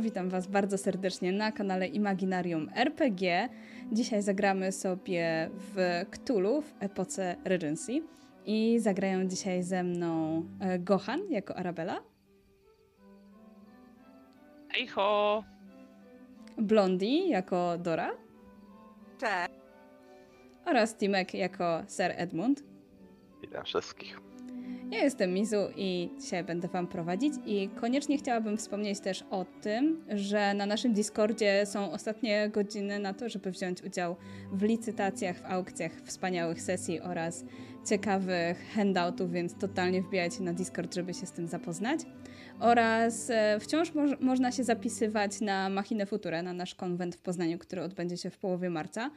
Witam Was bardzo serdecznie na kanale Imaginarium RPG. Dzisiaj zagramy sobie w Cthulhu w epoce Regency i zagrają dzisiaj ze mną e, Gohan jako Arabella, Ejho! Blondie jako Dora Cześć. oraz Timek jako Sir Edmund. Witam wszystkich. Ja jestem Mizu i dzisiaj będę Wam prowadzić i koniecznie chciałabym wspomnieć też o tym, że na naszym Discordzie są ostatnie godziny na to, żeby wziąć udział w licytacjach, w aukcjach wspaniałych sesji oraz ciekawych handoutów, więc totalnie wbijajcie na Discord, żeby się z tym zapoznać. Oraz e, wciąż moż- można się zapisywać na Machinę Futurę, na nasz konwent w Poznaniu, który odbędzie się w połowie marca.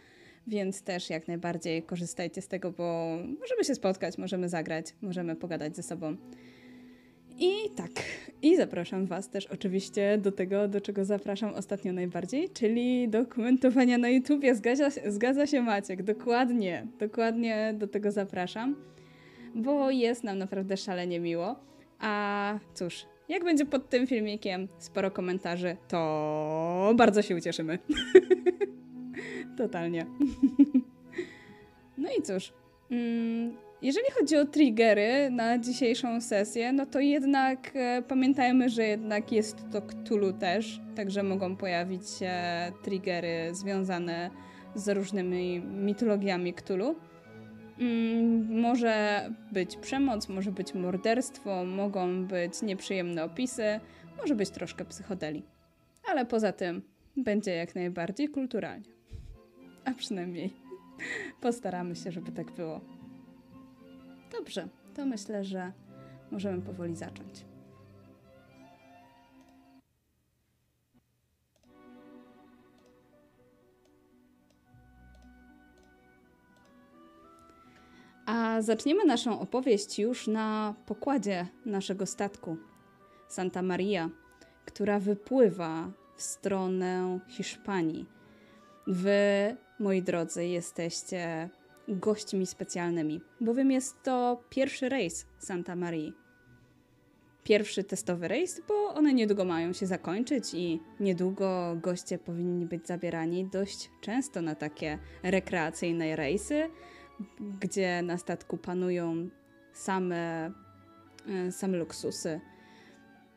Więc też jak najbardziej korzystajcie z tego, bo możemy się spotkać, możemy zagrać, możemy pogadać ze sobą. I tak, i zapraszam Was też oczywiście do tego, do czego zapraszam ostatnio najbardziej, czyli do komentowania na YouTubie. Zgadza, zgadza się Maciek, dokładnie, dokładnie do tego zapraszam, bo jest nam naprawdę szalenie miło. A cóż, jak będzie pod tym filmikiem sporo komentarzy, to bardzo się ucieszymy. Totalnie. No i cóż, mm, jeżeli chodzi o triggery na dzisiejszą sesję, no to jednak e, pamiętajmy, że jednak jest to Cthulhu też, także mogą pojawić się triggery związane z różnymi mitologiami Cthulhu. Mm, może być przemoc, może być morderstwo, mogą być nieprzyjemne opisy, może być troszkę psychodeli. Ale poza tym będzie jak najbardziej kulturalnie. A przynajmniej postaramy się, żeby tak było. Dobrze, to myślę, że możemy powoli zacząć. A zaczniemy naszą opowieść już na pokładzie naszego statku Santa Maria, która wypływa w stronę Hiszpanii. Wy, moi drodzy, jesteście gośćmi specjalnymi, bowiem jest to pierwszy rejs Santa Marii. Pierwszy testowy rejs, bo one niedługo mają się zakończyć i niedługo goście powinni być zabierani dość często na takie rekreacyjne rejsy, gdzie na statku panują same, e, same luksusy.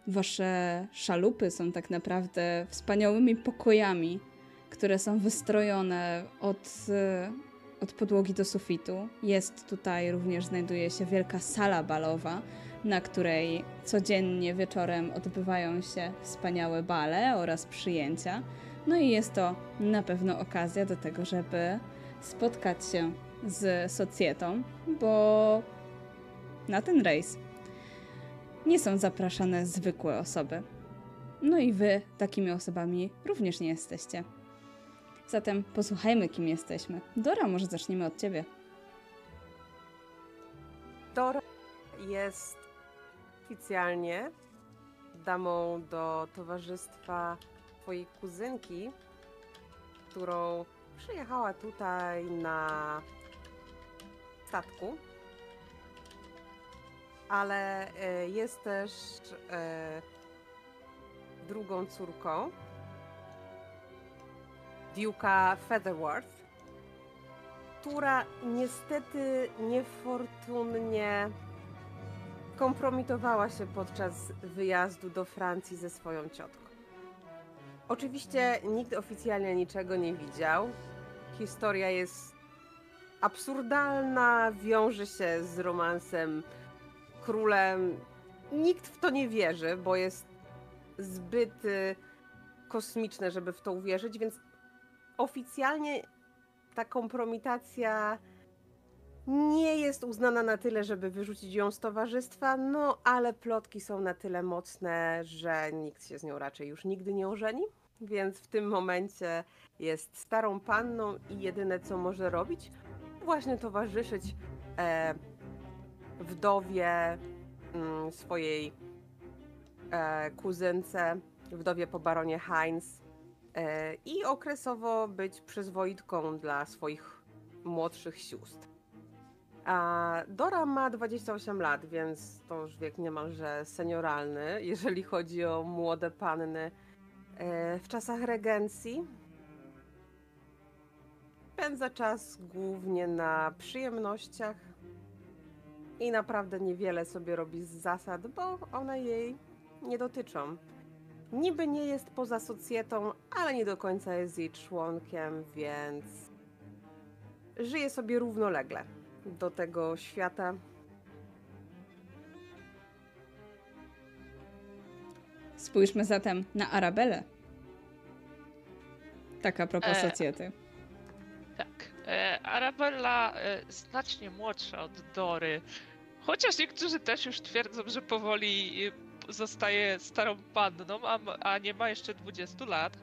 Wasze szalupy są tak naprawdę wspaniałymi pokojami, które są wystrojone od, e, od podłogi do sufitu. Jest tutaj również, znajduje się wielka sala balowa, na której codziennie wieczorem odbywają się wspaniałe bale oraz przyjęcia. No i jest to na pewno okazja do tego, żeby spotkać się z socjetą, bo na ten rejs nie są zapraszane zwykłe osoby. No i wy takimi osobami również nie jesteście. Zatem posłuchajmy, kim jesteśmy. Dora, może zaczniemy od ciebie. Dora jest oficjalnie damą do towarzystwa twojej kuzynki, którą przyjechała tutaj na statku. Ale e, jest też e, drugą córką Duke'a Featherworth, która niestety niefortunnie kompromitowała się podczas wyjazdu do Francji ze swoją ciotką. Oczywiście nikt oficjalnie niczego nie widział. Historia jest absurdalna, wiąże się z romansem królem. Nikt w to nie wierzy, bo jest zbyt y, kosmiczne, żeby w to uwierzyć, więc oficjalnie ta kompromitacja nie jest uznana na tyle, żeby wyrzucić ją z towarzystwa, no ale plotki są na tyle mocne, że nikt się z nią raczej już nigdy nie ożeni. Więc w tym momencie jest starą panną i jedyne co może robić, właśnie towarzyszyć e, wdowie mm, swojej e, kuzynce, wdowie po baronie Heinz i okresowo być przyzwoitką dla swoich młodszych sióstr. A Dora ma 28 lat, więc to już wiek niemalże senioralny, jeżeli chodzi o młode panny. E, W czasach regencji spędza czas głównie na przyjemnościach i naprawdę niewiele sobie robi z zasad, bo one jej nie dotyczą. Niby nie jest poza socjetą, ale nie do końca jest jej członkiem, więc żyje sobie równolegle do tego świata. Spójrzmy zatem na Arabelę. Tak a propos E, socjety. Tak. E, Arabella e, znacznie młodsza od Dory. Chociaż niektórzy też już twierdzą, że powoli e, zostaje starą panną, a, a nie ma jeszcze 20 lat.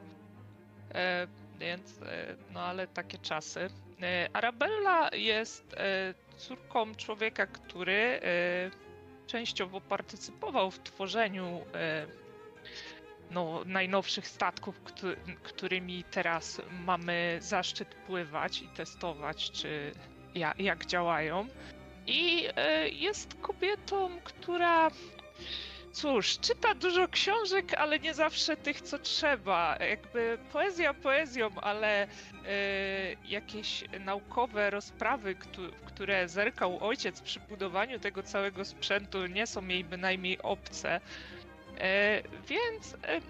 E, więc, e, no ale takie czasy. E, Arabella jest e, córką człowieka, który e, częściowo partycypował w tworzeniu e, no, najnowszych statków, któ- którymi teraz mamy zaszczyt pływać i testować, czy ja, jak działają. I jest kobietą, która cóż, czyta dużo książek, ale nie zawsze tych, co trzeba. Jakby poezja poezją, ale e, jakieś naukowe rozprawy, w które zerkał ojciec przy budowaniu tego całego sprzętu, nie są jej bynajmniej obce. E, więc e,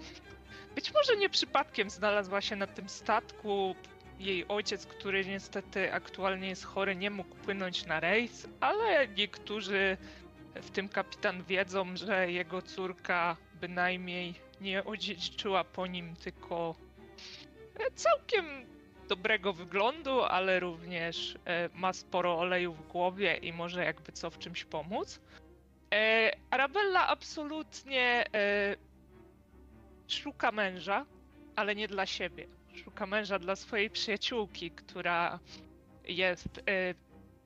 być może nie przypadkiem znalazła się na tym statku. Jej ojciec, który niestety aktualnie jest chory, nie mógł płynąć na rejs, ale niektórzy, w tym kapitan, wiedzą, że jego córka bynajmniej nie odziedziczyła po nim tylko e, całkiem dobrego wyglądu, ale również e, ma sporo oleju w głowie i może jakby co w czymś pomóc. E, Arabella absolutnie szuka męża, ale nie dla siebie. Szuka męża dla swojej przyjaciółki, która jest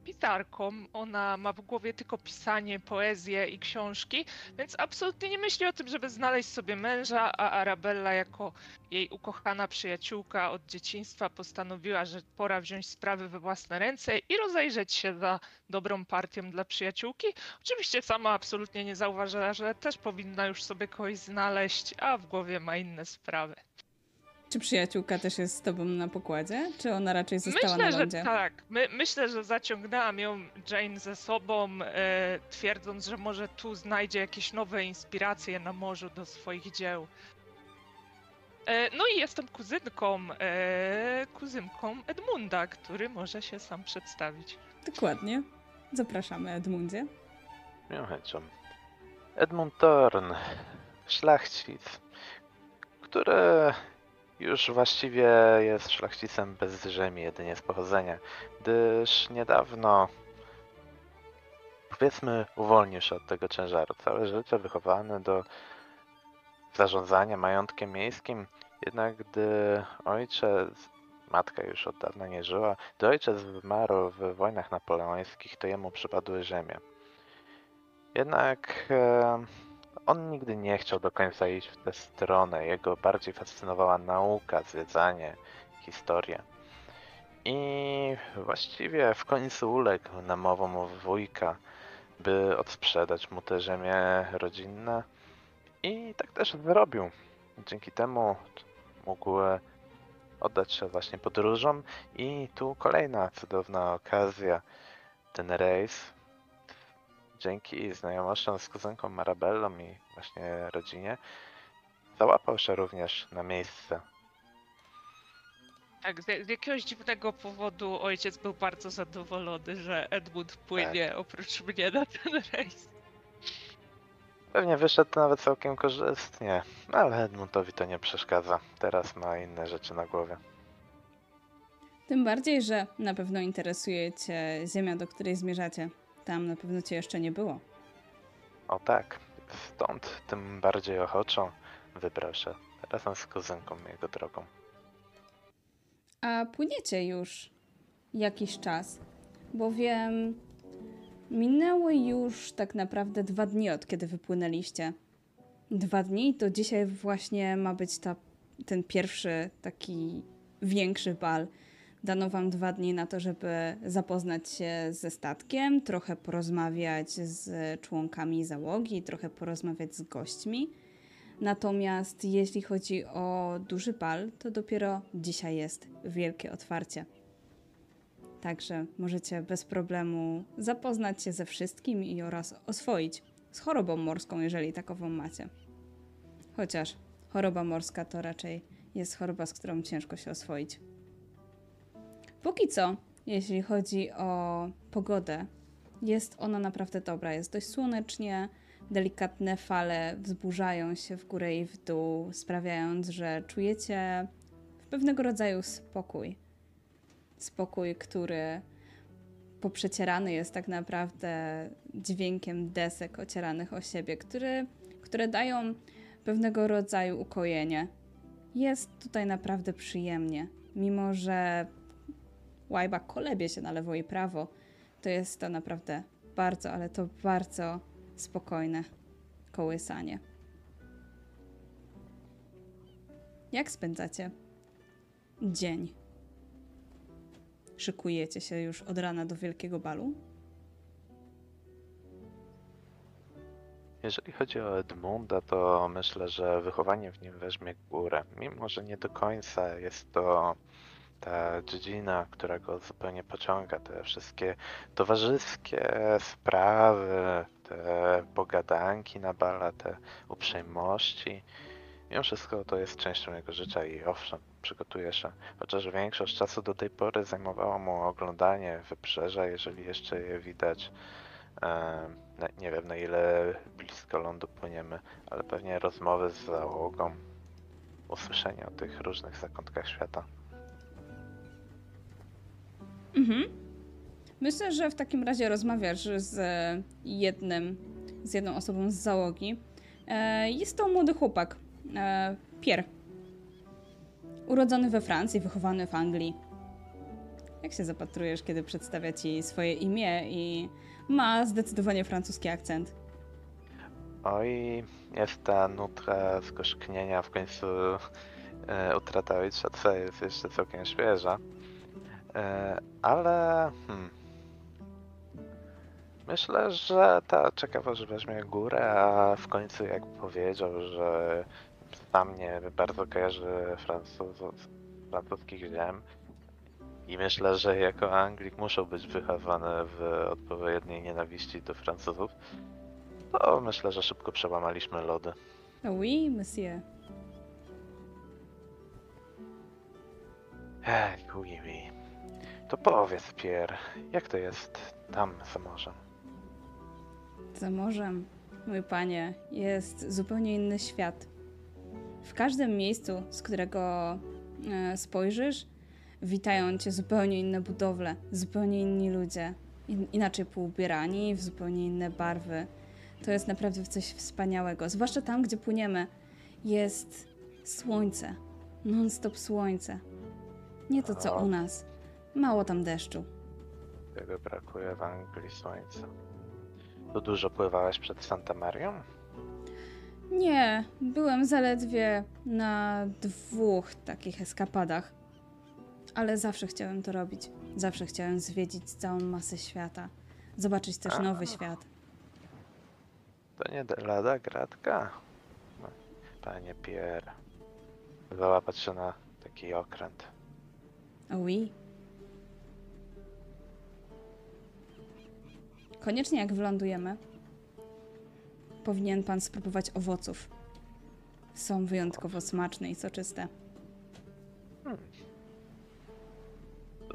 pisarką. Ona ma w głowie tylko pisanie, poezję i książki, więc absolutnie nie myśli o tym, żeby znaleźć sobie męża, a Arabella jako jej ukochana przyjaciółka od dzieciństwa postanowiła, że pora wziąć sprawy we własne ręce i rozejrzeć się za dobrą partią dla przyjaciółki. Oczywiście sama absolutnie nie zauważyła, że też powinna już sobie kogoś znaleźć, a w głowie ma inne sprawy. Czy przyjaciółka też jest z tobą na pokładzie? Czy ona raczej została Myślę, na że lądzie? tak. My, myślę, że zaciągnęłam ją Jane ze sobą, e, twierdząc, że może tu znajdzie jakieś nowe inspiracje na morzu do swoich dzieł. E, no i jestem kuzynką, e, kuzynką Edmunda, który może się sam przedstawić. Dokładnie. Zapraszamy, Edmundzie. Miłą chęcią. Edmund Thorn, szlachcic, który już właściwie jest szlachcicem bez rzemi, jedynie z pochodzenia, gdyż niedawno, powiedzmy, uwolnił się od tego ciężaru. Całe życie wychowany do zarządzania majątkiem miejskim, jednak gdy ojciec, matka już od dawna nie żyła, gdy ojciec zmarł w wojnach napoleońskich, to jemu przypadły ziemie. Jednak e, on nigdy nie chciał do końca iść w tę stronę. Jego bardziej fascynowała nauka, zwiedzanie, historia. I właściwie w końcu uległ namowom wujka, by odsprzedać mu te ziemie rodzinne. I tak też zrobił. Dzięki temu mógł oddać się właśnie podróżom. I tu kolejna cudowna okazja. Ten rejs dzięki znajomościom z kuzynką Marabellą i właśnie rodzinie, załapał się również na miejsce. Tak, z, z jakiegoś dziwnego powodu ojciec był bardzo zadowolony, że Edmund płynie oprócz mnie na ten rejs. Pewnie wyszedł nawet całkiem korzystnie, ale Edmundowi to nie przeszkadza. Teraz ma inne rzeczy na głowie. Tym bardziej, że na pewno interesuje Cię ziemia, do której zmierzacie. Tam na pewno Cię jeszcze nie było. O tak, stąd tym bardziej ochoczo wybrał się razem z kuzynką jego drogą. A płyniecie już jakiś czas, bowiem minęły już tak naprawdę dwa dni od kiedy wypłynęliście. Dwa dni to dzisiaj właśnie ma być ta, ten pierwszy taki większy bal. Dano wam dwa dni na to, żeby zapoznać się ze statkiem, trochę porozmawiać z członkami załogi, trochę porozmawiać z gośćmi. Natomiast jeśli chodzi o duży bal, to dopiero dzisiaj jest wielkie otwarcie. Także możecie bez problemu zapoznać się ze wszystkim i oraz oswoić z chorobą morską, jeżeli takową macie. Chociaż choroba morska to raczej jest choroba, z którą ciężko się oswoić. Póki co, jeśli chodzi o pogodę, jest ona naprawdę dobra. Jest dość słonecznie, delikatne fale wzburzają się w górę i w dół, sprawiając, że czujecie pewnego rodzaju spokój. Spokój, który poprzecierany jest tak naprawdę dźwiękiem desek ocieranych o siebie, który, które dają pewnego rodzaju ukojenie. Jest tutaj naprawdę przyjemnie, mimo że łajba kolebie się na lewo i prawo, to jest to naprawdę bardzo, ale to bardzo spokojne kołysanie. Jak spędzacie dzień? Szykujecie się już od rana do wielkiego balu? Jeżeli chodzi o Edmunda, to myślę, że wychowanie w nim weźmie górę. Mimo, że nie do końca jest to ta dziedzina, która go zupełnie pociąga, te wszystkie towarzyskie sprawy, te pogadanki na bala, te uprzejmości. Mimo wszystko to jest częścią jego życia i owszem, przygotuje się. Chociaż większość czasu do tej pory zajmowało mu oglądanie wybrzeża, jeżeli jeszcze je widać. nie wiem na ile blisko lądu płyniemy, ale pewnie rozmowy z załogą, usłyszenie o tych różnych zakątkach świata. Mhm. Myślę, że w takim razie rozmawiasz z jednym, z jedną osobą z załogi. E, jest to młody chłopak, e, Pierre. Urodzony we Francji, wychowany w Anglii. Jak się zapatrujesz, kiedy przedstawia ci swoje imię i ma zdecydowanie francuski akcent? Oj, jest ta nutka skoszknienia, w końcu e, utrata ojca jest jeszcze całkiem świeża. E, ale hmm, myślę, że ta ciekawość weźmie górę, a w końcu jak powiedział, że sam mnie bardzo kojarzy Francuz, francuskich ziem i myślę, że jako Anglik muszą być wychowane w odpowiedniej nienawiści do Francuzów, to myślę, że szybko przełamaliśmy lody. Oui, monsieur. Ech, oui, oui. To powiedz, Pierre, jak to jest tam za morzem? Za morzem, mój panie, jest zupełnie inny świat. W każdym miejscu, z którego e, spojrzysz, witają cię zupełnie inne budowle, zupełnie inni ludzie, in, inaczej poubierani, w zupełnie inne barwy. To jest naprawdę coś wspaniałego, zwłaszcza tam, gdzie płyniemy. Jest słońce, non-stop słońce. Nie to co u nas. Mało tam deszczu. Tego brakuje w Anglii słońca. Tu dużo pływałeś przed Santa Marią? Nie, byłem zaledwie na dwóch takich eskapadach. Ale zawsze chciałem to robić. Zawsze chciałem zwiedzić całą masę świata. Zobaczyć też A. nowy świat. To nie lada gratka? No, Panie Pierre. Załapać się na taki okręt. Oui. Koniecznie jak wylądujemy, powinien pan spróbować owoców. Są wyjątkowo smaczne i soczyste.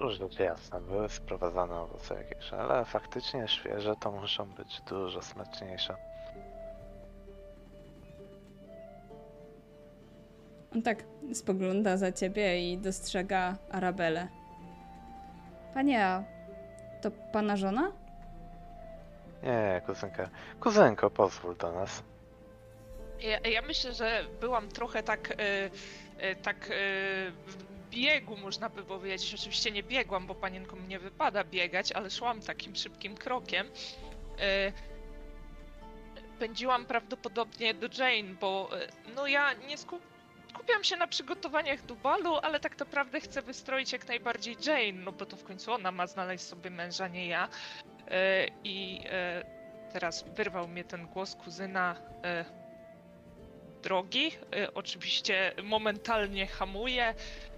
Już rzecz jasna, były sprowadzane owoce jakieś, ale faktycznie świeże to muszą być dużo smaczniejsze. On tak spogląda za ciebie i dostrzega Arabelę. Panie, a to pana żona? Nie, kuzynka. Kuzynko, pozwól do nas. Ja, ja myślę, że byłam trochę tak, e, e, tak e, w biegu, można by powiedzieć. Oczywiście nie biegłam, bo panienkom nie wypada biegać, ale szłam takim szybkim krokiem. E, Pędziłam prawdopodobnie do Jane, bo e, no ja nie sku- skupiam się na przygotowaniach do balu, ale tak naprawdę chcę wystroić jak najbardziej Jane, no bo to w końcu ona ma znaleźć sobie męża, nie ja. E, I e, teraz wyrwał mnie ten głos kuzyna. E, drogi. Oczywiście momentalnie hamuję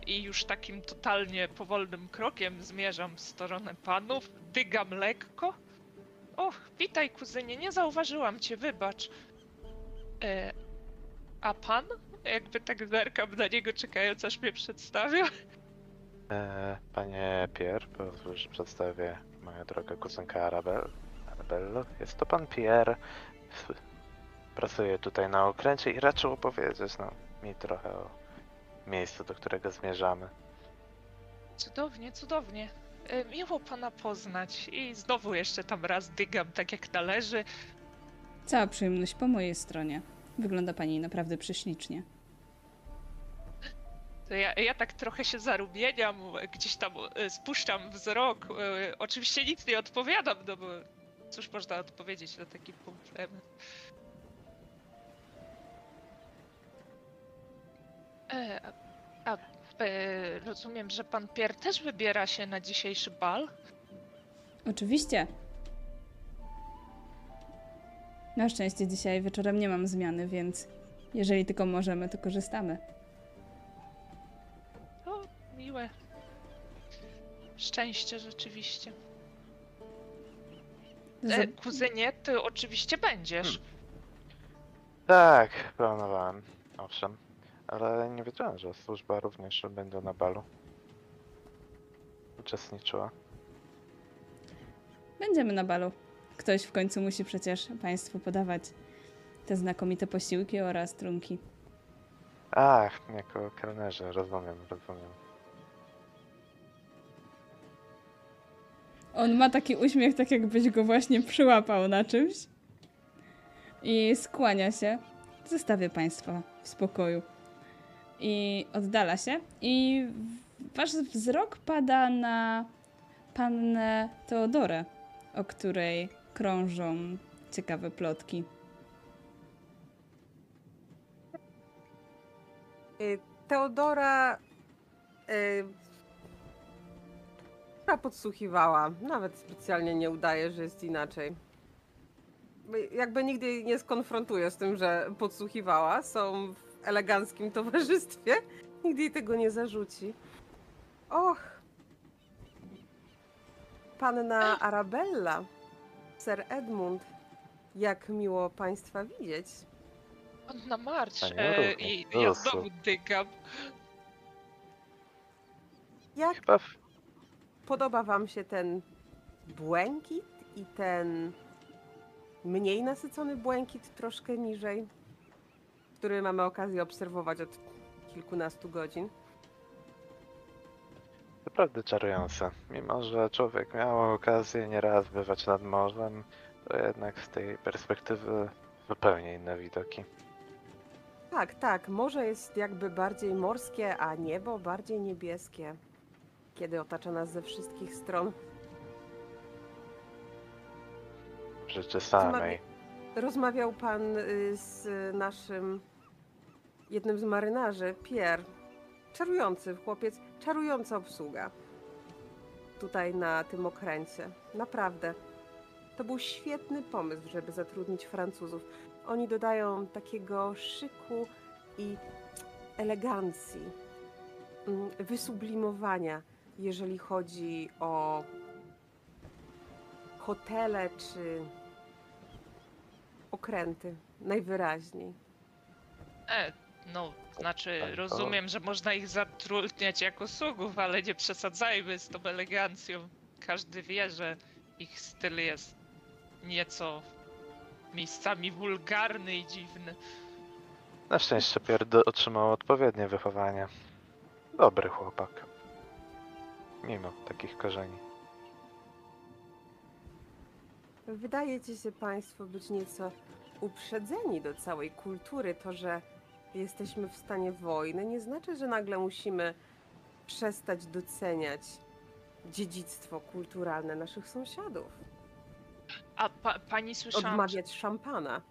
i już takim totalnie powolnym krokiem zmierzam w stronę panów. Dygam lekko. O, witaj kuzynie, nie zauważyłam cię, wybacz. E, a pan? Jakby tak zerkam na niego, czekając aż mnie przedstawia. E, panie Pierre, pozwól, że przedstawię moją drogę kuzynkę Arabel. Arabello. Jest to pan Pierre. Pracuje tutaj na okręcie i raczył opowiedzieć no, mi trochę o miejscu, do którego zmierzamy. Cudownie, cudownie. E, Miło pana poznać i znowu jeszcze tam raz dygam tak jak należy. Cała przyjemność po mojej stronie. Wygląda pani naprawdę prześlicznie. To ja, ja tak trochę się zarumieniam, gdzieś tam e, spuszczam wzrok. E, Oczywiście nic nie odpowiadam, no bo cóż można odpowiedzieć na taki komplement. E, a a e, rozumiem, że pan Pierre też wybiera się na dzisiejszy bal? Oczywiście. Na szczęście dzisiaj wieczorem nie mam zmiany, więc jeżeli tylko możemy, to korzystamy. Szczęście rzeczywiście. E, kuzynie, ty oczywiście będziesz. Tak, planowałem, owszem. Ale nie wiedziałem, że służba również będzie na balu. Uczestniczyła. Będziemy na balu. Ktoś w końcu musi przecież Państwu podawać te znakomite posiłki oraz trunki. Ach, jako kelnerze, rozumiem, rozumiem. On ma taki uśmiech, tak jakbyś go właśnie przyłapał na czymś. I skłania się. Zostawię Państwa w spokoju. I oddala się. I Wasz wzrok pada na pannę Teodorę, o której krążą ciekawe plotki. Y, Teodora. y, która podsłuchiwała. Nawet specjalnie nie udaje, że jest inaczej. By- Jakby nigdy jej nie skonfrontuje z tym, że podsłuchiwała. Są w eleganckim towarzystwie. Nigdy jej tego nie zarzuci. Och. Panna Arabella. Sir Edmund. Jak miło Państwa widzieć. On na marsz. E, I ja znowu dygam. Jak Chyba w... Podoba Wam się ten błękit i ten mniej nasycony błękit troszkę niżej, który mamy okazję obserwować od kilkunastu godzin? naprawdę czarujące. Mimo, że człowiek miał okazję nieraz bywać nad morzem, to jednak z tej perspektywy zupełnie inne widoki. Tak, tak. Morze jest jakby bardziej morskie, a niebo bardziej niebieskie, kiedy otacza nas ze wszystkich stron. Rzeczy samej. Rozmawiał pan y, z naszym jednym z marynarzy, Pierre. Czarujący chłopiec, czarująca obsługa. Tutaj na tym okręcie. Naprawdę. To był świetny pomysł, żeby zatrudnić Francuzów. Oni dodają takiego szyku i elegancji, mm, wysublimowania, jeżeli chodzi o hotele czy okręty, najwyraźniej. E, no, znaczy, Tak, to- rozumiem, że można ich zatrudniać jako sługów, ale nie przesadzajmy z tą elegancją. Każdy wie, że ich styl jest nieco miejscami wulgarny i dziwny. Na szczęście Pierre do- otrzymał odpowiednie wychowanie. Dobry chłopak nie ma takich korzeni. Wydajecie się Państwo być nieco uprzedzeni do całej kultury. To, że jesteśmy w stanie wojny, nie znaczy, że nagle musimy przestać doceniać dziedzictwo kulturalne naszych sąsiadów. A pa, pani słyszała Odmawiać że... szampana.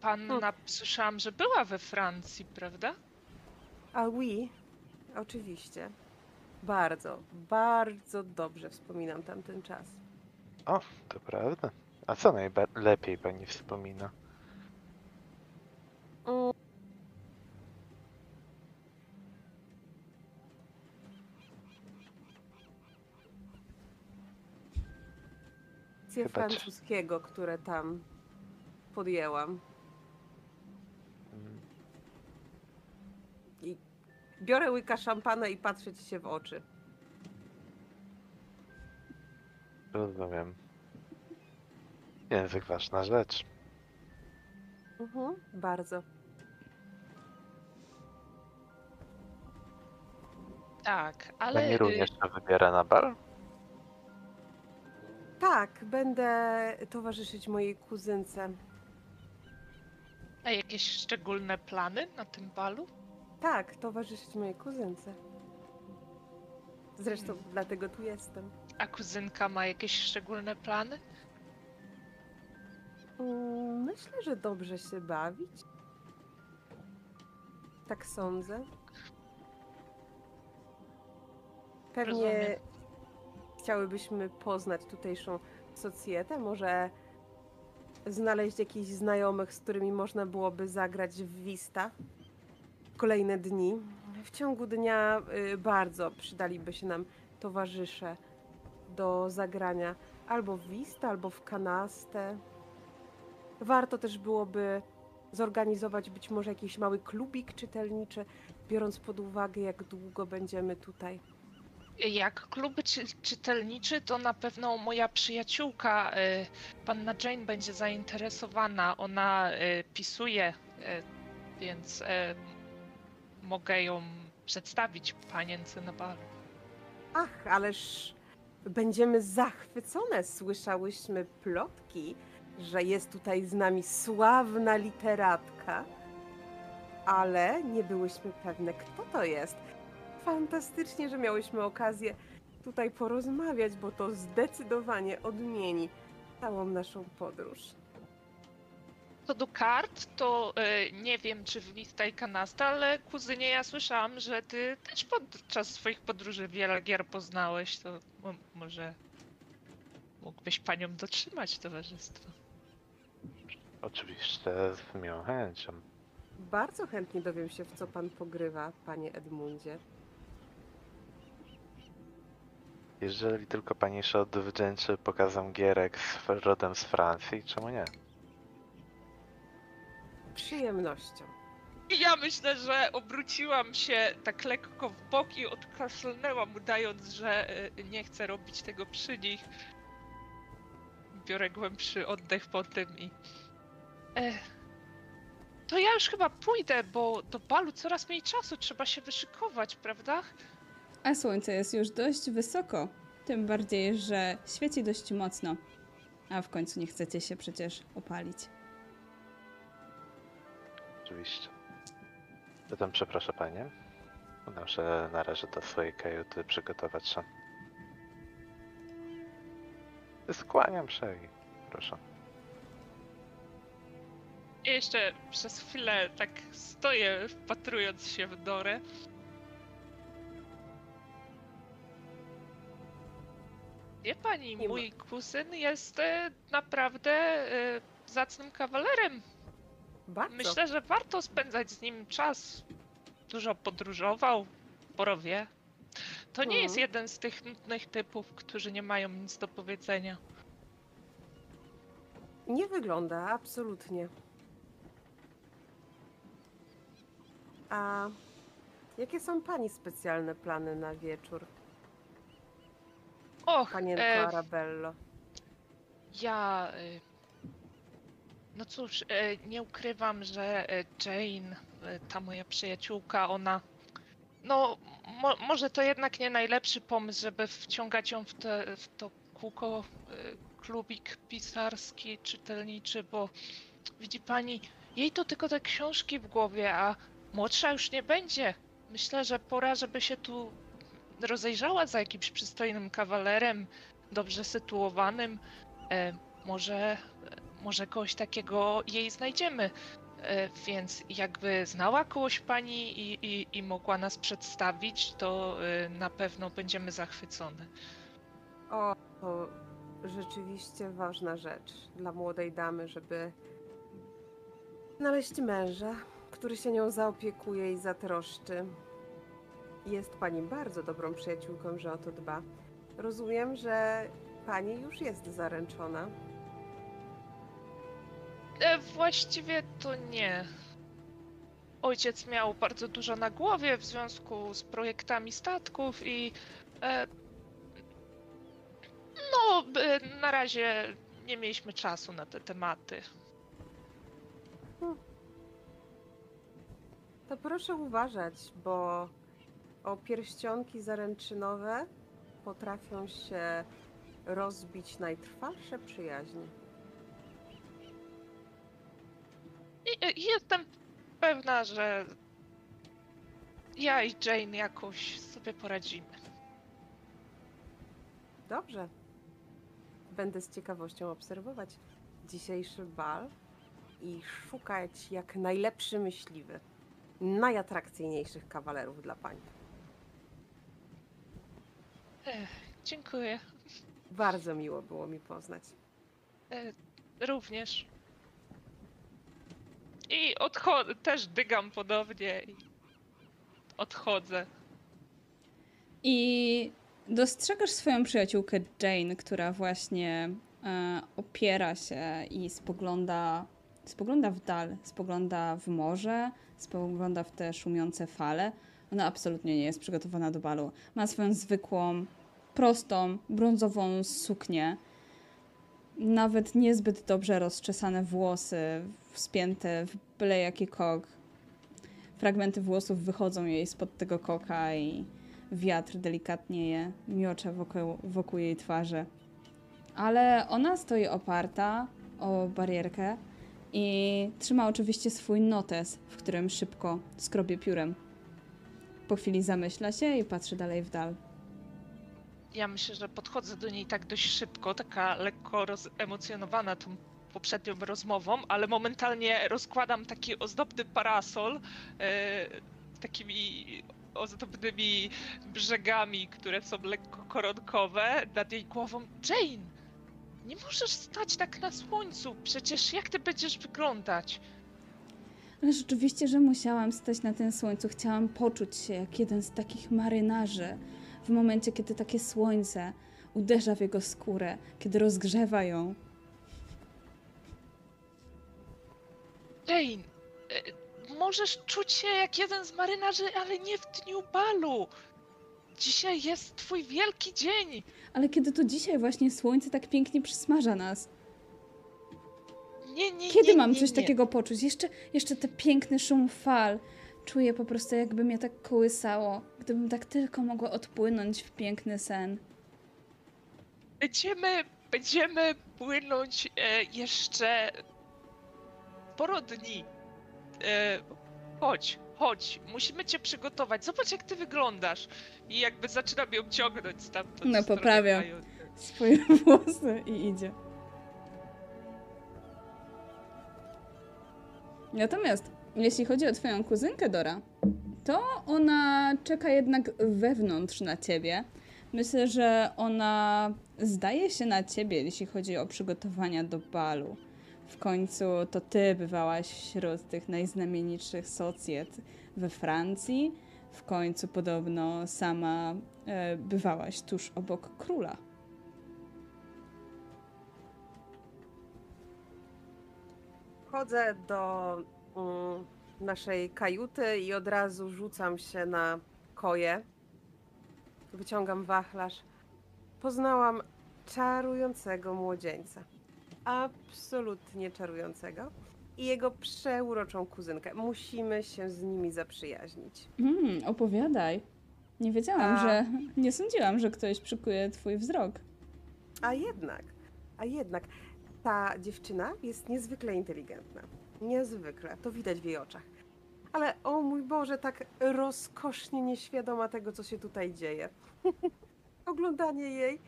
Panna, słyszałam, że była we Francji, prawda? A oui, oczywiście. Bardzo, bardzo dobrze wspominam tamten czas. O, to prawda. A co najlepiej pani wspomina? Mm. Chyba francuskiego, które tam podjęłam. Mm, I biorę łyka szampana i patrzę ci się w oczy. Rozumiem. Język ważna rzecz. Mhm, bardzo. Tak, ale Pani y, również się wybiera na bal? Tak, będę towarzyszyć mojej kuzynce. a jakieś szczególne plany na tym balu? Tak, towarzyszyć mojej kuzynce. Zresztą dlatego tu jestem. A kuzynka ma jakieś szczególne plany? Mm, Myślę, że dobrze się bawić. Tak sądzę. Pewnie Rozumiem. chciałybyśmy poznać tutejszą socjetę, może znaleźć jakichś znajomych, z którymi można byłoby zagrać w Wista kolejne dni. W ciągu dnia y, bardzo przydaliby się nam towarzysze do zagrania albo w Wista, albo w Kanastę. Warto też byłoby zorganizować być może jakiś mały klubik czytelniczy, biorąc pod uwagę, jak długo będziemy tutaj. Jak klub czy, czytelniczy, to na pewno moja przyjaciółka, y, panna Jane, będzie zainteresowana. Ona y, pisuje, więc mogę ją przedstawić panience na balu. Ach, ależ będziemy zachwycone. Słyszałyśmy plotki, że jest tutaj z nami sławna literatka, ale nie byłyśmy pewne, kto to jest. Fantastycznie, że miałyśmy okazję tutaj porozmawiać, bo to zdecydowanie odmieni całą naszą podróż. Co do kart, to y, nie wiem, czy w Lista i Kanasta, ale kuzynie, ja słyszałam, że ty też podczas swoich podróży wiele gier poznałeś, to mo- może mógłbyś panią dotrzymać towarzystwa. Oczywiście z miłą chęcią. Bardzo chętnie dowiem się, w co pan pogrywa, panie Edmundzie. Jeżeli tylko pani się odwdzięczy pokazem gierek z rodem z Francji, czemu nie? Przyjemnością. I ja myślę, że obróciłam się tak lekko w bok i odkaszlnęłam, udając, że y, nie chcę robić tego przy nich. Biorę głębszy oddech po tym i... E, to ja już chyba pójdę, bo do balu coraz mniej czasu, trzeba się wyszykować, prawda? A słońce jest już dość wysoko. Tym bardziej, że świeci dość mocno. A w końcu nie chcecie się przecież opalić. Oczywiście. Zatem przeproszę panie. Udam się na razie do swojej kajuty przygotować się. Skłaniam się i proszę. I jeszcze przez chwilę tak stoję, wpatrując się w Dorę. Wie pani, mój kuzyn jest e, naprawdę e, zacnym kawalerem. Bardzo. Myślę, że warto spędzać z nim czas. Dużo podróżował, sporo wie. To nie jest Mhm. jeden z tych nudnych typów, którzy nie mają nic do powiedzenia. Nie wygląda, absolutnie. A jakie są pani specjalne plany na wieczór, Och, panienko e, Arabello? Ja. y, No cóż, y, nie ukrywam, że y, Jane, y, ta moja przyjaciółka, ona. No, mo może to jednak nie najlepszy pomysł, żeby wciągać ją w, te, w to kółko klubik pisarski, czytelniczy, bo widzi pani, jej to tylko te książki w głowie, a młodsza już nie będzie. Myślę, że pora, żeby się tu rozejrzała za jakimś przystojnym kawalerem, dobrze sytuowanym. E, może, może kogoś takiego jej znajdziemy. E, więc jakby znała kogoś pani i, i, i mogła nas przedstawić, to e, na pewno będziemy zachwycone. O, to rzeczywiście ważna rzecz dla młodej damy, żeby znaleźć męża, który się nią zaopiekuje i zatroszczy. Jest pani bardzo dobrą przyjaciółką, że o to dba. Rozumiem, że pani już jest zaręczona. E, właściwie to nie. Ojciec miał bardzo dużo na głowie w związku z projektami statków i. E, no, e, na razie nie mieliśmy czasu na te tematy. To proszę uważać, bo o pierścionki zaręczynowe potrafią się rozbić najtrwalsze przyjaźnie. I, e, jestem pewna, że ja i Jane jakoś sobie poradzimy. Dobrze. Będę z ciekawością obserwować dzisiejszy bal i szukać jak najlepszy myśliwy najatrakcyjniejszych kawalerów dla pani. Dziękuję. Bardzo miło było mi poznać. E, również. I odchodzę, też dygam podobnie i odchodzę. I dostrzegasz swoją przyjaciółkę Jane, która właśnie e, opiera się i spogląda, spogląda w dal, spogląda w morze, spogląda w te szumiące fale. Ona absolutnie nie jest przygotowana do balu. Ma swoją zwykłą, prostą, brązową suknię. Nawet niezbyt dobrze rozczesane włosy, spięte w byle jaki kok. Fragmenty włosów wychodzą jej spod tego koka i wiatr delikatnie je miocze wokół, wokół jej twarzy. Ale ona stoi oparta o barierkę i trzyma oczywiście swój notes, w którym szybko skrobie piórem. Po chwili zamyśla się i patrzy dalej w dal. Ja myślę, że podchodzę do niej tak dość szybko, taka lekko rozemocjonowana tą poprzednią rozmową, ale momentalnie rozkładam taki ozdobny parasol e, takimi ozdobnymi brzegami, które są lekko koronkowe nad jej głową. Jane! Nie możesz stać tak na słońcu, przecież jak ty będziesz wyglądać? Ale rzeczywiście, że musiałam stać na tym słońcu. Chciałam poczuć się jak jeden z takich marynarzy. W momencie, kiedy takie słońce uderza w jego skórę, kiedy rozgrzewa ją. Jane, e, możesz czuć się jak jeden z marynarzy, ale nie w dniu balu. Dzisiaj jest twój wielki dzień. Ale kiedy to dzisiaj właśnie słońce tak pięknie przysmaża nas. Nie, nie, Kiedy nie, mam coś takiego poczuć? Jeszcze, jeszcze ten piękny szum fal. Czuję po prostu, jakby mnie tak kołysało. Gdybym tak tylko mogła odpłynąć w piękny sen. Będziemy, będziemy płynąć e, jeszcze sporo dni. E, chodź, chodź, musimy cię przygotować. Zobacz, jak ty wyglądasz. I jakby zaczynam ją ciągnąć stamtąd. No, kajuty. Swoje włosy i idzie. Natomiast jeśli chodzi o twoją kuzynkę Dora, to ona czeka jednak wewnątrz na ciebie. Myślę, że ona zdaje się na ciebie, jeśli chodzi o przygotowania do balu. W końcu to ty bywałaś wśród tych najznamienitszych socjet we Francji. W końcu podobno sama e, bywałaś tuż obok króla. Wchodzę do mm, naszej kajuty i od razu rzucam się na koje. Wyciągam wachlarz. Poznałam czarującego młodzieńca. Absolutnie czarującego. I jego przeuroczą kuzynkę. Musimy się z nimi zaprzyjaźnić. Mm, opowiadaj. Nie wiedziałam, A- że. Nie sądziłam, że ktoś przykuje twój wzrok. A jednak, A jednak ta dziewczyna jest niezwykle inteligentna. Niezwykle. To widać w jej oczach. Ale o mój Boże, tak rozkosznie nieświadoma tego, co się tutaj dzieje. Oglądanie jej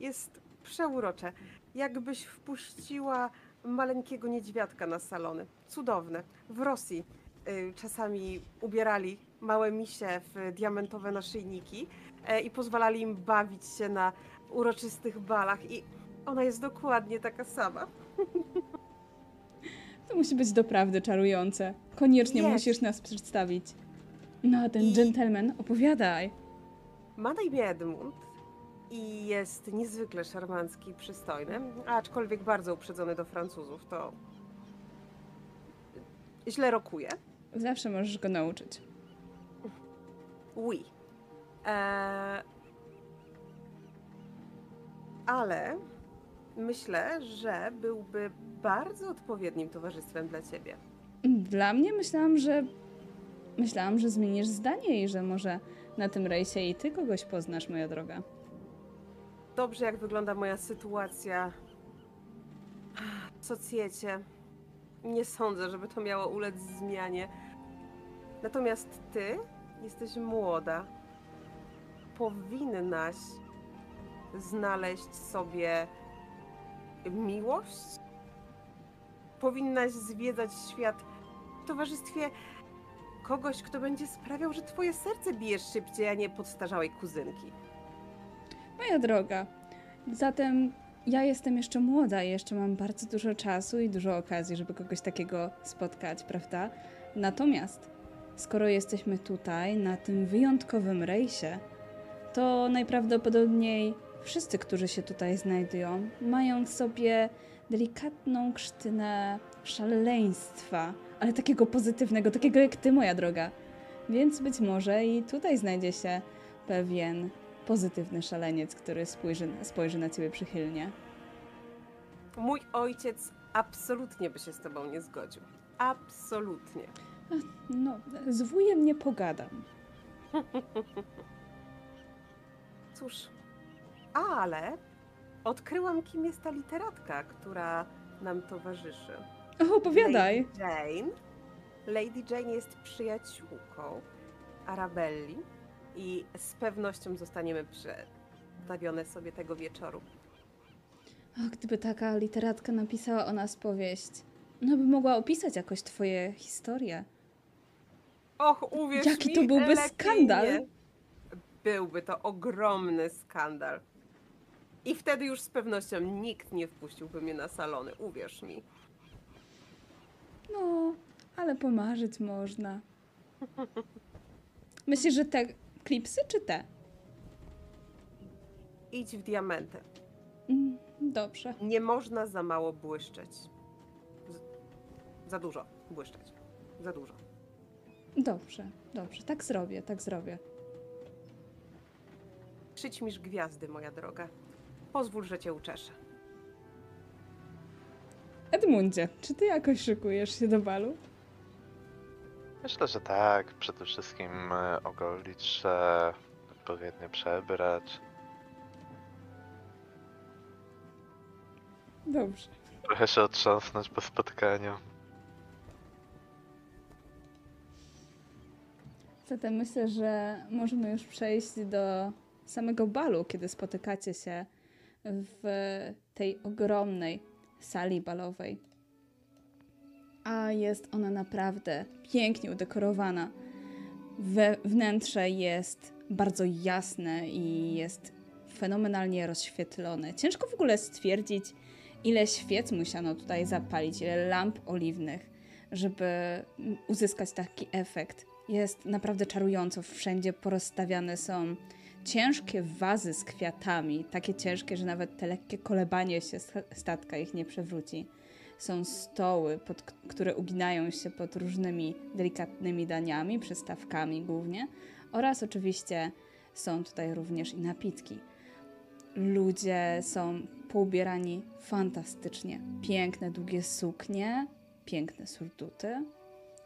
jest przeurocze. Jakbyś wpuściła maleńkiego niedźwiadka na salony. Cudowne. W Rosji y, czasami ubierali małe misie w diamentowe naszyjniki e, i pozwalali im bawić się na uroczystych balach i ona jest dokładnie taka sama. To musi być doprawdy czarujące. Koniecznie Jest. musisz nas przedstawić. No a ten I- gentleman, opowiadaj. Ma na imię Edmund i jest niezwykle szarmancki i przystojny, aczkolwiek bardzo uprzedzony do Francuzów, to źle rokuje. Zawsze możesz go nauczyć. Oui. Eee, ale myślę, że byłby bardzo odpowiednim towarzystwem dla ciebie. Dla mnie myślałam, że. Myślałam, że zmienisz zdanie i że może na tym rejsie i ty kogoś poznasz, moja droga. Dobrze, jak wygląda moja sytuacja w socjecie. Nie sądzę, żeby to miało ulec zmianie. Natomiast ty jesteś młoda. Powinnaś znaleźć sobie miłość. Powinnaś zwiedzać świat w towarzystwie kogoś, kto będzie sprawiał, że twoje serce bije szybciej, a nie podstarzałej kuzynki. Moja droga, zatem ja jestem jeszcze młoda i jeszcze mam bardzo dużo czasu i dużo okazji, żeby kogoś takiego spotkać, prawda? Natomiast, skoro jesteśmy tutaj, na tym wyjątkowym rejsie, to najprawdopodobniej wszyscy, którzy się tutaj znajdują, mają w sobie delikatną krztynę szaleństwa, ale takiego pozytywnego, takiego jak ty, moja droga. Więc być może i tutaj znajdzie się pewien pozytywny szaleniec, który spojrzy, spojrzy na ciebie przychylnie. Mój ojciec absolutnie by się z tobą nie zgodził. Absolutnie. No, z wujem nie pogadam. Cóż, ale odkryłam, kim jest ta literatka, która nam towarzyszy. O, opowiadaj! Lady Jane. Lady Jane jest przyjaciółką Arabelli i z pewnością zostaniemy przedstawione sobie tego wieczoru. O, gdyby taka literatka napisała o nas powieść, no by mogła opisać jakoś twoje historie. Och, uwierz Jaki mi, to byłby lepiej skandal. nie. Byłby to ogromny skandal. I wtedy już z pewnością nikt nie wpuściłby mnie na salony, uwierz mi. No, ale pomarzyć można. Myślisz, że te klipsy czy te? Idź w diamenty. Mm, Dobrze. Nie można za mało błyszczeć. Z... Za dużo błyszczeć. Za dużo. Dobrze, dobrze. Tak zrobię, tak zrobię. Przyćmisz gwiazdy, moja droga. Pozwól, że cię uczeszę. Edmundzie, czy ty jakoś szykujesz się do balu? Myślę, że tak. Przede wszystkim e, ogolić się, odpowiednio przebrać. Dobrze. Trochę się otrząsnąć po spotkaniu. Zatem myślę, że możemy już przejść do samego balu, kiedy spotykacie się w tej ogromnej sali balowej. A jest ona naprawdę pięknie udekorowana. We wnętrze jest bardzo jasne i jest fenomenalnie rozświetlone. Ciężko w ogóle stwierdzić, ile świec musiano tutaj zapalić, ile lamp oliwnych, żeby uzyskać taki efekt. Jest naprawdę czarująco. Wszędzie porozstawiane są ciężkie wazy z kwiatami, takie ciężkie, że nawet te lekkie kolebanie się sta- statka ich nie przewróci. Są stoły, pod, które uginają się pod różnymi delikatnymi daniami, przystawkami głównie, oraz oczywiście są tutaj również i napitki. Ludzie są poubierani fantastycznie. Piękne, długie suknie, piękne surduty,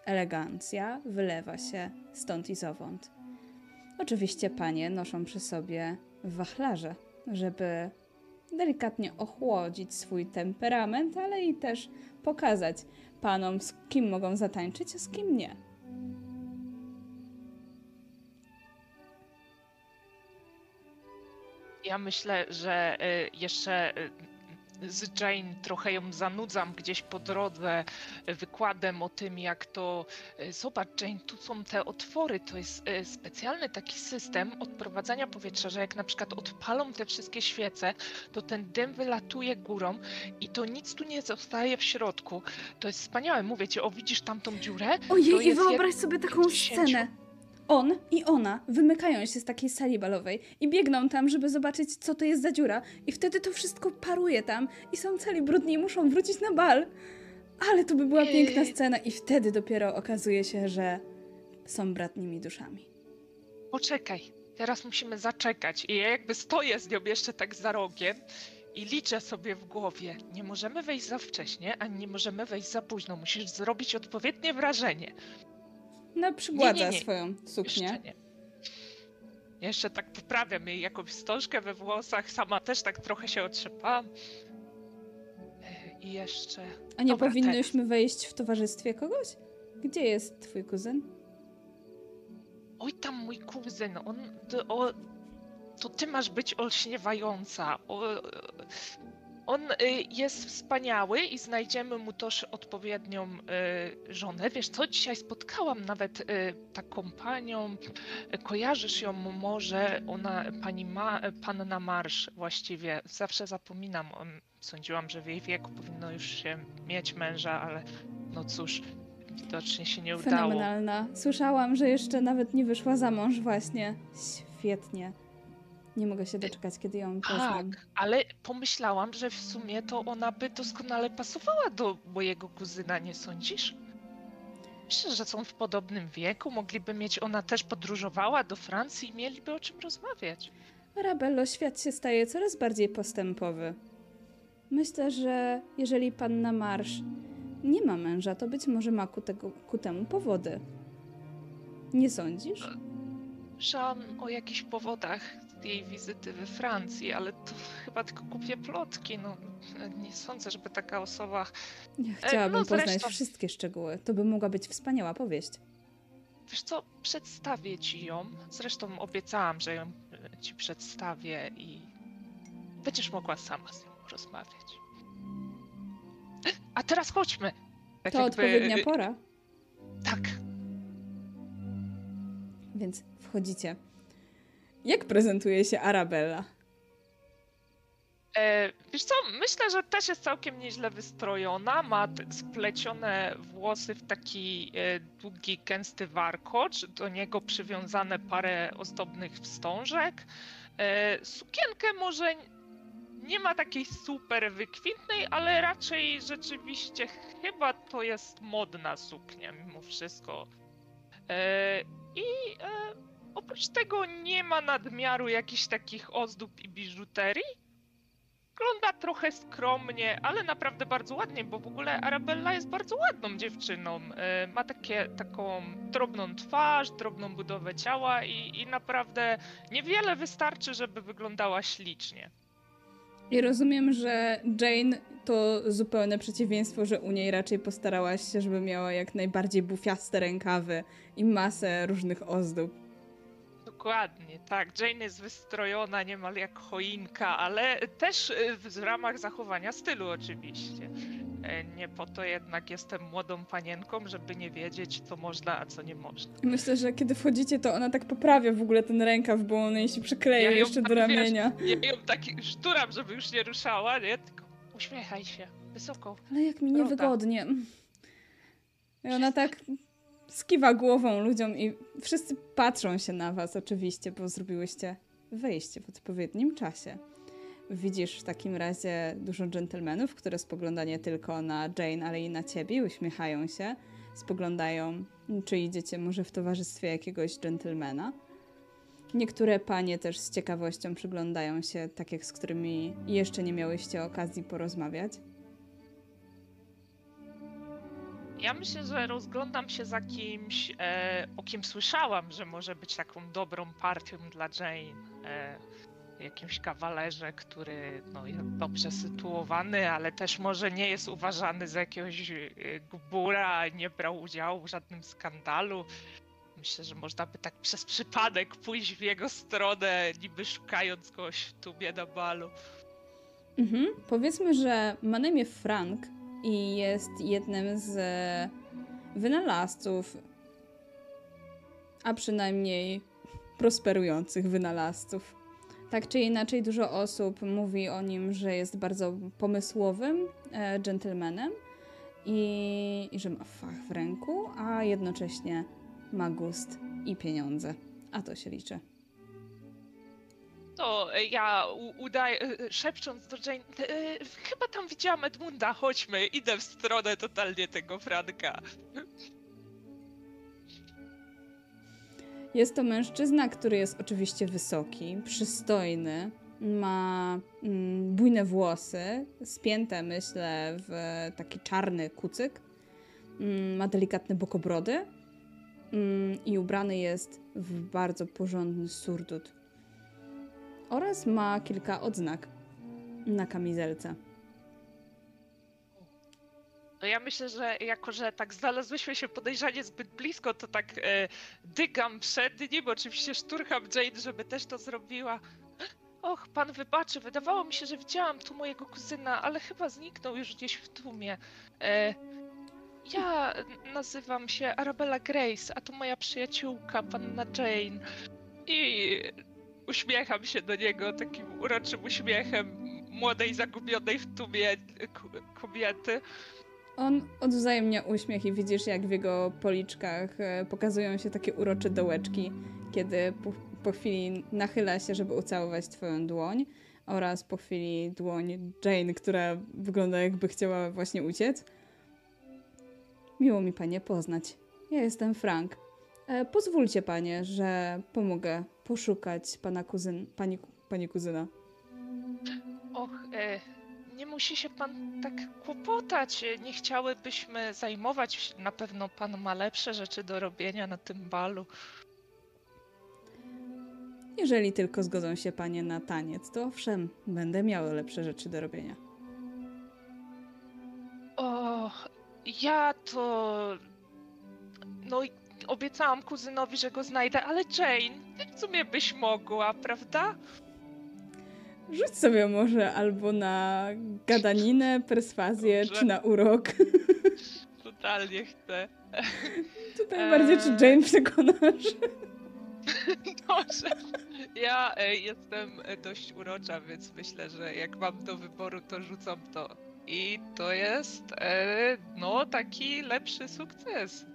elegancja wylewa się stąd i zowąd. Oczywiście panie noszą przy sobie wachlarze, żeby delikatnie ochłodzić swój temperament, ale i też pokazać panom, z kim mogą zatańczyć, a z kim nie. Ja myślę, że y, jeszcze y, z Jane trochę ją zanudzam gdzieś po drodze wykładem o tym, jak to. y, Zobacz, Jane, tu są te otwory. To jest y, specjalny taki system odprowadzania powietrza, że jak na przykład odpalą te wszystkie świece, to ten dym wylatuje górą i to nic tu nie zostaje w środku. To jest wspaniałe. Mówię ci, o widzisz tamtą dziurę? Ojej, i wyobraź sobie taką 50. scenę. On i ona wymykają się z takiej sali balowej i biegną tam, żeby zobaczyć, co to jest za dziura. I wtedy to wszystko paruje tam i są cali brudni i muszą wrócić na bal. Ale to by była piękna scena i wtedy dopiero okazuje się, że są bratnimi duszami. Poczekaj, teraz musimy zaczekać. I ja jakby stoję z nią jeszcze tak za rogiem i liczę sobie w głowie. Nie możemy wejść za wcześnie, ani nie możemy wejść za późno. Musisz zrobić odpowiednie wrażenie. No, przygładza Nie, nie, nie. swoją suknię. Jeszcze nie. Jeszcze tak poprawiam jej jakąś wstążkę we włosach. Sama też tak trochę się otrzepałam. I jeszcze... A nie Dobra, powinnyśmy wejść w towarzystwie kogoś? Gdzie jest twój kuzyn? Oj, tam mój kuzyn, on... To, o, to ty masz być olśniewająca. O, on y, jest wspaniały i znajdziemy mu też odpowiednią y, żonę. Wiesz co, dzisiaj spotkałam nawet y, taką panią, kojarzysz ją może, ona, pani Ma, panna Marsz właściwie, zawsze zapominam, on, sądziłam, że w jej wieku powinno już się mieć męża, ale no cóż, widocznie się nie udało. Fenomenalna. Słyszałam, że jeszcze nawet nie wyszła za mąż właśnie. Świetnie. Nie mogę się doczekać, kiedy ją poznam. Tak, ale pomyślałam, że w sumie to ona by doskonale pasowała do mojego kuzyna, nie sądzisz? Myślę, że są w podobnym wieku, mogliby mieć, ona też podróżowała do Francji i mieliby o czym rozmawiać. Arabello, świat się staje coraz bardziej postępowy. Myślę, że jeżeli panna Marsz nie ma męża, to być może ma ku, tego, ku temu powody. Nie sądzisz? Słyszałam o jakichś powodach jej wizyty we Francji, ale to chyba tylko kupię plotki, no nie sądzę, żeby taka osoba... Ja chciałabym no poznać zresztą- wszystkie szczegóły. To by mogła być wspaniała powieść. Wiesz co, przedstawię ci ją. Zresztą obiecałam, że ją e, ci przedstawię i będziesz mogła sama z nią rozmawiać. A teraz chodźmy. Tak To jakby- odpowiednia pora, Tak. więc wchodzicie. Jak prezentuje się Arabella? E, wiesz co, myślę, że też jest całkiem nieźle wystrojona. Ma splecione włosy w taki e, długi, gęsty warkocz. Do niego przywiązane parę ozdobnych wstążek. E, sukienkę może nie ma takiej super wykwintnej, ale raczej rzeczywiście chyba to jest modna suknia mimo wszystko. E, I e, oprócz tego nie ma nadmiaru jakichś takich ozdób i biżuterii. Wygląda trochę skromnie, ale naprawdę bardzo ładnie, bo w ogóle Arabella jest bardzo ładną dziewczyną. E, Ma takie, taką drobną twarz, drobną budowę ciała i, i naprawdę niewiele wystarczy, żeby wyglądała ślicznie. I rozumiem, że Jane to zupełne przeciwieństwo, że u niej raczej postarałaś się, żeby miała jak najbardziej bufiaste rękawy i masę różnych ozdób. Dokładnie, tak. Jane jest wystrojona niemal jak choinka, ale też e, w ramach zachowania stylu oczywiście. E, Nie po to jednak jestem młodą panienką, żeby nie wiedzieć, co można, a co nie można. Myślę, że kiedy wchodzicie, to ona tak poprawia w ogóle ten rękaw, bo on jej się przykleja Ja jeszcze do tak, wiesz, ramienia. Ja ją tak szturam, żeby już nie ruszała, nie? Tylko uśmiechaj się, wysoko. Ale jak mi niewygodnie. I ona tak skiwa głową ludziom i wszyscy patrzą się na was oczywiście, bo zrobiłyście wejście w odpowiednim czasie. Widzisz w takim razie dużo dżentelmenów, które spogląda nie tylko na Jane, ale i na ciebie, uśmiechają się, spoglądają, czy idziecie może w towarzystwie jakiegoś dżentelmena. Niektóre panie też z ciekawością przyglądają się, tak jak z którymi jeszcze nie miałyście okazji porozmawiać. Ja myślę, że rozglądam się za kimś, e, o kim słyszałam, że może być taką dobrą partią dla Jane. E, jakimś kawalerze, który no, jest dobrze sytuowany, ale też może nie jest uważany za jakiegoś y, gbura, nie brał udziału w żadnym skandalu. Myślę, że można by tak przez przypadek pójść w jego stronę, niby szukając kogoś w tubie na balu. Mhm. Powiedzmy, że ma na imię Frank i jest jednym z wynalazców, a przynajmniej prosperujących wynalazców. Tak czy inaczej, dużo osób mówi o nim, że jest bardzo pomysłowym e, gentlemanem i, i że ma fach w ręku, a jednocześnie ma gust i pieniądze. A to się liczy. To ja udaję, e, szepcząc do Jane, e, chyba tam widziałam Edmunda, chodźmy, idę w stronę totalnie tego Franka. Jest to mężczyzna, który jest oczywiście wysoki, przystojny, ma mm, bujne włosy, spięte myślę w taki czarny kucyk, mm, ma delikatne bokobrody mm, i ubrany jest w bardzo porządny surdut. Oraz ma kilka odznak na kamizelce. No ja myślę, że jako, że tak znalazłyśmy się podejrzanie zbyt blisko, to tak e, dygam przed nim, oczywiście szturcham Jane, żeby też to zrobiła. Och, pan wybaczy, wydawało mi się, że widziałam tu mojego kuzyna, ale chyba zniknął już gdzieś w tłumie. E, ja nazywam się Arabella Grace, a to moja przyjaciółka, panna Jane. I uśmiecham się do niego takim uroczym uśmiechem młodej, zagubionej w tłumie k- kobiety. On odwzajemnia uśmiech i widzisz, jak w jego policzkach e, pokazują się takie urocze dołeczki, kiedy po, po chwili nachyla się, żeby ucałować twoją dłoń oraz po chwili dłoń Jane, która wygląda jakby chciała właśnie uciec. Miło mi panie poznać. Ja jestem Frank. E, pozwólcie panie, że pomogę poszukać pana kuzyn, pani, pani kuzyna. Och, e, nie musi się pan tak kłopotać. E, Nie chciałybyśmy zajmować. Na pewno pan ma lepsze rzeczy do robienia na tym balu. Jeżeli tylko zgodzą się panie na taniec, to owszem, będę miała lepsze rzeczy do robienia. O, ja to. No, i obiecałam kuzynowi, że go znajdę, ale Jane, w sumie byś mogła, prawda? Rzuć sobie może albo na gadaninę, perswazję, Dobrze. czy na urok. Totalnie chcę. Tutaj Eee. bardziej, czy Jane przekonasz. Dobrze. Ja e, jestem e, dość urocza, więc myślę, że jak mam do wyboru, to rzucam to. I to jest, e, no, taki lepszy sukces.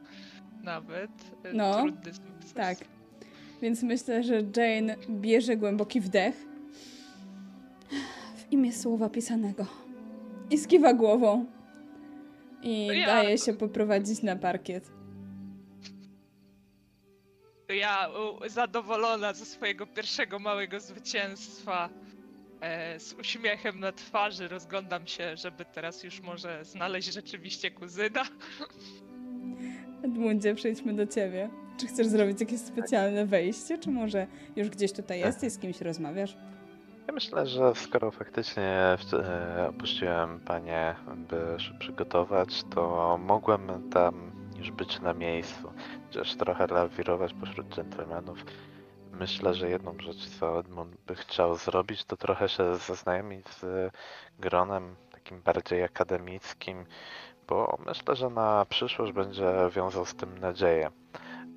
Nawet. E, No, Trudny sukces. Tak. Więc myślę, że Jane bierze głęboki wdech w imię słowa pisanego i skiwa głową. I ja- daje się poprowadzić na parkiet. Ja zadowolona ze swojego pierwszego małego zwycięstwa, e, z uśmiechem na twarzy, rozglądam się, żeby teraz już może znaleźć rzeczywiście kuzyna. Edmundzie, przejdźmy do ciebie. Czy chcesz zrobić jakieś specjalne wejście, czy może już gdzieś tutaj Tak. jesteś, z kimś rozmawiasz? Ja myślę, że skoro faktycznie w- e, opuściłem panie, by się przygotować, to mogłem tam już być na miejscu. Chociaż trochę lawirować pośród dżentelmenów. Myślę, że jedną rzecz, co Edmund by chciał zrobić, to trochę się zaznajomić z gronem takim bardziej akademickim, bo myślę, że na przyszłość będzie wiązał z tym nadzieję.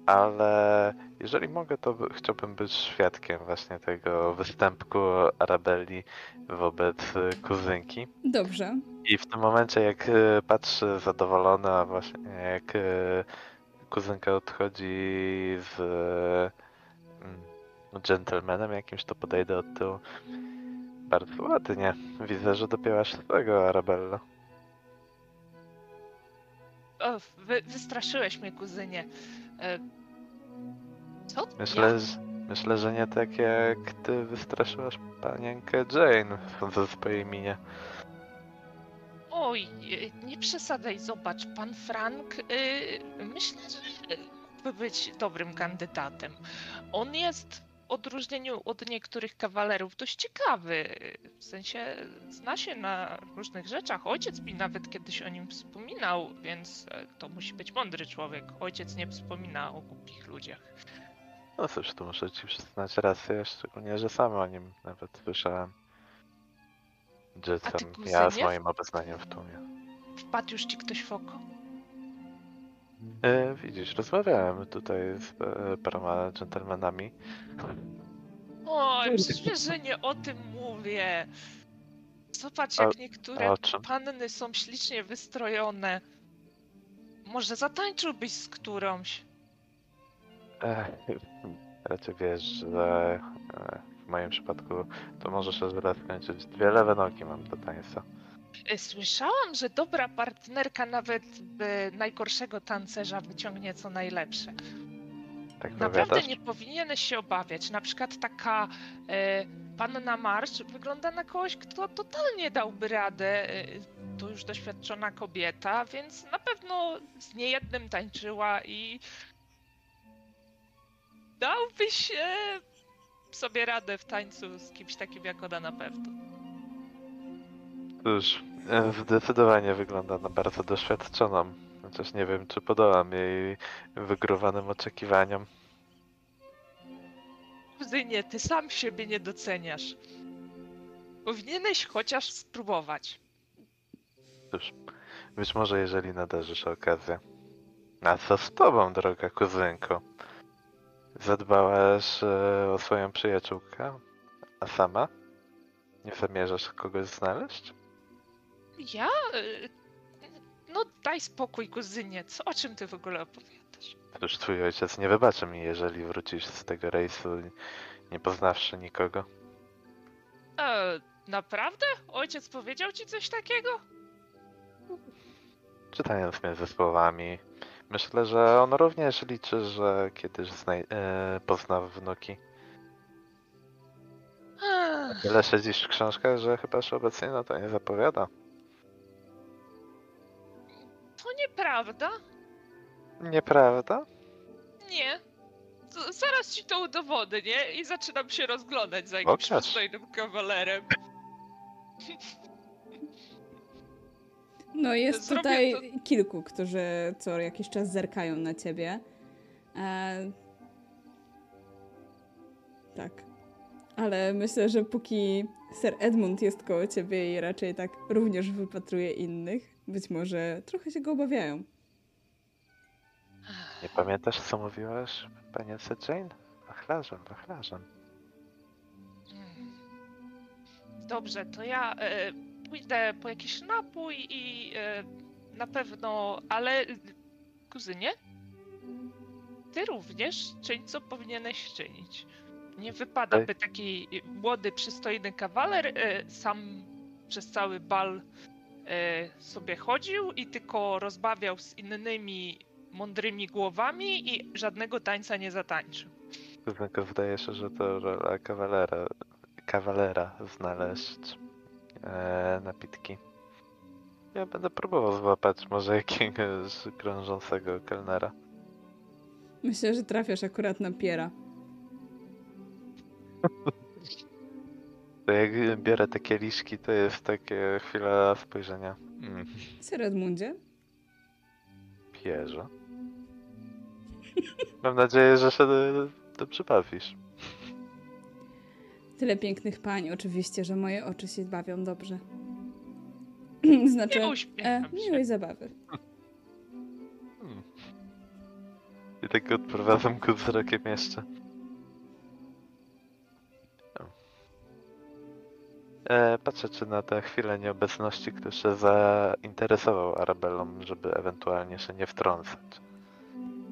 Ale jeżeli mogę, to by- chciałbym być świadkiem właśnie tego występku Arabelli wobec y, kuzynki. Dobrze. I w tym momencie, jak y, patrzy zadowolona, właśnie jak y, kuzynka odchodzi z mm, gentlemanem jakimś, to podejdę od tyłu. Bardzo ładnie. Widzę, że dopięłaś tego Arabella. O, wy, wystraszyłeś mnie, kuzynie. E, co? Myślę, Ja? że, myślę, że nie tak jak ty wystraszyłaś panienkę Jane, sądząc po jej minie. Oj, e, nie przesadzaj, zobacz, pan Frank, y, myślę, że mógłby być dobrym kandydatem. On jest odróżnieniu od niektórych kawalerów dość ciekawy. W sensie zna się na różnych rzeczach. Ojciec mi nawet kiedyś o nim wspominał, więc e, to musi być mądry człowiek. Ojciec nie wspomina o głupich ludziach. No cóż, tu muszę ci przyznać rację, szczególnie, że sam o nim nawet słyszałem. Że tam ja z moim obecnościem w tłumie. Wpadł już ci ktoś w oko. E, widzisz, rozmawiałem tutaj z e, paroma dżentelmenami. O, przecież że nie o tym mówię. Zobacz, jak a niektóre o czym? panny są ślicznie wystrojone. Może zatańczyłbyś z którąś? E, raczej wiesz, że e, w moim przypadku to może się źle skończyć. Dwie lewe nogi mam do tańca. E, Słyszałam, że dobra partnerka nawet by najgorszego tancerza wyciągnie co najlepsze. Tak Naprawdę powiadasz? nie powinieneś się obawiać. Na przykład taka e, panna Marsz wygląda na kogoś, kto totalnie dałby radę. E, to już doświadczona kobieta, więc na pewno z niejednym tańczyła i dałbyś e, sobie radę w tańcu z kimś takim jak ona na pewno. Cóż, zdecydowanie wygląda na bardzo doświadczoną. Chociaż nie wiem, czy podołam jej wygórowanym oczekiwaniom. Kuzynie, ty sam siebie nie doceniasz. Powinieneś chociaż spróbować. Cóż, być może jeżeli nadarzy się okazja. A co z tobą, droga kuzynko? Zadbałaś e, o swoją przyjaciółkę, a sama? Nie zamierzasz kogoś znaleźć? Ja? Y, No daj spokój, kuzynie. Co, o czym ty w ogóle opowiadasz? Cóż, twój ojciec nie wybaczy mi, jeżeli wrócisz z tego rejsu nie poznawszy nikogo. E, naprawdę? Ojciec powiedział ci coś takiego? Czytając między słowami, myślę, że on również liczy, że kiedyś znaj- e, pozna wnuki. Tyle siedzisz w książkach, że chyba się obecnie no to nie zapowiada. To nieprawda? Nieprawda? Nie. Z- zaraz ci to udowodnię i zaczynam się rozglądać za jakimś Pokaż. przystojnym kawalerem. No jest Zrobię tutaj to- kilku, którzy co jakiś czas zerkają na ciebie. E... Tak. Ale myślę, że póki Sir Edmund jest koło ciebie i raczej tak również wypatruje innych, być może trochę się go obawiają. Nie pamiętasz, co mówiłaś, panience Jane? Wachlarzem, wachlarzem. Dobrze, to ja e, pójdę po jakiś napój i e, na pewno, ale kuzynie, ty również czyń co powinieneś czynić. Nie wypada, Ej. by taki młody, przystojny kawaler e, sam przez cały bal sobie chodził i tylko rozbawiał z innymi mądrymi głowami i żadnego tańca nie zatańczył. Tylko zdaje się, że to rola kawalera, kawalera znaleźć e, napitki. Ja będę próbował złapać może jakiegoś krążącego kelnera. Myślę, że trafiasz akurat na Piera. To jak biorę te kieliszki, to jest takie chwila spojrzenia. Mm, Sir Edmundzie? Pierze. Mam nadzieję, że się do- dobrze bawisz. Tyle pięknych pań, oczywiście, że moje oczy się bawią dobrze. znaczy, e, miłej zabawy. Hmm. I tak odprowadzam go wzrokiem jeszcze. Patrzę, czy na tę chwilę nieobecności ktoś się zainteresował Arabellą, żeby ewentualnie się nie wtrącać.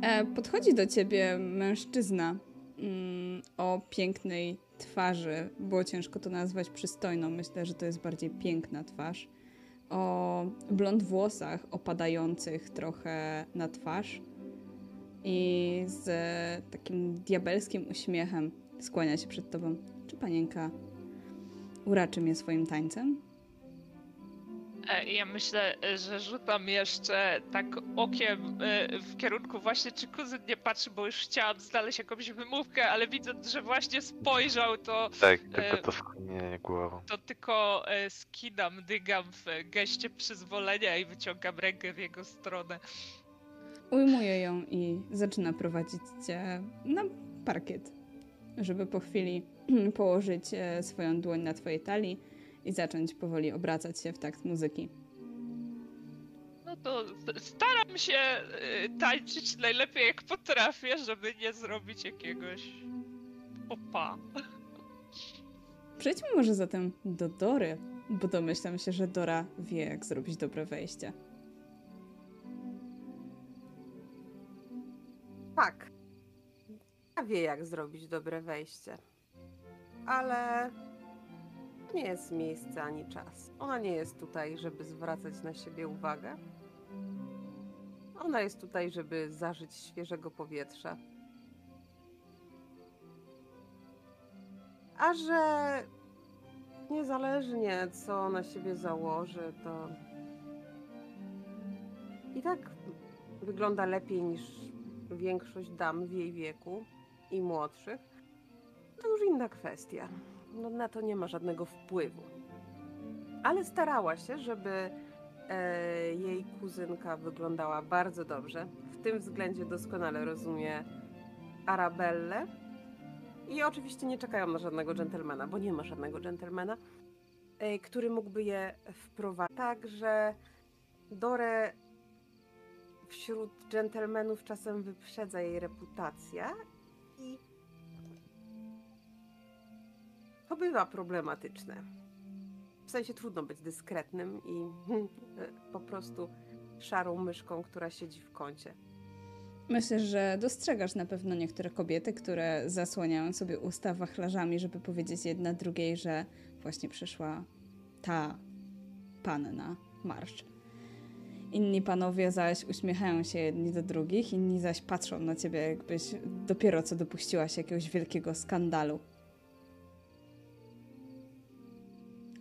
E, podchodzi do ciebie mężczyzna mm, o pięknej twarzy. Było ciężko to nazwać przystojną. Myślę, że to jest bardziej piękna twarz. O blond włosach opadających trochę na twarz i z takim diabelskim uśmiechem skłania się przed tobą. Czy panienka uraczy mnie swoim tańcem? E, Ja myślę, że rzucam jeszcze tak okiem e, w kierunku właśnie, czy kuzyn nie patrzy, bo już chciałam znaleźć jakąś wymówkę, ale widząc, że właśnie spojrzał, to, Tak, E, tylko to skinienie głową. to tylko skinam, dygam w geście przyzwolenia i wyciągam rękę w jego stronę. Ujmuje ją i zaczyna prowadzić cię na parkiet, żeby po chwili położyć e, swoją dłoń na twojej talii i zacząć powoli obracać się w takt muzyki. No to staram się e, tańczyć najlepiej jak potrafię, żeby nie zrobić jakiegoś opa. Przejdźmy może zatem do Dory, bo domyślam się, że Dora wie, jak zrobić dobre wejście. Tak. Ja wie, jak zrobić dobre wejście. Ale nie jest miejsce ani czas. Ona nie jest tutaj, żeby zwracać na siebie uwagę. Ona jest tutaj, żeby zażyć świeżego powietrza. A że niezależnie co na siebie założy, to i tak wygląda lepiej niż większość dam w jej wieku i młodszych, to już inna kwestia. No, na to nie ma żadnego wpływu. Ale starała się, żeby e, jej kuzynka wyglądała bardzo dobrze. W tym względzie doskonale rozumie Arabellę. I oczywiście nie czekają na żadnego dżentelmena, bo nie ma żadnego dżentelmena, e, który mógłby je wprowadzić. Także Dorę wśród dżentelmenów czasem wyprzedza jej reputacja i to bywa problematyczne. W sensie trudno być dyskretnym i po prostu szarą myszką, która siedzi w kącie. Myślę, że dostrzegasz na pewno niektóre kobiety, które zasłaniają sobie usta wachlarzami, żeby powiedzieć jedna drugiej, że właśnie przyszła ta panna marsz. Inni panowie zaś uśmiechają się jedni do drugich, inni zaś patrzą na ciebie, jakbyś dopiero co dopuściła się jakiegoś wielkiego skandalu.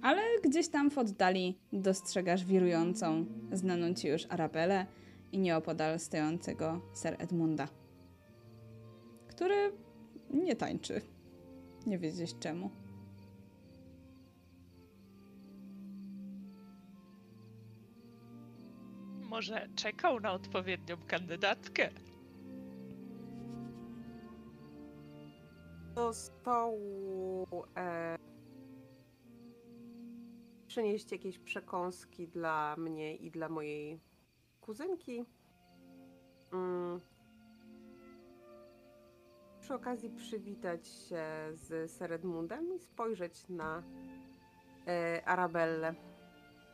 Ale gdzieś tam w oddali dostrzegasz wirującą, znaną ci już Arabelę i nieopodal stojącego Sir Edmunda, który nie tańczy. Nie wiedzieć czemu. Może czekał na odpowiednią kandydatkę? Do stołu e, przynieść jakieś przekąski dla mnie i dla mojej kuzynki. Mm. Przy okazji przywitać się z Sir Edmundem i spojrzeć na e, Arabellę.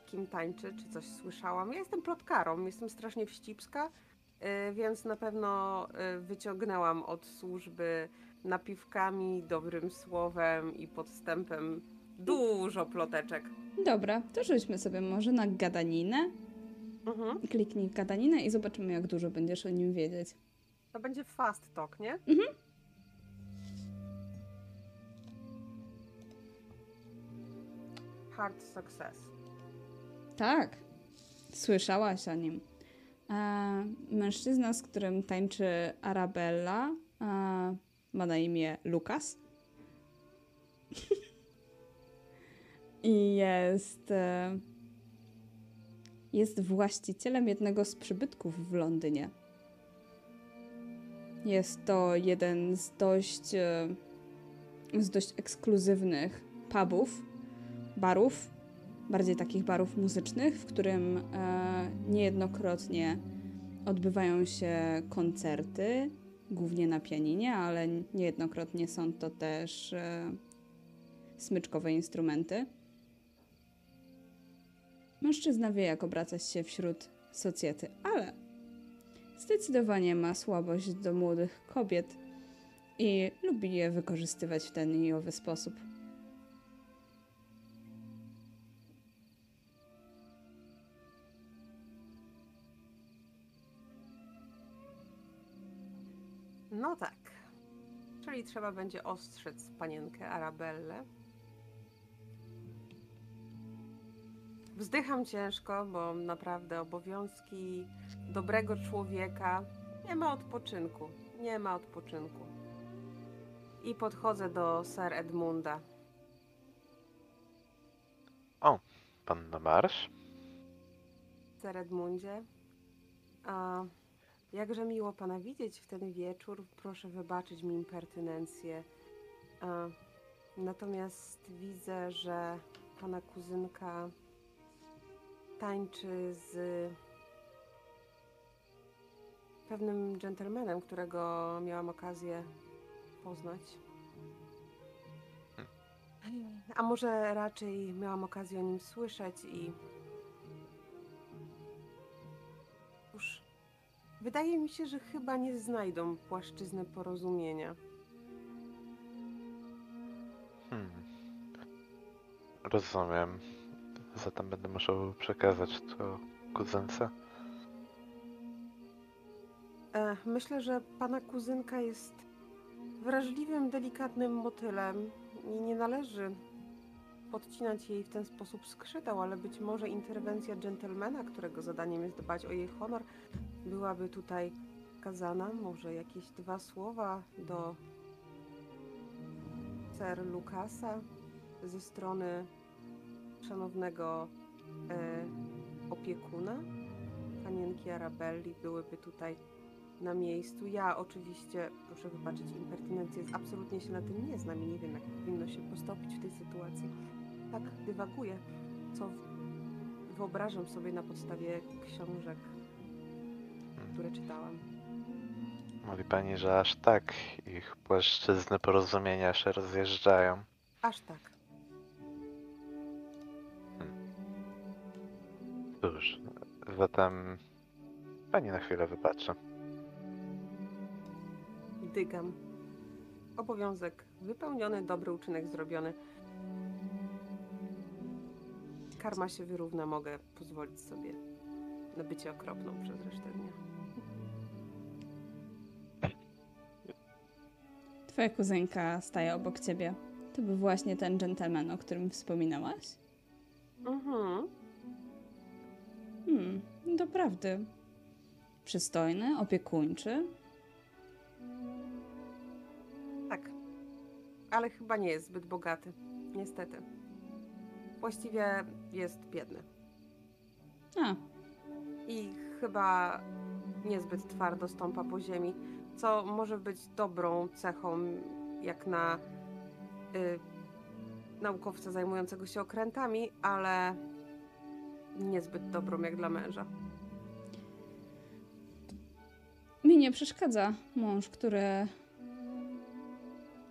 Kim tańczy, czy coś słyszałam. Ja jestem plotkarą, jestem strasznie wścibska, e, więc na pewno e, wyciągnęłam od służby napiwkami, dobrym słowem i podstępem dużo ploteczek. Dobra, to rzućmy sobie może na gadaninę. Mhm. Kliknij gadaninę i zobaczymy, jak dużo będziesz o nim wiedzieć. To będzie fast talk, nie? Mhm. Hard success. Tak, słyszałaś o nim. E, mężczyzna, z którym tańczy Arabella, e, ma na imię Lukas. I jest. E, jest właścicielem jednego z przybytków w Londynie. Jest to jeden z dość, e, z dość ekskluzywnych pubów, barów, bardziej takich barów muzycznych, w którym e, niejednokrotnie odbywają się koncerty, głównie na pianinie, ale niejednokrotnie są to też e, smyczkowe instrumenty. Mężczyzna wie, jak obracać się wśród socjety, ale zdecydowanie ma słabość do młodych kobiet i lubi je wykorzystywać w ten i owy sposób. No tak. Czyli trzeba będzie ostrzec panienkę Arabellę. Wzdycham ciężko, bo naprawdę obowiązki dobrego człowieka nie ma odpoczynku. Nie ma odpoczynku. I podchodzę do Sir Edmunda. Pan na marsz? Sir Edmundzie, a jakże miło pana widzieć w ten wieczór. Proszę wybaczyć mi impertynencję. A, natomiast widzę, że pana kuzynka tańczy z pewnym dżentelmenem, którego miałam okazję poznać. A może raczej miałam okazję o nim słyszeć i Cóż, wydaje mi się, że chyba nie znajdą płaszczyzny porozumienia. Hmm. Rozumiem. Zatem będę musiał przekazać to kuzynce. E, myślę, że pana kuzynka jest wrażliwym, delikatnym motylem i nie należy podcinać jej w ten sposób skrzydeł, ale być może interwencja dżentelmena, którego zadaniem jest dbać o jej honor, byłaby tutaj kazana. Może jakieś dwa słowa do Sir Lukasa ze strony szanownego e, opiekuna, panienki Arabelli, byłyby tutaj na miejscu. Ja oczywiście, proszę wybaczyć impertynencję, absolutnie się na tym nie znam i nie wiem, jak powinno się postąpić w tej sytuacji. Tak dywaguję, co wyobrażam sobie na podstawie książek, które czytałam. Mówi pani, że aż tak ich płaszczyzny porozumienia się rozjeżdżają. Aż tak. Cóż, zatem pani na chwilę wybaczy. Dygam. Obowiązek wypełniony, dobry uczynek zrobiony. Karma się wyrówna, mogę pozwolić sobie na bycie okropną przez resztę dnia. Twoja kuzynka staje obok ciebie. To był właśnie ten gentleman, o którym wspominałaś? Mhm. Hmm, doprawdy. Przystojny, opiekuńczy. Tak. Ale chyba nie jest zbyt bogaty. Niestety. Właściwie jest biedny. A, I chyba niezbyt twardo stąpa po ziemi, co może być dobrą cechą, jak na y, naukowca zajmującego się okrętami, ale niezbyt dobrą jak dla męża. mi nie przeszkadza mąż, który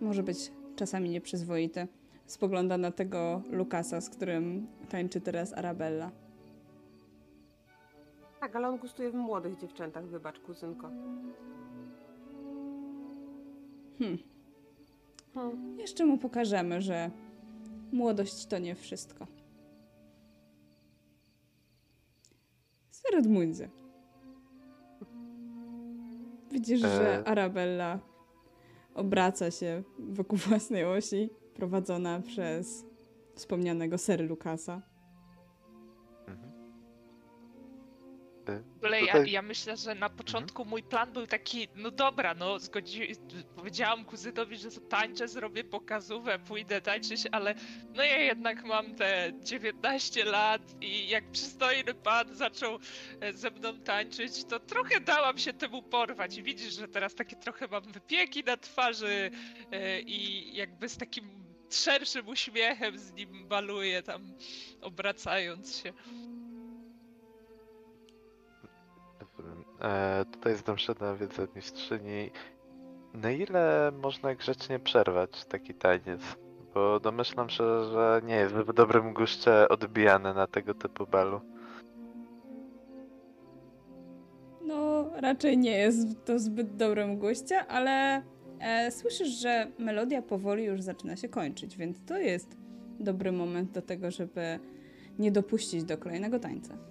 może być czasami nieprzyzwoity. Spogląda na tego Lukasa, z którym tańczy teraz Arabella. Tak, ale on gustuje w młodych dziewczętach, wybacz, kuzynko. Hmm. Hmm. Jeszcze mu pokażemy, że młodość to nie wszystko. Sir Edmundzie. Widzisz, że E. Arabella obraca się wokół własnej osi, prowadzona przez wspomnianego Sir Lukasa. Y, ja, tutaj- ja myślę, że na początku mój plan był taki, no dobra, no zgodzi... powiedziałam kuzynowi, że tańczę, zrobię pokazówę, pójdę tańczyć, ale no ja jednak mam te 19 lat i jak przystojny pan zaczął e, ze mną tańczyć, to trochę dałam się temu porwać i widzisz, że teraz takie trochę mam wypieki na twarzy e, i jakby z takim szerszym uśmiechem z nim baluję tam, obracając się. E, tutaj zdążę na wiedzę mistrzyni. Na ile można grzecznie przerwać taki taniec? Bo domyślam się, że nie jest w dobrym guście odbijany na tego typu balu. No, raczej nie jest to zbyt dobrym guście, ale e, słyszysz, że melodia powoli już zaczyna się kończyć, więc to jest dobry moment do tego, żeby nie dopuścić do kolejnego tańca.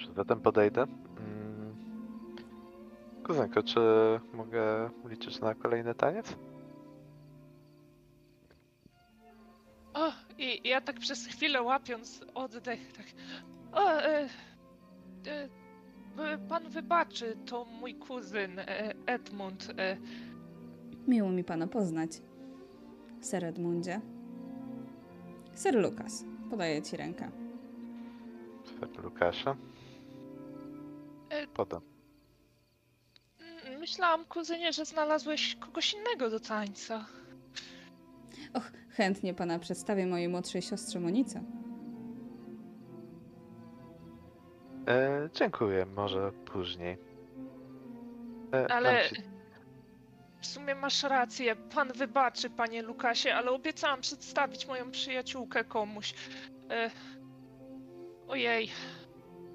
Dobrze, zatem podejdę. Mm. Kuzynko, czy mogę liczyć na kolejny taniec? O, i ja tak przez chwilę łapiąc oddech, tak. O, e, e, e, pan wybaczy, to mój kuzyn e, Edmund. E, Miło mi pana poznać. Ser Edmundzie. Ser Lukas. Podaję ci rękę. Ser Lukasza. E- Potem. myślałam, kuzynie, że znalazłeś kogoś innego do tańca. Och, chętnie pana przedstawię mojej młodszej siostrze Monice. E, dziękuję, może później. E, Ale ci- w sumie masz rację. Pan wybaczy, panie Lukasie, ale obiecałam przedstawić moją przyjaciółkę komuś. E... Ojej,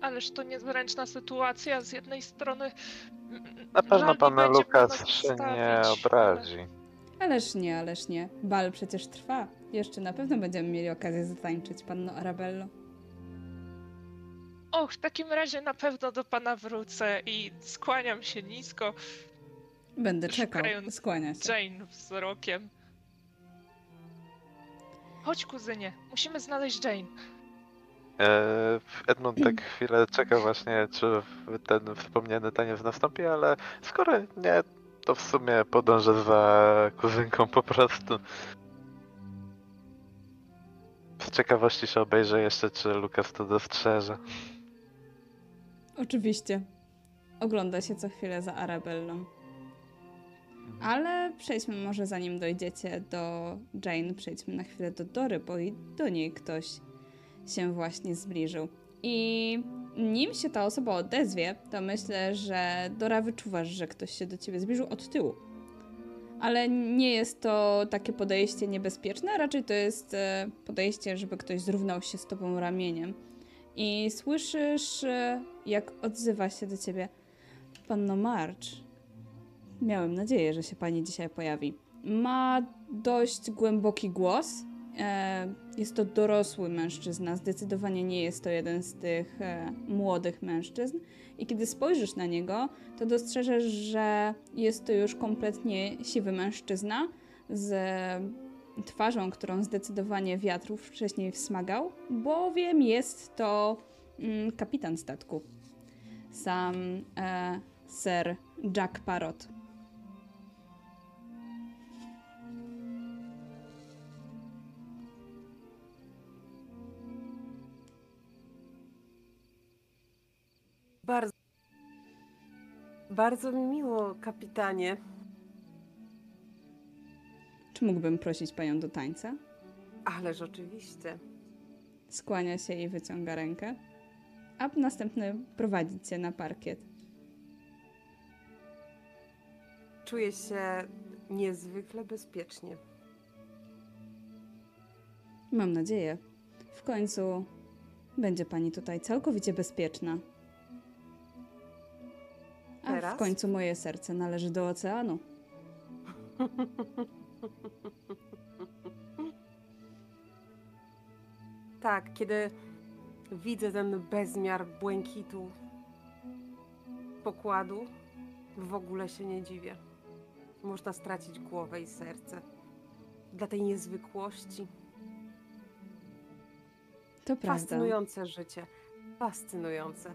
ależ to niezręczna sytuacja. Z jednej strony. mm, Na pewno żal mi pan będzie Lukas pana się nie obrazi. Ależ nie, ależ nie. Bal przecież trwa. Jeszcze na pewno będziemy mieli okazję zatańczyć, panno Arabello. Och, w takim razie na pewno do pana wrócę i skłaniam się nisko, Będę czekał. Skłania się. Jane wzrokiem. Chodź, kuzynie, musimy znaleźć Jane. E, Edmund tak chwilę czeka właśnie, czy ten wspomniany taniec nastąpi, ale skoro nie, to w sumie podążę za kuzynką po prostu. Z ciekawości się obejrzę jeszcze, czy Lukas to dostrzeże. Oczywiście. Ogląda się co chwilę za Arabellą. Ale przejdźmy może zanim dojdziecie do Jane, przejdźmy na chwilę do Dory, bo i do niej ktoś się właśnie zbliżył. I nim się ta osoba odezwie, to myślę, że Dora wyczuwasz, że ktoś się do ciebie zbliżył od tyłu. Ale nie jest to takie podejście niebezpieczne, raczej to jest e, podejście, żeby ktoś zrównał się z tobą ramieniem. I słyszysz, e, jak odzywa się do ciebie Panno March. Miałem nadzieję, że się pani dzisiaj pojawi. Ma dość głęboki głos. E, jest to dorosły mężczyzna. Zdecydowanie nie jest to jeden z tych e, młodych mężczyzn. I kiedy spojrzysz na niego, to dostrzeżesz, że jest to już kompletnie siwy mężczyzna z twarzą, którą zdecydowanie wiatrów wcześniej wsmagał, bowiem jest to mm, kapitan statku. Sam e, Sir Jack Parrot. Bardzo. Bardzo mi miło, kapitanie. Czy mógłbym prosić panią do tańca? Ależ oczywiście. Skłania się i wyciąga rękę, a następny prowadzić cię na parkiet. Czuję się niezwykle bezpiecznie. Mam nadzieję. W końcu będzie pani tutaj całkowicie bezpieczna. A w Teraz? końcu moje serce należy do oceanu. Tak, kiedy widzę ten bezmiar błękitu pokładu, w ogóle się nie dziwię. Można stracić głowę i serce. Dla tej niezwykłości. To prawda. Fascynujące życie. Fascynujące.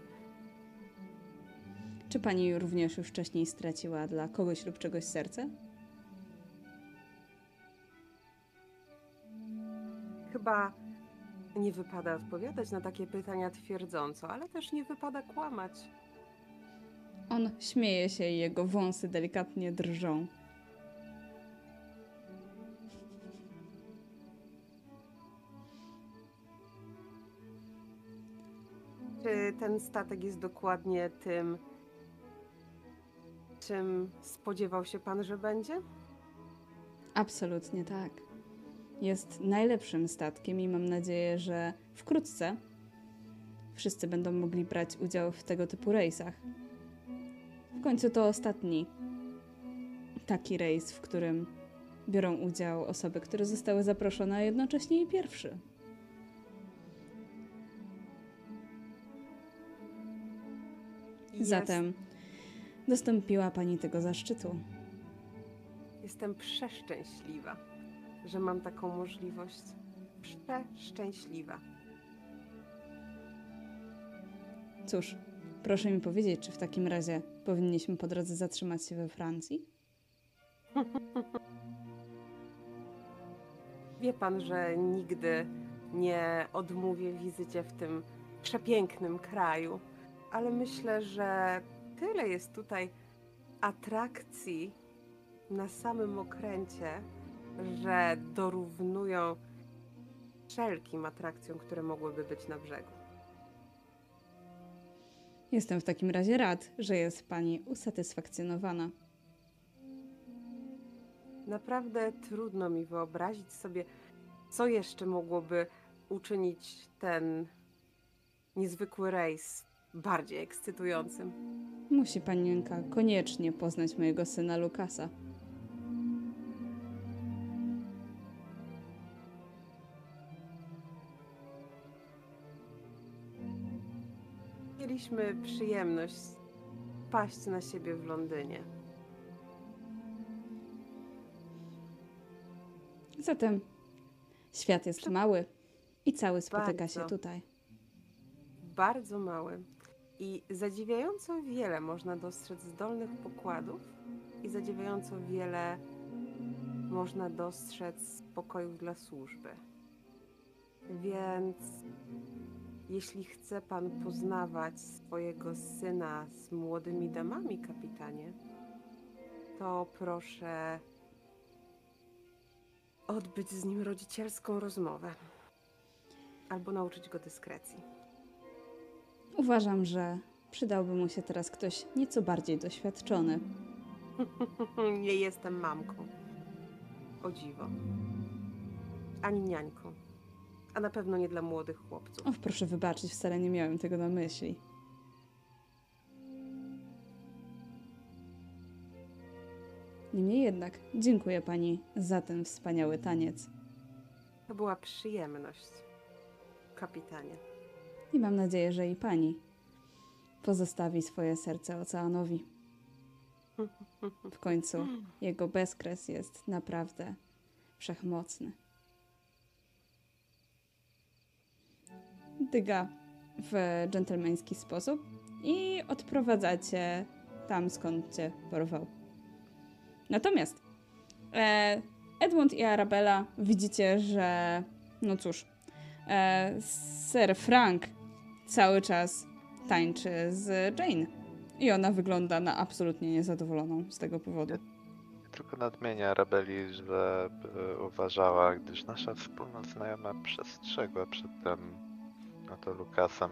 Czy pani również już wcześniej straciła dla kogoś lub czegoś serce? Chyba nie wypada odpowiadać na takie pytania twierdząco, ale też nie wypada kłamać. On śmieje się i jego wąsy delikatnie drżą. Czy ten statek jest dokładnie tym, czym spodziewał się pan, że będzie? Absolutnie tak. Jest najlepszym statkiem i mam nadzieję, że wkrótce wszyscy będą mogli brać udział w tego typu rejsach. W końcu to ostatni taki rejs, w którym biorą udział osoby, które zostały zaproszone, a jednocześnie i pierwszy. Jest- Zatem dostąpiła pani tego zaszczytu. Jestem przeszczęśliwa, że mam taką możliwość. przeszczęśliwa. Cóż, proszę mi powiedzieć, czy w takim razie powinniśmy po drodze zatrzymać się we Francji? Wie pan, że nigdy nie odmówię wizycie w tym przepięknym kraju, ale myślę, że tyle jest tutaj atrakcji na samym okręcie, że dorównują wszelkim atrakcjom, które mogłyby być na brzegu. Jestem w takim razie rad, że jest pani usatysfakcjonowana. Naprawdę trudno mi wyobrazić sobie, co jeszcze mogłoby uczynić ten niezwykły rejs bardziej ekscytującym. Musi panienka koniecznie poznać mojego syna Lukasa. Mieliśmy przyjemność paść na siebie w Londynie. Zatem świat jest mały i cały spotyka się Bardzo. tutaj. Bardzo mały. I zadziwiająco wiele można dostrzec zdolnych pokładów i zadziwiająco wiele można dostrzec pokojów dla służby. Więc jeśli chce pan poznawać swojego syna z młodymi damami, kapitanie, to proszę odbyć z nim rodzicielską rozmowę albo nauczyć go dyskrecji. Uważam, że przydałby mu się teraz ktoś nieco bardziej doświadczony. Nie jestem mamką. O dziwo. Ani niańką. A na pewno nie dla młodych chłopców. Och, proszę wybaczyć, wcale nie miałem tego na myśli. Niemniej jednak, dziękuję pani za ten wspaniały taniec To była przyjemność, kapitanie. I mam nadzieję, że i pani pozostawi swoje serce oceanowi. W końcu jego bezkres jest naprawdę wszechmocny. Dyga w dżentelmeński sposób i odprowadza cię tam, skąd cię porwał. Natomiast e, Edmund i Arabella widzicie, że no cóż, e, Sir Frank cały czas tańczy z Jane. I ona wygląda na absolutnie niezadowoloną z tego powodu. Tylko nadmienia Rebeli, że by uważała, gdyż nasza wspólna znajoma przestrzegła przed tym, no to Lukasem.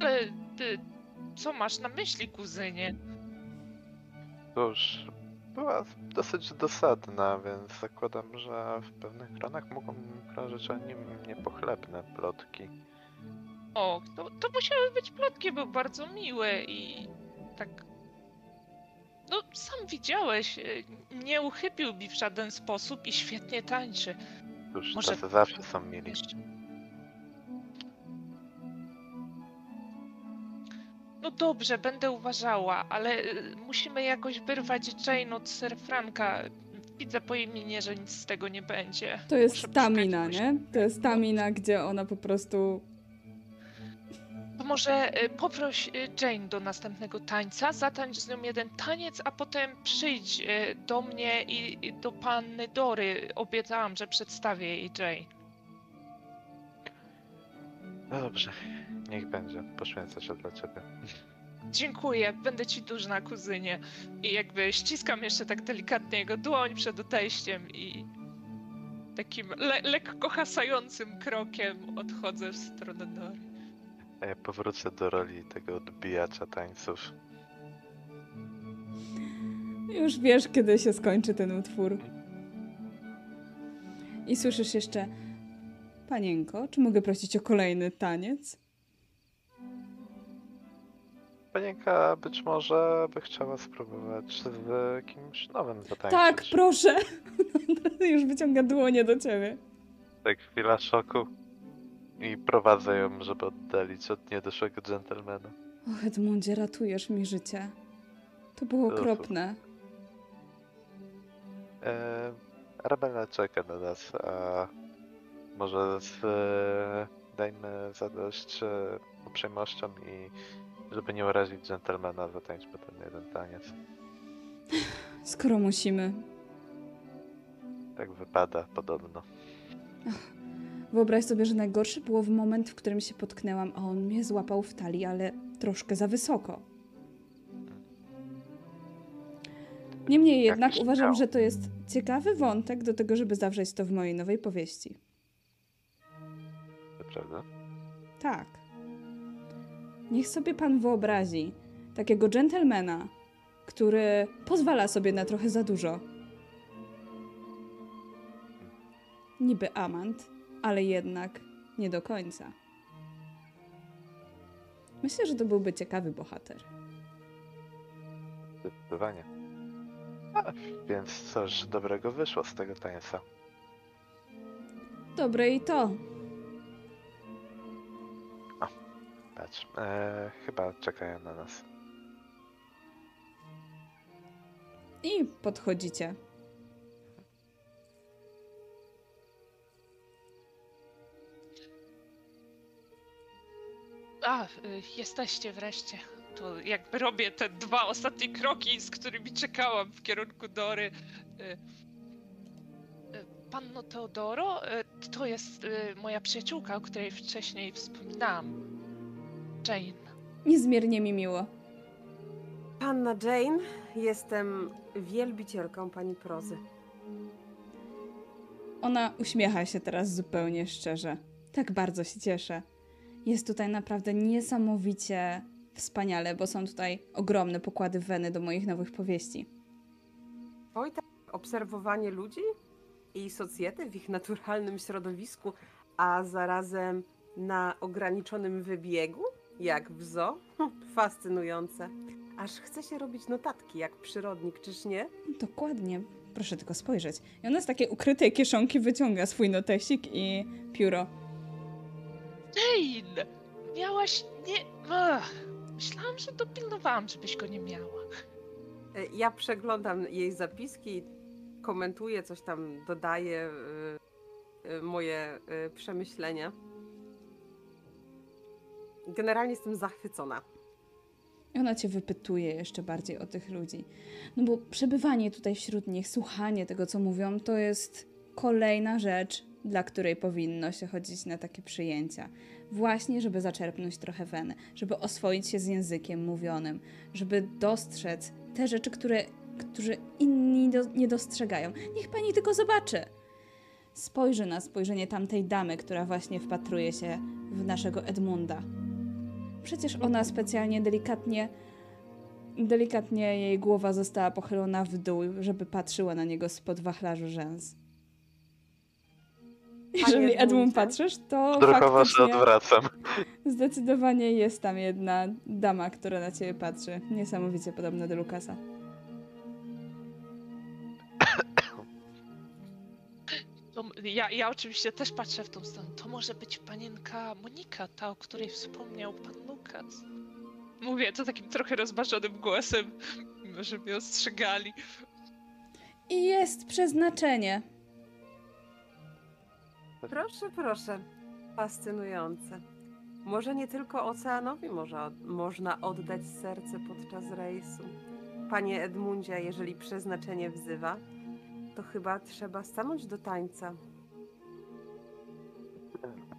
Ale ty, co masz na myśli, kuzynie? Cóż, była dosyć dosadna, więc zakładam, że w pewnych ranach mogą krążyć o nim niepochlebne plotki. O, to, to musiały być plotki, był bardzo miły i tak. No, sam widziałeś, e, nie uchybił mi w żaden sposób i świetnie tańczy. Cóż, Może- tacy zawsze są. Jeszcze- No dobrze, będę uważała, ale y, musimy jakoś wyrwać Jane od Sir Franka. Widzę po minie, że nic z tego nie będzie. To jest Muszę ta mina, nie? To jest ta mina, gdzie ona po prostu To może y, poproś y, Jane do następnego tańca, zatańcz z nią jeden taniec, a potem przyjdź y, do mnie i, do panny Dory. Obiecałam, że przedstawię jej Jane. No dobrze, niech będzie. Poświęcę się dla ciebie. Dziękuję, będę ci dłużna, kuzynie. I jakby ściskam jeszcze tak delikatnie jego dłoń przed odejściem i takim le- lekko hasającym krokiem odchodzę w stronę Dory. A ja powrócę do roli tego odbijacza tańców. już wiesz, kiedy się skończy ten utwór. I słyszysz jeszcze, panienko, czy mogę prosić o kolejny taniec? Panienka być może by chciała spróbować z kimś nowym zatańczyć. Tak, proszę! już wyciąga dłonie do ciebie. Tak, chwila szoku. I prowadzę ją, żeby oddalić od niedoszłego dżentelmena. O, Edmundzie, ratujesz mi życie. To było Uhu. okropne. E, Arabella czeka na nas, a może z, e, dajmy zadość e, uprzejmościom i żeby nie urazić dżentelmena, zatańczmy ten jeden taniec. Skoro musimy. Tak wypada podobno. Wyobraź sobie, że najgorszy było w moment, w którym się potknęłam, a on mnie złapał w talii, ale troszkę za wysoko. Niemniej jednak Jakiś uważam, że to jest ciekawy wątek do tego, żeby zawrzeć to w mojej nowej powieści. To prawda? Tak. Niech sobie pan wyobrazi takiego dżentelmena, który pozwala sobie na trochę za dużo. Niby amant, ale jednak nie do końca. Myślę, że to byłby ciekawy bohater. Zdecydowanie. A, więc coś dobrego wyszło z tego tańca. Dobre i to. Patrz, e, chyba czekają na nas. I podchodzicie. A, y, jesteście wreszcie. To jakby robię te dwa ostatnie kroki, z którymi czekałam w kierunku Dory. Y, y, Panno Teodoro, to jest moja przyjaciółka, o której wcześniej wspominałam. Jane. Niezmiernie mi miło. Panna Jane, jestem wielbicielką pani prozy. Ona uśmiecha się teraz zupełnie szczerze. Tak bardzo się cieszę. Jest tutaj naprawdę niesamowicie wspaniale, bo są tutaj ogromne pokłady weny do moich nowych powieści. Oj, tak, obserwowanie ludzi i socjety w ich naturalnym środowisku, a zarazem na ograniczonym wybiegu, jak w zoo. Hm, Fascynujące. Aż chce się robić notatki, jak przyrodnik, czyż nie? Dokładnie. Proszę tylko spojrzeć. I ona z takiej ukrytej kieszonki wyciąga swój notesik i pióro. Jane! Miałaś nie... Ach, myślałam, że dopilnowałam, żebyś go nie miała. E, Ja przeglądam jej zapiski, komentuję, coś tam dodaję, y, y, moje przemyślenia. Generalnie jestem zachwycona. I ona cię wypytuje jeszcze bardziej o tych ludzi. No bo przebywanie tutaj wśród nich, słuchanie tego, co mówią, to jest kolejna rzecz, dla której powinno się chodzić na takie przyjęcia. Właśnie, żeby zaczerpnąć trochę weny, żeby oswoić się z językiem mówionym, żeby dostrzec te rzeczy, które, które inni do, nie dostrzegają. Niech pani tylko zobaczy. Spojrzy na spojrzenie tamtej damy, która właśnie wpatruje się w naszego Edmunda. Przecież ona specjalnie delikatnie, delikatnie jej głowa została pochylona w dół, żeby patrzyła na niego spod wachlarzu rzęs. Jeżeli? Edmund patrzysz, to Odruchowo się odwracam. zdecydowanie jest tam jedna dama, która na ciebie patrzy. Niesamowicie podobna do Lukasa. To, ja, ja oczywiście też patrzę w tą stronę. To może być panienka Monika, ta, o której wspomniał pan Lukas. Mówię to takim trochę rozmarzonym głosem, mimo że mnie ostrzegali. I jest przeznaczenie. Proszę, proszę. Fascynujące. Może nie tylko oceanowi może, można oddać serce podczas rejsu. Panie Edmundzie, jeżeli przeznaczenie wzywa, to chyba trzeba stanąć do tańca.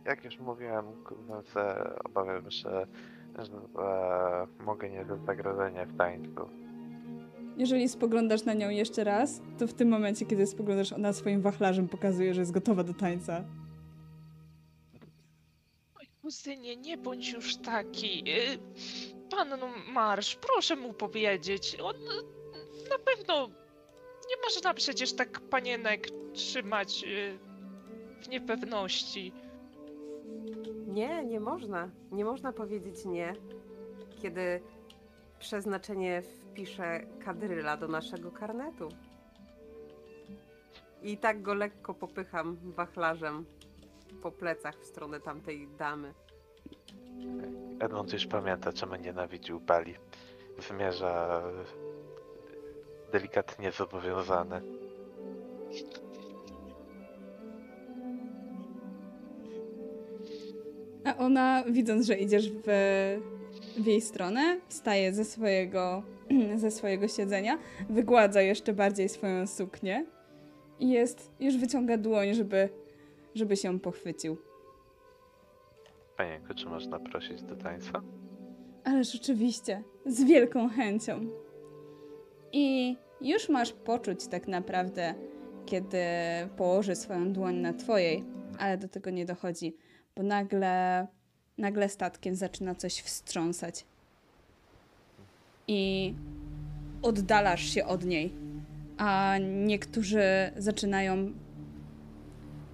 Jak już mówiłem, kurwa, obawiam się, że e, mogę nie do zagrożenia w tańcu. Jeżeli spoglądasz na nią jeszcze raz, to w tym momencie, kiedy spoglądasz, ona swoim wachlarzem pokazuje, że jest gotowa do tańca. Oj, kuzynie, nie bądź już taki. Y, Panno Marsz, proszę mu powiedzieć. On y, na pewno nie można przecież tak panienek trzymać y, w niepewności. Nie, nie można. Nie można powiedzieć nie, kiedy przeznaczenie wpiszę kadryla do naszego karnetu. I tak go lekko popycham wachlarzem po plecach w stronę tamtej damy. Edmund już pamięta, czemu nienawidził Bali. Wymierza delikatnie zobowiązany. A ona, widząc, że idziesz w w jej stronę, wstaje ze swojego, ze swojego siedzenia, wygładza jeszcze bardziej swoją suknię i jest, już wyciąga dłoń, żeby, żeby się pochwycił. Panienko, czy można prosić do tańca? Ależ oczywiście, z wielką chęcią. I już masz poczuć tak naprawdę, kiedy położy swoją dłoń na twojej, ale do tego nie dochodzi, bo nagle, nagle statkiem zaczyna coś wstrząsać. I oddalasz się od niej, a niektórzy zaczynają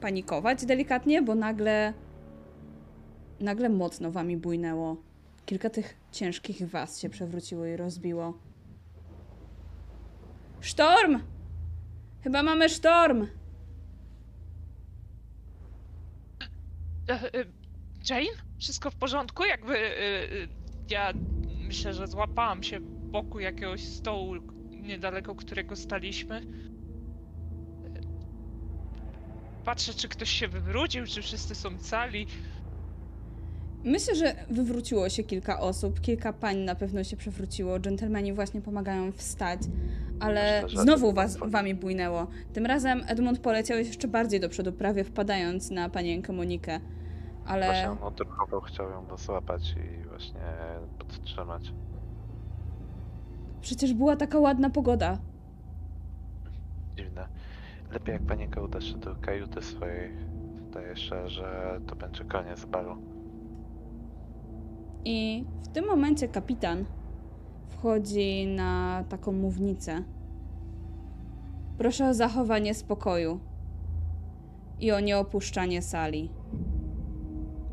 panikować delikatnie, bo nagle, nagle mocno wami bujnęło. Kilka tych ciężkich was się przewróciło i rozbiło. Sztorm! Chyba mamy sztorm! E, e, Jane? Wszystko w porządku? Jakby e, ja myślę, że złapałam się boku jakiegoś stołu niedaleko którego staliśmy. Patrzę, czy ktoś się wywrócił, czy wszyscy są cali. Myślę, że wywróciło się kilka osób, kilka pań na pewno się przewróciło, dżentelmeni właśnie pomagają wstać, ale znowu was, po- wami bujnęło. Tym razem Edmund poleciał jeszcze bardziej do przodu, prawie wpadając na panienkę Monikę. Właśnie Ale on odruchowo chciał ją złapać i właśnie podtrzymać. przecież była taka ładna pogoda. Dziwne. Lepiej jak panienka uda się do kajuty swojej. Wydaje się, że to będzie koniec balu. I w tym momencie kapitan wchodzi na taką mównicę. Proszę o zachowanie spokoju i o nieopuszczanie sali.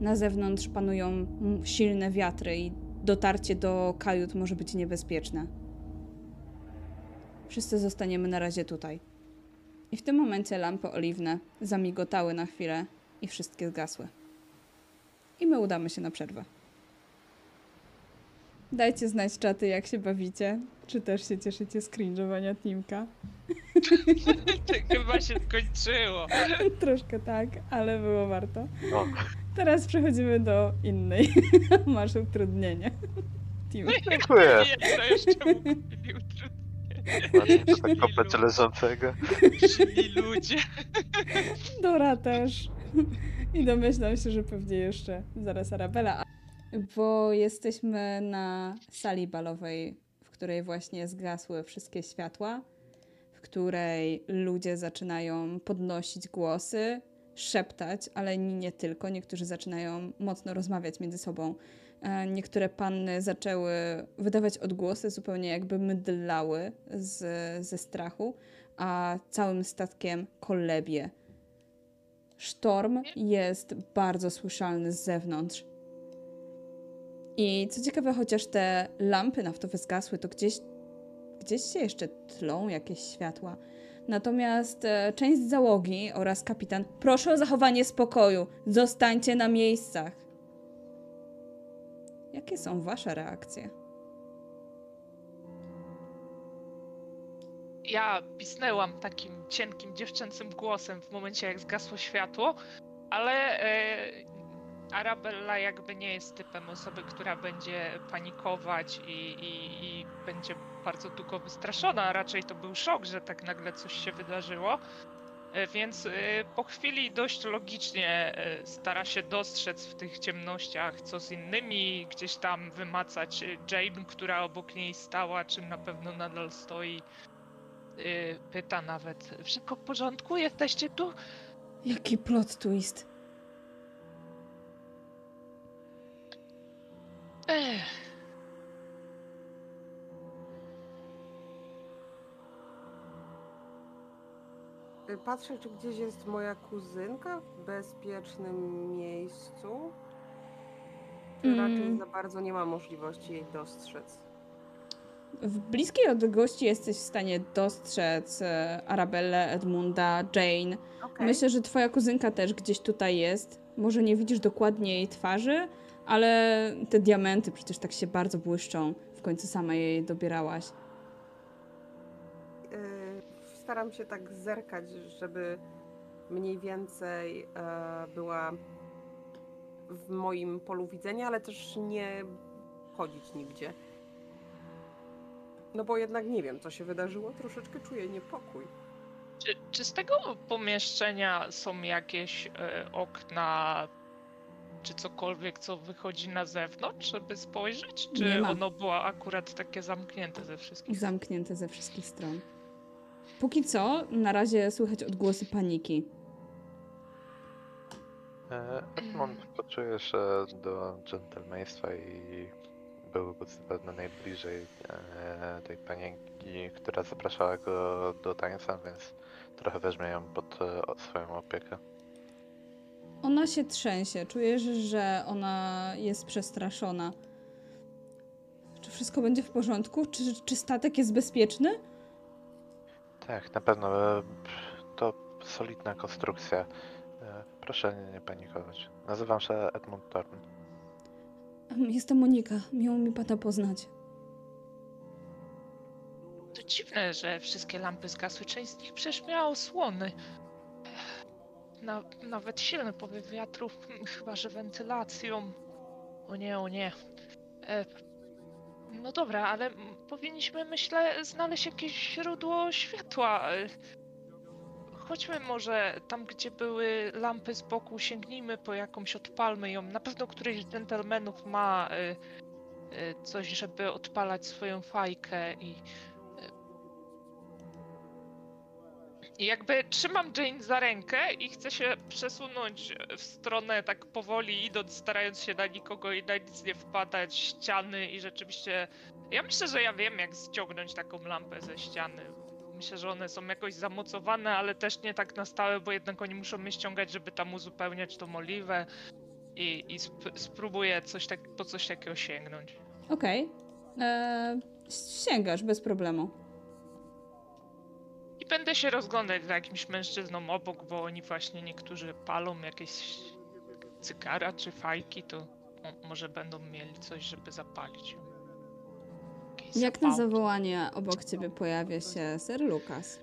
Na zewnątrz panują silne wiatry i dotarcie do kajut może być niebezpieczne. Wszyscy zostaniemy na razie tutaj. I w tym momencie lampy oliwne zamigotały na chwilę i wszystkie zgasły. I my udamy się na przerwę. Dajcie znać czaty, jak się bawicie. Czy też się cieszycie z cringe'owania Timka? Chyba się skończyło. Troszkę tak, ale było warto. No, Teraz przechodzimy do innej. Masz utrudnienie. Tim. dziękuję. Nie, to jeszcze mógł utrudnienie. Kopać leżącego. Źli ludzie. Dora też. I domyślam się, że pewnie jeszcze zaraz Arabella. Bo jesteśmy na sali balowej, w której właśnie zgasły wszystkie światła, w której ludzie zaczynają podnosić głosy, szeptać, ale nie tylko. Niektórzy zaczynają mocno rozmawiać między sobą. E, Niektóre panny zaczęły wydawać odgłosy, zupełnie jakby mydlały z, ze strachu, a całym statkiem kolebie. Sztorm jest bardzo słyszalny z zewnątrz. I co ciekawe, chociaż te lampy naftowe zgasły, to gdzieś, gdzieś się jeszcze tlą jakieś światła. Natomiast e, część załogi oraz kapitan, proszę o zachowanie spokoju. Zostańcie na miejscach. Jakie są wasze reakcje? Ja pisnęłam takim cienkim, dziewczęcym głosem w momencie, jak zgasło światło, ale e, Arabella jakby nie jest typem osoby, która będzie panikować i, i, i będzie bardzo długo wystraszona. Raczej to był szok, że tak nagle coś się wydarzyło. E, Więc e, po chwili dość logicznie e, stara się dostrzec w tych ciemnościach, co z innymi, gdzieś tam wymacać Jane, która obok niej stała, czy na pewno nadal stoi. Pyta nawet, wszystko w porządku? Jesteście tu? Jaki plot twist. Ech, Patrzę, czy gdzieś jest moja kuzynka w bezpiecznym miejscu. Czy Mm. raczej za bardzo nie ma możliwości jej dostrzec? W bliskiej odległości jesteś w stanie dostrzec e, Arabellę, Edmunda, Jane. Okej. Myślę, że twoja kuzynka też gdzieś tutaj jest. Może nie widzisz dokładnie jej twarzy, ale te diamenty przecież tak się bardzo błyszczą. W końcu sama jej dobierałaś. Staram się tak zerkać, żeby mniej więcej e, była w moim polu widzenia, ale też nie chodzić nigdzie. No bo jednak nie wiem, co się wydarzyło, troszeczkę czuję niepokój. Czy, czy z tego pomieszczenia są jakieś e, okna, czy cokolwiek, co wychodzi na zewnątrz, żeby spojrzeć? Czy Nie ma. ono było akurat takie zamknięte ze wszystkich? Zamknięte ze wszystkich stron. Póki co, na razie słychać odgłosy paniki. E, Edmund poczuje się do dżentelmeństwa i był zapewne najbliżej e, tej panienki, która zapraszała go do tańca, więc trochę weźmie ją pod e, swoją opiekę. Ona się trzęsie. Czujesz, że ona jest przestraszona. Czy wszystko będzie w porządku? Czy, czy statek jest bezpieczny? Tak, na pewno e, to solidna konstrukcja. E, Proszę nie, nie panikować. Nazywam się Edmund Thorn. Jestem Monika. Miło mi pana poznać. To dziwne, że wszystkie lampy zgasły. Część z nich przecież miała osłony. Na, nawet silny powiew wiatru, chyba że wentylacją. O nie, o nie. E, no dobra, ale powinniśmy, myślę, znaleźć jakieś źródło światła. Chodźmy może tam, gdzie były lampy z boku, sięgnijmy po jakąś, odpalmy ją. Na pewno któryś z dżentelmenów ma e, e, coś, żeby odpalać swoją fajkę i I jakby trzymam Jane za rękę i chcę się przesunąć w stronę tak powoli idąc, starając się na nikogo i na nic nie wpadać, ściany i rzeczywiście... Ja myślę, że ja wiem jak ściągnąć taką lampę ze ściany. Myślę, że one są jakoś zamocowane, ale też nie tak na stałe, bo jednak oni muszą mnie ściągać, żeby tam uzupełniać tą oliwę i, i sp- spróbuję coś tak, po coś takiego sięgnąć. Okej. Eee, Sięgasz bez problemu. I będę się rozglądać za jakimś mężczyzną obok, bo oni właśnie niektórzy palą jakieś cygara czy fajki, to mo- może będą mieli coś, żeby zapalić. Jakieś Jak na zapałki. zawołanie obok ciebie pojawia się Sir Lucas.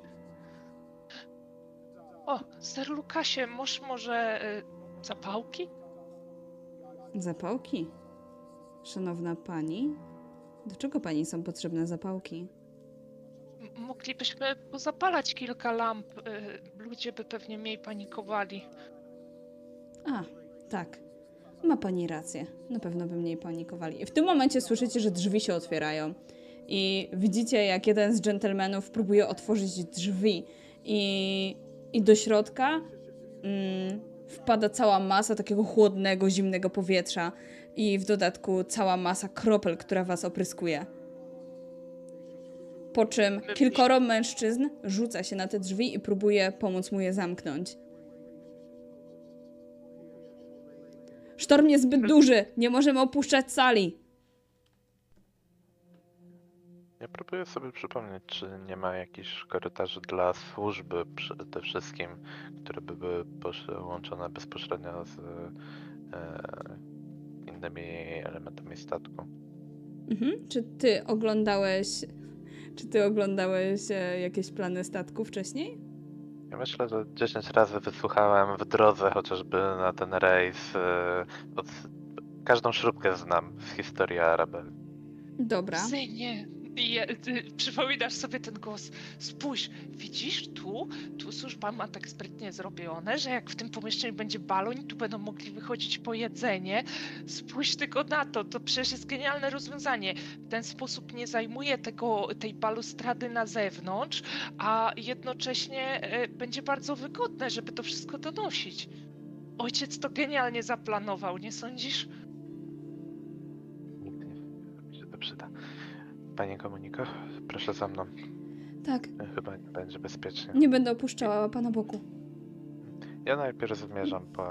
O, Sir Lukasie, masz może y, zapałki? Zapałki? Szanowna pani, do czego pani są potrzebne zapałki? Moglibyśmy pozapalać kilka lamp. Y, ludzie by pewnie mniej panikowali. A, tak. Ma pani rację. Na pewno by mniej panikowali. I w tym momencie słyszycie, że drzwi się otwierają. I widzicie, jak jeden z dżentelmenów próbuje otworzyć drzwi. I, i do środka mm, wpada cała masa takiego chłodnego, zimnego powietrza. I w dodatku cała masa kropel, która was opryskuje. Po czym kilkoro mężczyzn rzuca się na te drzwi i próbuje pomóc mu je zamknąć. Sztorm jest zbyt duży, nie możemy opuszczać sali. Ja próbuję sobie przypomnieć, czy nie ma jakichś korytarzy dla służby przede wszystkim, które by były połączone bezpośrednio z e, innymi elementami statku. Mhm. Czy ty oglądałeś. Czy ty oglądałeś e, jakieś plany statku wcześniej? Ja myślę, że 10 razy wysłuchałem w drodze chociażby na ten rejs. e, Od... Każdą śrubkę znam z historii Arabeli. Dobra. Synie, je, ty, przypominasz sobie ten głos. Spójrz, widzisz tu? Tu służba ma tak sprytnie zrobione, że jak w tym pomieszczeniu będzie balon, tu będą mogli wychodzić po jedzenie. Spójrz tylko na to, to przecież jest genialne rozwiązanie. W ten sposób nie zajmuje tego, tej balustrady na zewnątrz, a jednocześnie e, będzie bardzo wygodne, żeby to wszystko donosić. Ojciec to genialnie zaplanował, nie sądzisz? Nigdy nie mi się to przyda. Panie Komuniko, proszę za mną. Tak, Chyba nie będzie bezpiecznie. nie będę opuszczała pana boku. Ja najpierw zmierzam po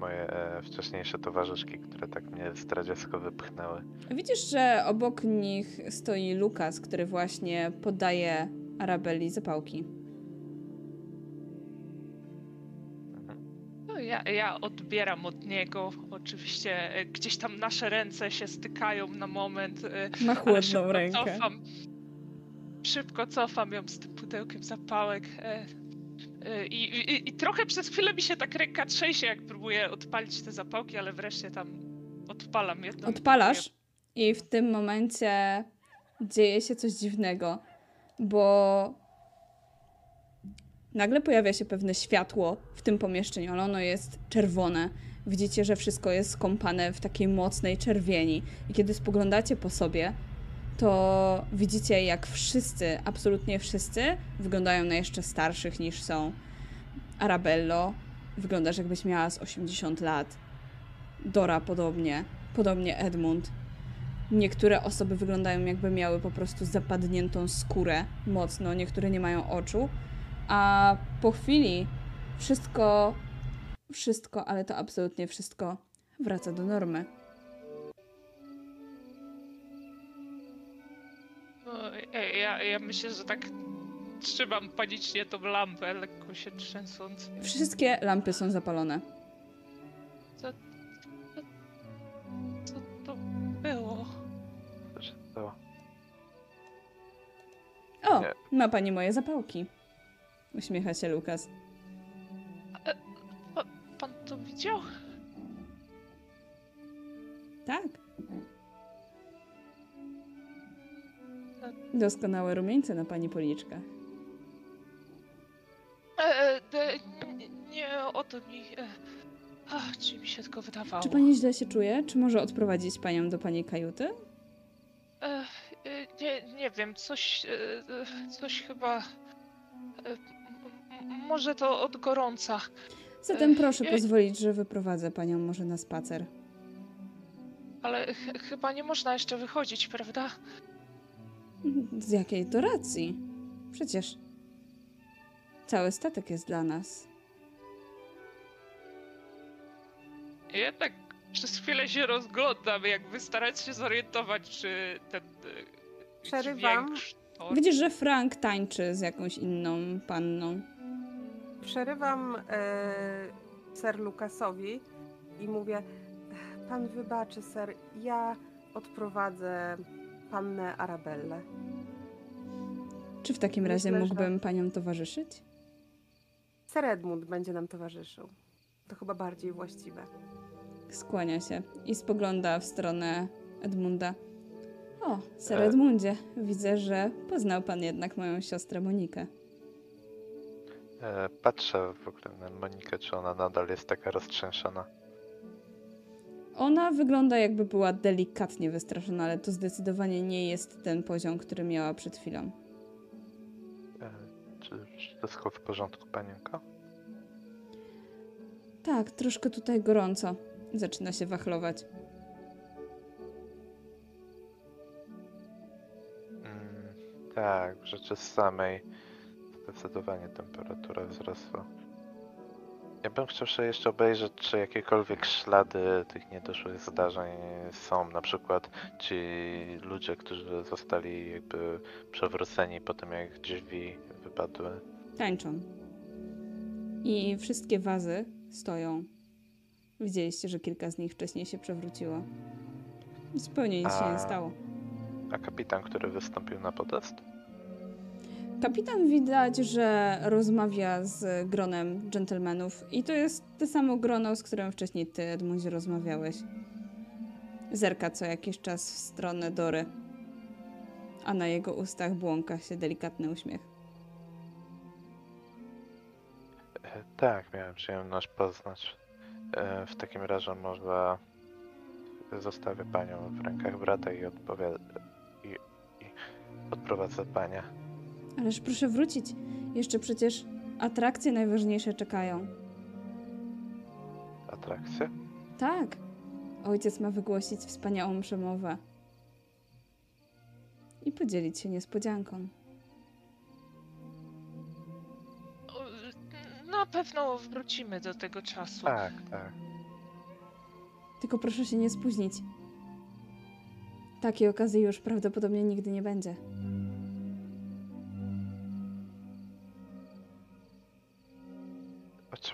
moje e, wcześniejsze towarzyszki, które tak mnie zdradziecko wypchnęły. Widzisz, że obok nich stoi Lukas, który właśnie podaje Arabeli zapałki. Ja, ja odbieram od niego. Oczywiście e, gdzieś tam nasze ręce się stykają na moment. e, ale chłodną rękę. Cofam, szybko cofam ją z tym pudełkiem zapałek. E, I, i, I trochę przez chwilę mi się tak ręka trzęsie, jak próbuję odpalić te zapałki, ale wreszcie tam odpalam jedną. Odpalasz i w tym momencie dzieje się coś dziwnego, bo nagle pojawia się pewne światło w tym pomieszczeniu, ale ono jest czerwone. Widzicie, że wszystko jest skąpane w takiej mocnej czerwieni. I kiedy spoglądacie po sobie, to widzicie, jak wszyscy, absolutnie wszyscy, wyglądają na jeszcze starszych niż są. Arabello, wyglądasz jakbyś miała z 80 lat. Dora podobnie, podobnie Edmund. Niektóre osoby wyglądają jakby miały po prostu zapadniętą skórę mocno, niektóre nie mają oczu, a po chwili wszystko, wszystko, ale to absolutnie wszystko wraca do normy. No, ja, ja, myślę, że tak trzymam panicznie tą lampę, lekko się trzęsąc. Wszystkie lampy są zapalone. Co to było? Co się stało? O, Nie. ma pani moje zapałki. Uśmiecha się Lukas. Pan to widział? Tak. Doskonałe rumieńce na pani policzkach. E, e, nie, nie o to mi. E, ach, czy mi się tylko wydawało. Czy pani źle się czuje? Czy może odprowadzić panią do pani kajuty? E, e, nie, nie wiem, coś. E, e, coś chyba. Może to od gorąca. Zatem proszę ja- pozwolić, że wyprowadzę panią może na spacer. Ale ch chyba nie można jeszcze wychodzić, prawda? Z jakiej to racji? Przecież cały statek jest dla nas. Jednak przez chwilę się rozglądam, jakby starać się zorientować, czy ten. e, Przerywam. dźwięk, Widzisz, że Frank tańczy z jakąś inną panną. Przerywam e, ser Lukasowi i mówię: Pan wybaczy, ser, ja odprowadzę pannę Arabellę. Czy w takim razie Myślę, że- mógłbym panią towarzyszyć? Ser Edmund będzie nam towarzyszył. To chyba bardziej właściwe. Skłania się i spogląda w stronę Edmunda. O, ser E. Edmundzie, widzę, że poznał pan jednak moją siostrę Monikę. E, patrzę w ogóle na Monikę, czy ona nadal jest taka roztrzęsiona. Ona wygląda jakby była delikatnie wystraszona, ale to zdecydowanie nie jest ten poziom, który miała przed chwilą. E, czy wszystko w porządku, panienko? Tak, troszkę tutaj gorąco. Zaczyna się wachlować. Mm, tak, rzeczy samej zdecydowanie temperatura wzrosła. Ja bym chciał sobie jeszcze obejrzeć, czy jakiekolwiek ślady tych niedoszłych zdarzeń są. Na przykład ci ludzie, którzy zostali jakby przewróceni po tym, jak drzwi wypadły. Tańczą. I wszystkie wazy stoją. Widzieliście, że kilka z nich wcześniej się przewróciło. Zupełnie nic się A- nie stało. A kapitan, który wystąpił na podest? Kapitan widać, że rozmawia z gronem dżentelmenów i to jest to samo grono, z którym wcześniej ty, Edmundzie, rozmawiałeś. Zerka co jakiś czas w stronę Dory, a na jego ustach błąka się delikatny uśmiech. E, Tak, miałem przyjemność poznać. E, W takim razie może zostawię panią w rękach brata i odpowiada i, i odprowadzę panią. Ależ proszę wrócić. Jeszcze przecież atrakcje najważniejsze czekają. Atrakcję? Tak. Ojciec ma wygłosić wspaniałą przemowę. I podzielić się niespodzianką. Na pewno wrócimy do tego czasu. Tak, tak. Tylko proszę się nie spóźnić. Takiej okazji już prawdopodobnie nigdy nie będzie.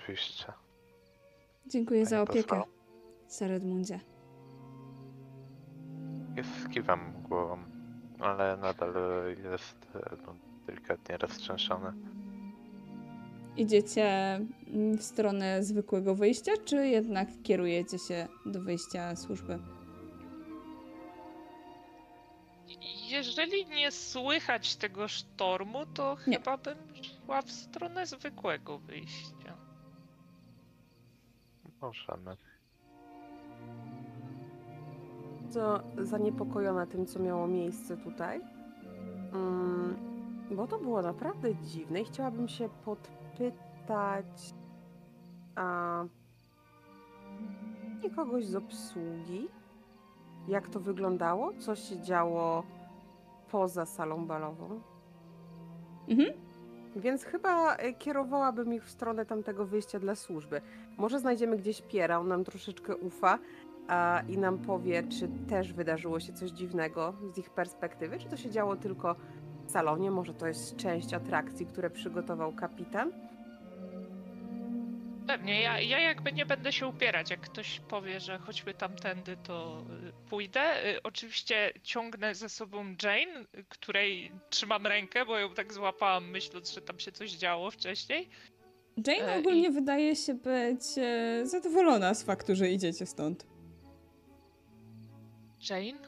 Oczywiście. Dziękuję za opiekę, pozwala? Sir Edmundzie. Jest kiwam głową, ale nadal jest no, delikatnie roztrzęsiony. Idziecie w stronę zwykłego wyjścia, czy jednak kierujecie się do wyjścia służby? Jeżeli nie słychać tego sztormu, to Nie. chyba bym szła w stronę zwykłego wyjścia. Możemy. bardzo zaniepokojona tym, co miało miejsce tutaj. Mm, bo to było naprawdę dziwne i chciałabym się podpytać a, nie kogoś z obsługi, jak to wyglądało, co się działo poza salą balową. Mhm. Więc chyba e, kierowałabym ich w stronę tamtego wyjścia dla służby. Może znajdziemy gdzieś Piera, on nam troszeczkę ufa a, i nam powie, czy też wydarzyło się coś dziwnego z ich perspektywy, czy to się działo tylko w salonie, może to jest część atrakcji, które przygotował kapitan. Pewnie, ja, ja jakby nie będę się upierać. Jak ktoś powie, że chodźmy tamtędy, to y, pójdę. Y, Oczywiście ciągnę ze sobą Jane, której trzymam rękę, bo ją tak złapałam, myśląc, że tam się coś działo wcześniej. Jane E, ogólnie i- wydaje się być e, zadowolona z faktu, że idziecie stąd. Jane,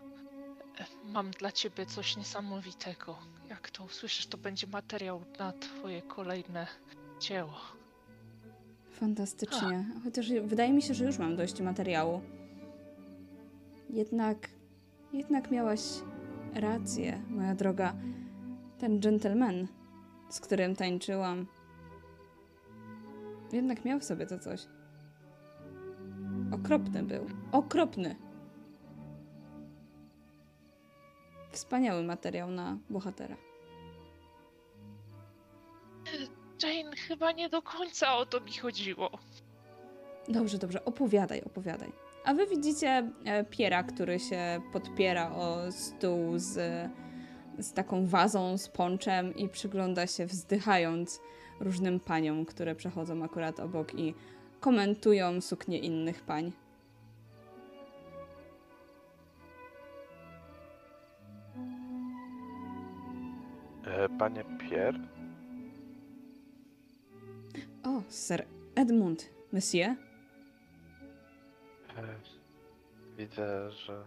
mam dla ciebie coś niesamowitego. Jak to usłyszysz, to będzie materiał na twoje kolejne dzieło. Fantastycznie. Chociaż wydaje mi się, że już mam dość materiału. Jednak, jednak miałaś rację, moja droga. Ten gentleman, z którym tańczyłam, jednak miał w sobie to coś. Okropny był. Okropny. Wspaniały materiał na bohatera. Jane, chyba nie do końca o to mi chodziło. Dobrze, dobrze, opowiadaj, opowiadaj. A wy widzicie e, Piera, który się podpiera o stół z, z taką wazą, z ponczem i przygląda się wzdychając różnym paniom, które przechodzą akurat obok i komentują suknie innych pań. E, Panie Pierre, O, Sir Edmund, monsieur? e, widzę, że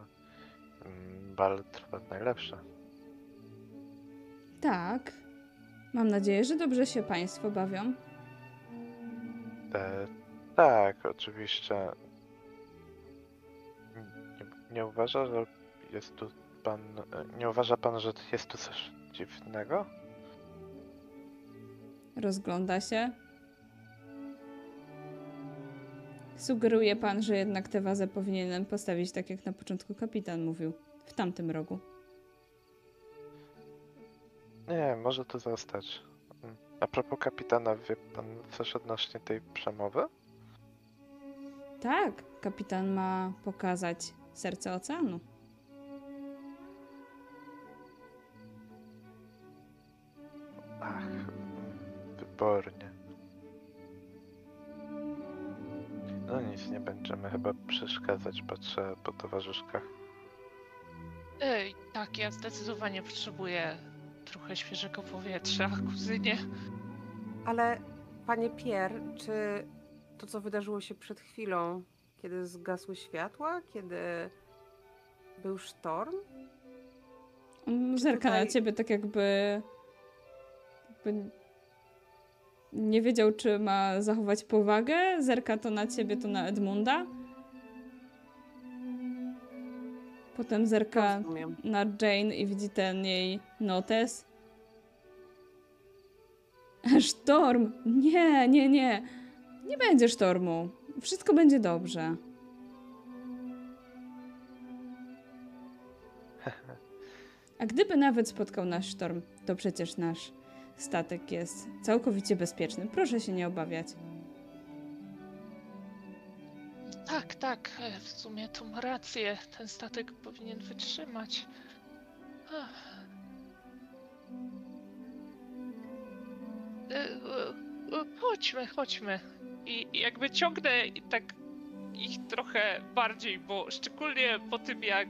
mm, bal trwa najlepsze. Tak. Mam nadzieję, że dobrze się państwo bawią. E, tak, oczywiście. Nie, nie uważa, że jest tu pan. e, Nie uważa pan, że jest tu coś dziwnego? Rozgląda się. Sugeruje pan, że jednak tę wazę powinienem postawić tak, jak na początku kapitan mówił. W tamtym rogu. Nie, może tu zostać. A propos kapitana, wie pan coś odnośnie tej przemowy? Tak, kapitan ma pokazać serce oceanu. Ach, wybornie. Nic, nie będziemy chyba przeszkadzać, patrzę po towarzyszkach. Ej, tak, ja zdecydowanie potrzebuję trochę świeżego powietrza, kuzynie. Ale panie Pierre, czy to, co wydarzyło się przed chwilą, kiedy zgasły światła, kiedy był sztorm? Czy Zerka na tutaj- ciebie tak jakby, jakby nie wiedział, czy ma zachować powagę. Zerka to na ciebie, to na Edmunda. Potem zerka Rozumiem. na Jane i widzi ten jej notes. Sztorm! Nie, nie, nie. Nie będzie sztormu. Wszystko będzie dobrze. A gdyby nawet spotkał nas sztorm, to przecież nasz statek jest całkowicie bezpieczny. Proszę się nie obawiać. Tak, tak, e, w sumie to ma rację. Ten statek powinien wytrzymać. E, e, Chodźmy, chodźmy. I jakby ciągnę i tak ich trochę bardziej, bo szczególnie po tym jak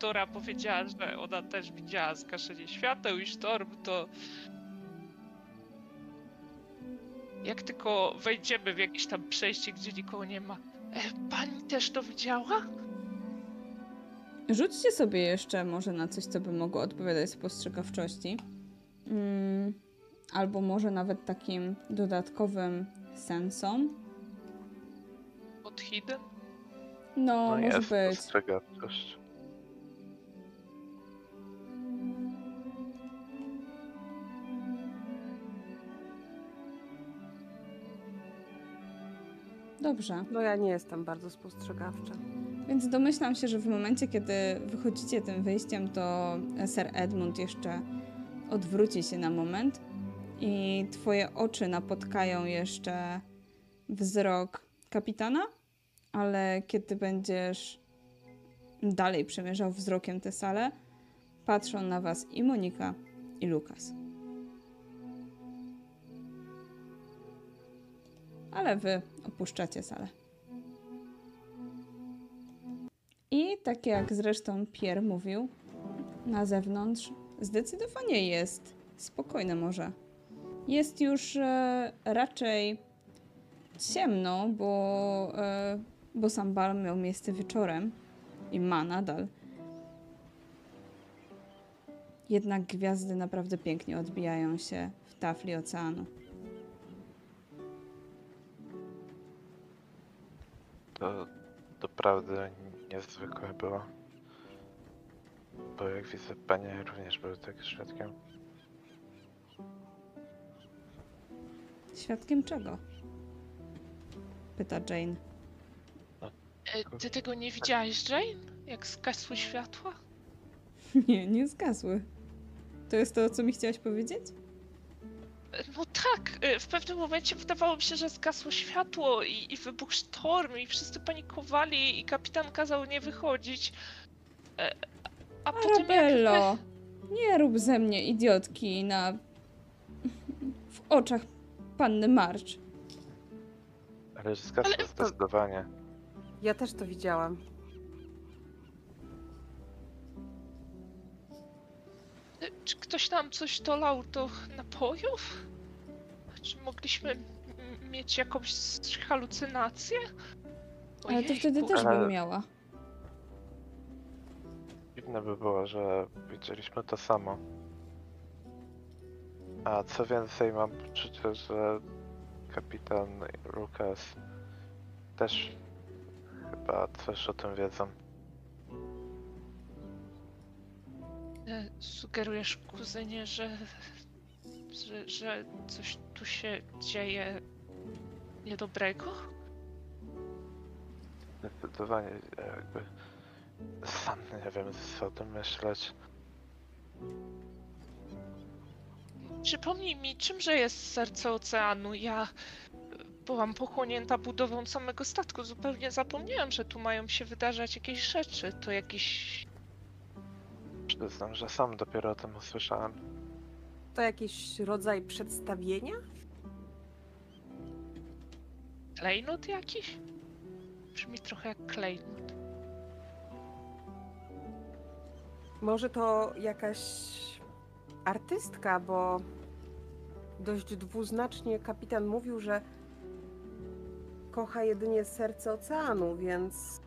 Dora powiedziała, że ona też widziała zgaszenie świateł i sztorm, to jak tylko wejdziemy w jakieś tam przejście, gdzie nikogo nie ma. E, pani też to widziała? Rzućcie sobie jeszcze może na coś, co by mogło odpowiadać spostrzegawczości. Mm, albo może nawet takim dodatkowym sensom. Od Hidden? No, No może jest być. spostrzegawczość. Dobrze. No ja nie jestem bardzo spostrzegawcza. Więc domyślam się, że w momencie, kiedy wychodzicie tym wyjściem, to Sir Edmund jeszcze odwróci się na moment i twoje oczy napotkają jeszcze wzrok kapitana, ale kiedy będziesz dalej przemierzał wzrokiem tę salę, patrzą na was i Monika, i Lukas. Ale wy opuszczacie salę. I tak jak zresztą Pierre mówił, na zewnątrz zdecydowanie jest spokojne morze. Jest już e, raczej ciemno, bo, e, bo sam bal miał miejsce wieczorem i ma nadal. Jednak gwiazdy naprawdę pięknie odbijają się w tafli oceanu. To doprawdy niezwykłe było. Bo jak widzę, panie również były tego świadkiem. Świadkiem czego? Pyta Jane. E, ty tego nie widziałaś, Jane? Jak zgasły światła? Nie, nie zgasły. To jest to, co mi chciałaś powiedzieć? No tak, e, w pewnym momencie wydawało mi się, że zgasło światło i, i wybuchł sztorm i wszyscy panikowali i kapitan kazał nie wychodzić. E, A. Arabello! Nie rób ze mnie idiotki na... w oczach panny March. Ale zgasło Ale- zdecydowanie. Ja też to widziałam. Czy ktoś nam coś dolał do napojów? Czy mogliśmy mieć jakąś halucynację? Ale to wtedy też bym miała. Dziwne by było, że widzieliśmy to samo. A co więcej, mam poczucie, że kapitan Lucas też chyba coś o tym wiedzą. Sugerujesz kuzynie, że, że, że coś tu się dzieje niedobrego? Zdecydowanie jakby sam nie wiem co o tym myśleć. Przypomnij mi, czymże jest serce oceanu? Ja e, byłam pochłonięta budową samego statku. Zupełnie zapomniałam, że tu mają się wydarzać jakieś rzeczy. To jakiś. Przyznam, że sam dopiero o tym usłyszałem. To jakiś rodzaj przedstawienia? klejnot jakiś? Brzmi trochę jak klejnot. Może to jakaś artystka, bo dość dwuznacznie kapitan mówił, że kocha jedynie serce oceanu, więc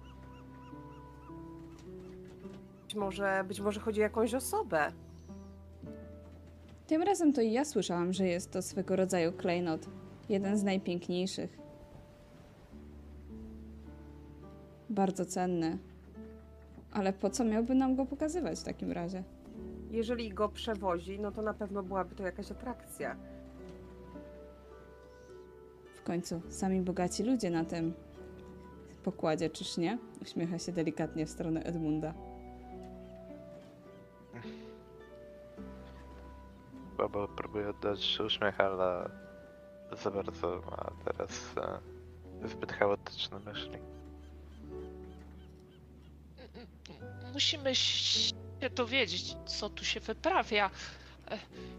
być może, być może chodzi o jakąś osobę. Tym razem to i ja słyszałam, że jest to swego rodzaju klejnot. Jeden z najpiękniejszych. Bardzo cenny. Ale po co miałby nam go pokazywać w takim razie? Jeżeli go przewozi, no to na pewno byłaby to jakaś atrakcja. W końcu sami bogaci ludzie na tym pokładzie, czyż nie? Uśmiecha się delikatnie w stronę Edmunda. Baba próbuje oddać uśmiech, ale za bardzo ma teraz e, zbyt chaotyczne myśli. Musimy się dowiedzieć, co tu się wyprawia. E,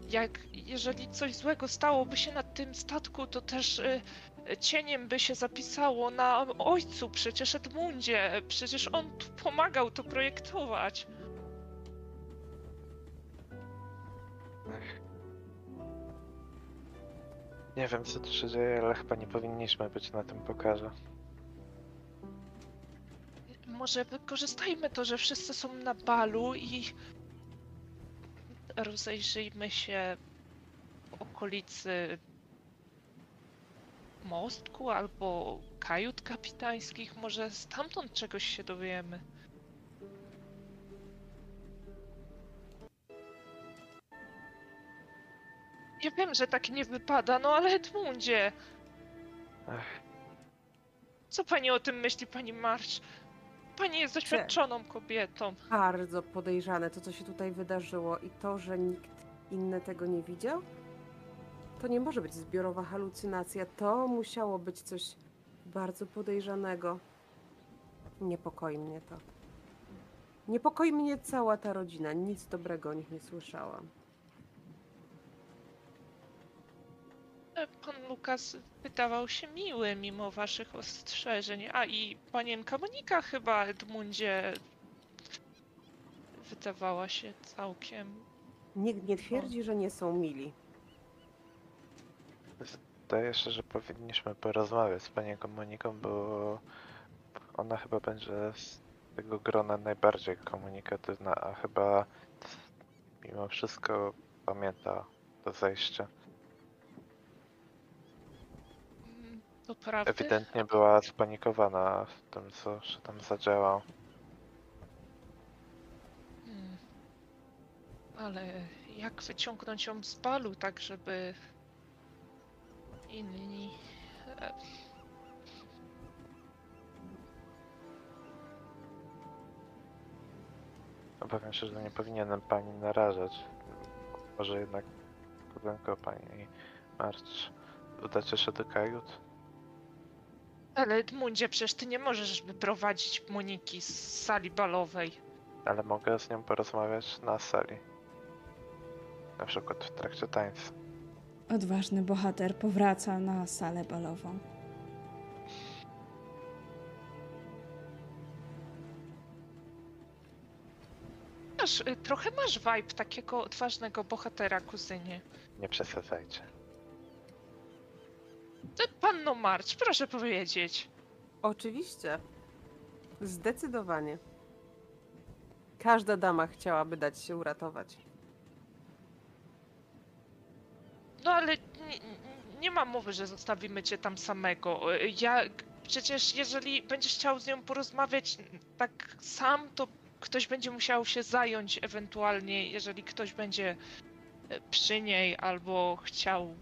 Jak jeżeli coś złego stałoby się na tym statku, to też e, cieniem by się zapisało na ojcu, przecież Edmundzie. Przecież on tu pomagał to projektować. Nie wiem co tu się dzieje, ale chyba nie powinniśmy być na tym pokazie. Może wykorzystajmy to, że wszyscy są na balu i rozejrzyjmy się w okolicy mostku albo kajut kapitańskich. Może stamtąd czegoś się dowiemy. Ja wiem, że tak nie wypada, no ale Edmundzie, Ech, co pani o tym myśli, pani Marsz? Pani jest doświadczoną kobietą. Bardzo podejrzane to, co się tutaj wydarzyło i to, że nikt inny tego nie widział. To nie może być zbiorowa halucynacja. To musiało być coś bardzo podejrzanego. Niepokoi mnie to. Niepokoi mnie cała ta rodzina. Nic dobrego o nich nie słyszałam. Pan Lukas wydawał się miły mimo waszych ostrzeżeń. A i panienka Monika chyba Edmundzie wydawała się całkiem. Nikt nie twierdzi, że nie są mili. Wydaje się, że powinniśmy porozmawiać z panią Moniką, bo ona chyba będzie z tego grona najbardziej komunikatywna, a chyba mimo wszystko pamięta to zejście. Mm, Doprawdy? Ewidentnie była spanikowana w tym, co się tam zadziało. Hmm. Ale jak wyciągnąć ją z balu, tak żeby inni. e, Obawiam się, że nie powinienem pani narażać. Może jednak kuzynko pani Marcz, udacie się do kajut? Ale Edmundzie, przecież ty nie możesz wyprowadzić Moniki z sali balowej. Ale mogę z nią porozmawiać na sali. Na przykład w trakcie tańca. Odważny bohater powraca na salę balową. Masz, y, trochę masz vibe takiego odważnego bohatera, kuzynie. Nie przesadzajcie. Ty, panno Marcz, proszę powiedzieć. Oczywiście. Zdecydowanie. Każda dama chciałaby dać się uratować. No ale nie, nie ma mowy, że zostawimy cię tam samego. Ja przecież jeżeli będziesz chciał z nią porozmawiać tak sam, to ktoś będzie musiał się zająć ewentualnie, jeżeli ktoś będzie przy niej albo chciał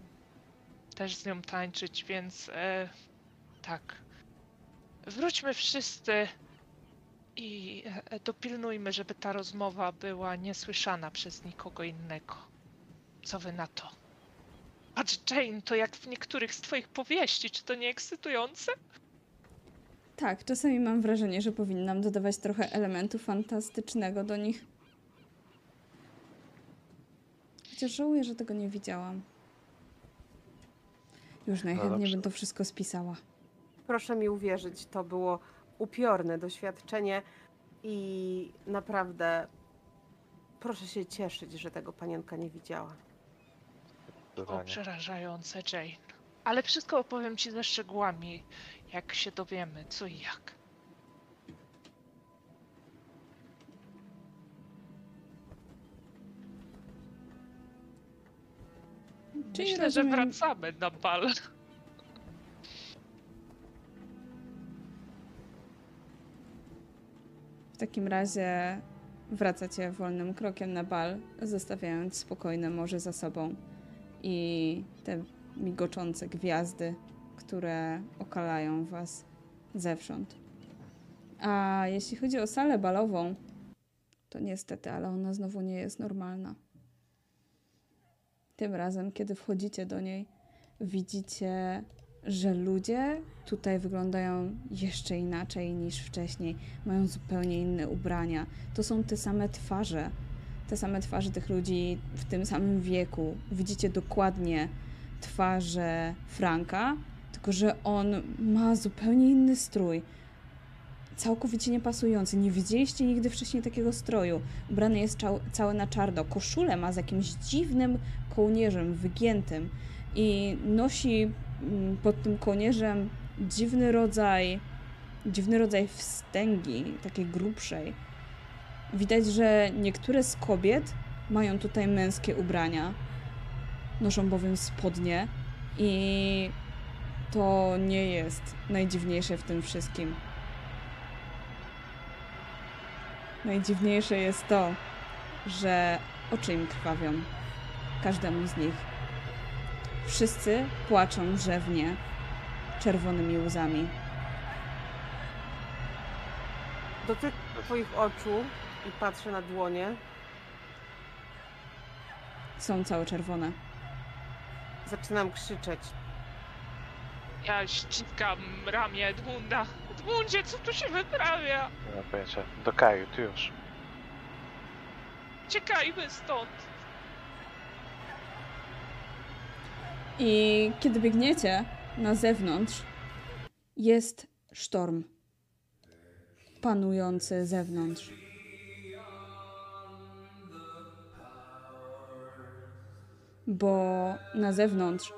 też z nią tańczyć, więc e, tak. Wróćmy wszyscy i e, dopilnujmy, żeby ta rozmowa była niesłyszana przez nikogo innego. Co wy na to? Patrz, Jane, to jak w niektórych z twoich powieści, czy to nie ekscytujące? Tak, czasami mam wrażenie, że powinnam dodawać trochę elementu fantastycznego do nich. Chociaż żałuję, że tego nie widziałam. Już najchętniej bym to wszystko spisała. Proszę mi uwierzyć, to było upiorne doświadczenie i naprawdę proszę się cieszyć, że tego panienka nie widziała. O, przerażające, Jane. Ale wszystko opowiem ci ze szczegółami, jak się dowiemy, co i jak. Czyli Myślę, że rozumiem- wracamy na bal. W takim razie wracacie wolnym krokiem na bal, zostawiając spokojne morze za sobą i te migoczące gwiazdy, które okalają was zewsząd. A jeśli chodzi o salę balową, to niestety, ale ona znowu nie jest normalna. Tym razem, kiedy wchodzicie do niej, widzicie, że ludzie tutaj wyglądają jeszcze inaczej niż wcześniej. Mają zupełnie inne ubrania. To są te same twarze. Te same twarze tych ludzi w tym samym wieku. Widzicie dokładnie twarze Franka, tylko że on ma zupełnie inny strój. Całkowicie niepasujący. Nie widzieliście nigdy wcześniej takiego stroju. Ubrany jest czał, cały na czarno. Koszulę ma z jakimś dziwnym kołnierzem wygiętym i nosi mm, pod tym kołnierzem dziwny rodzaj, dziwny rodzaj wstęgi, takiej grubszej. Widać, że niektóre z kobiet mają tutaj męskie ubrania. Noszą bowiem spodnie i to nie jest najdziwniejsze w tym wszystkim. Najdziwniejsze jest to, że oczy im krwawią. Każdemu z nich. Wszyscy płaczą rzewnie, czerwonymi łzami. Dotykam twoich oczu i patrzę na dłonie. Są całe czerwone. Zaczynam krzyczeć. Ja ściskam ramię Edmunda. Edmundzie, co tu się wyprawia? Nie mam pojęcia. Do kajut już. Uciekajmy stąd. I kiedy biegniecie na zewnątrz, jest sztorm panujący zewnątrz. Bo na zewnątrz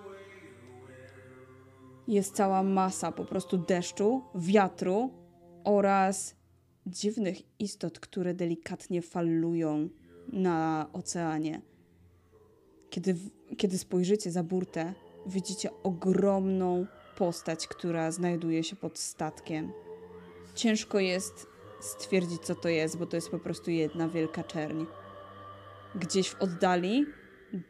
jest cała masa po prostu deszczu, wiatru oraz dziwnych istot, które delikatnie falują na oceanie. Kiedy, kiedy spojrzycie za burtę, widzicie ogromną postać, która znajduje się pod statkiem. Ciężko jest stwierdzić, co to jest, bo to jest po prostu jedna wielka czerń. Gdzieś w oddali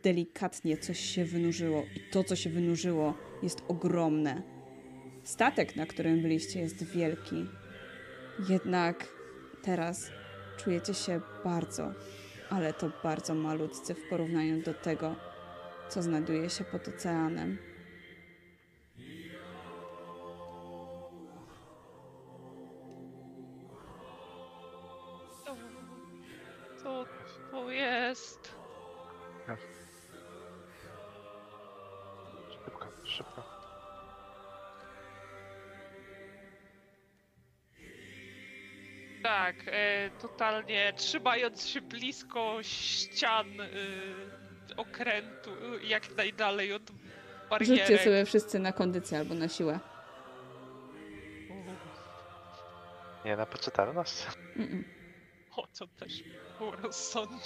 delikatnie coś się wynurzyło, i to, co się wynurzyło, jest ogromne. Statek, na którym byliście, jest wielki. Jednak teraz czujecie się bardzo, ale to bardzo malutcy w porównaniu do tego, co znajduje się pod oceanem. Tak, e, totalnie trzymając się blisko ścian e, okrętu, jak najdalej od barierek. Rzućcie sobie wszyscy na kondycję albo na siłę. Nie na poczytalność. Mm-mm. O, to też było rozsądne.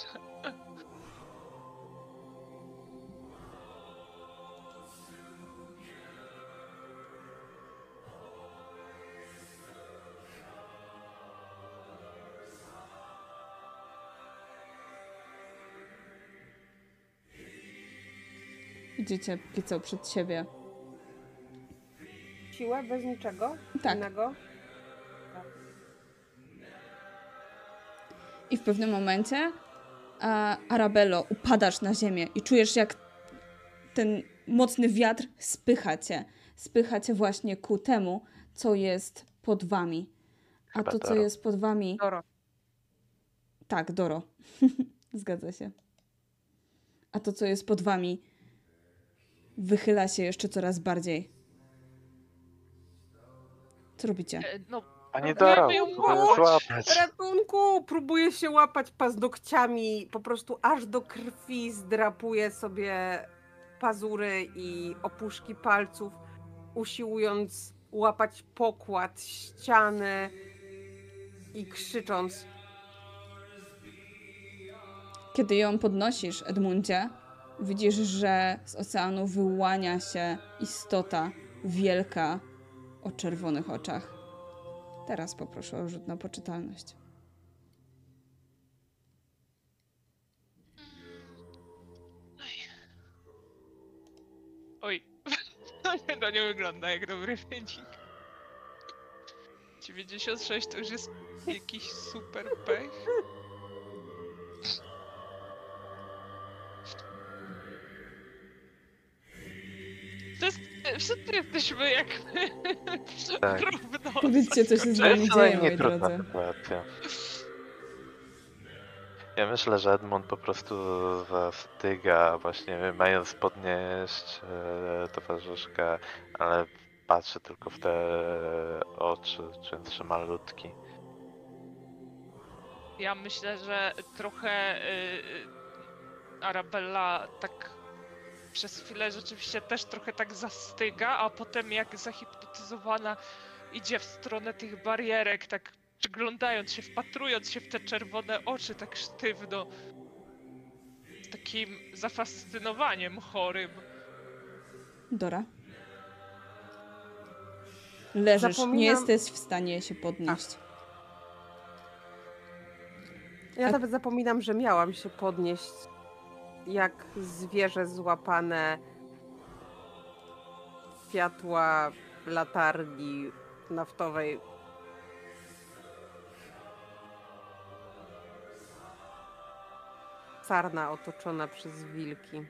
Widzicie póki co przed siebie. Siłę bez niczego Tak. innego. I w pewnym momencie a, Arabello upadasz na ziemię i czujesz jak ten mocny wiatr spycha cię. Spycha cię właśnie ku temu, co jest pod wami. A Chyba to, co Doro. jest pod wami... Doro. Tak, Doro. Zgadza się. A to, co jest pod wami, wychyla się jeszcze coraz bardziej. Co robicie? E, No, Panie łapać. złapać. Ratunku! Próbuję się łapać paznokciami, po prostu aż do krwi zdrapuję sobie pazury i opuszki palców, usiłując łapać pokład, ściany i krzycząc. Kiedy ją podnosisz, Edmundzie, widzisz, że z oceanu wyłania się istota wielka o czerwonych oczach. Teraz poproszę o rzut na poczytalność. oj. To nie wygląda jak dobry wynik. 96 to już jest jakiś super pech. To jest, wszyscy jesteśmy jak Tak. równo. Powiedzcie, co się z jest dzieje, nie moi drodzy. sytuacja. Ja myślę, że Edmund po prostu zastyga, właśnie mając podnieść e, towarzyszkę, ale patrzy tylko w te oczy, czy malutki. Ja myślę, że trochę y, Arabella tak przez chwilę rzeczywiście też trochę tak zastyga, a potem jak zahipnotyzowana idzie w stronę tych barierek, tak przyglądając się, wpatrując się w te czerwone oczy tak sztywno. Z takim zafascynowaniem chorym. Dora. Leżysz, nie Zapominam- jesteś w stanie się podnieść. Ja A- nawet zapominam, że miałam się podnieść jak zwierzę złapane światła latarni naftowej. Sarna otoczona przez wilki.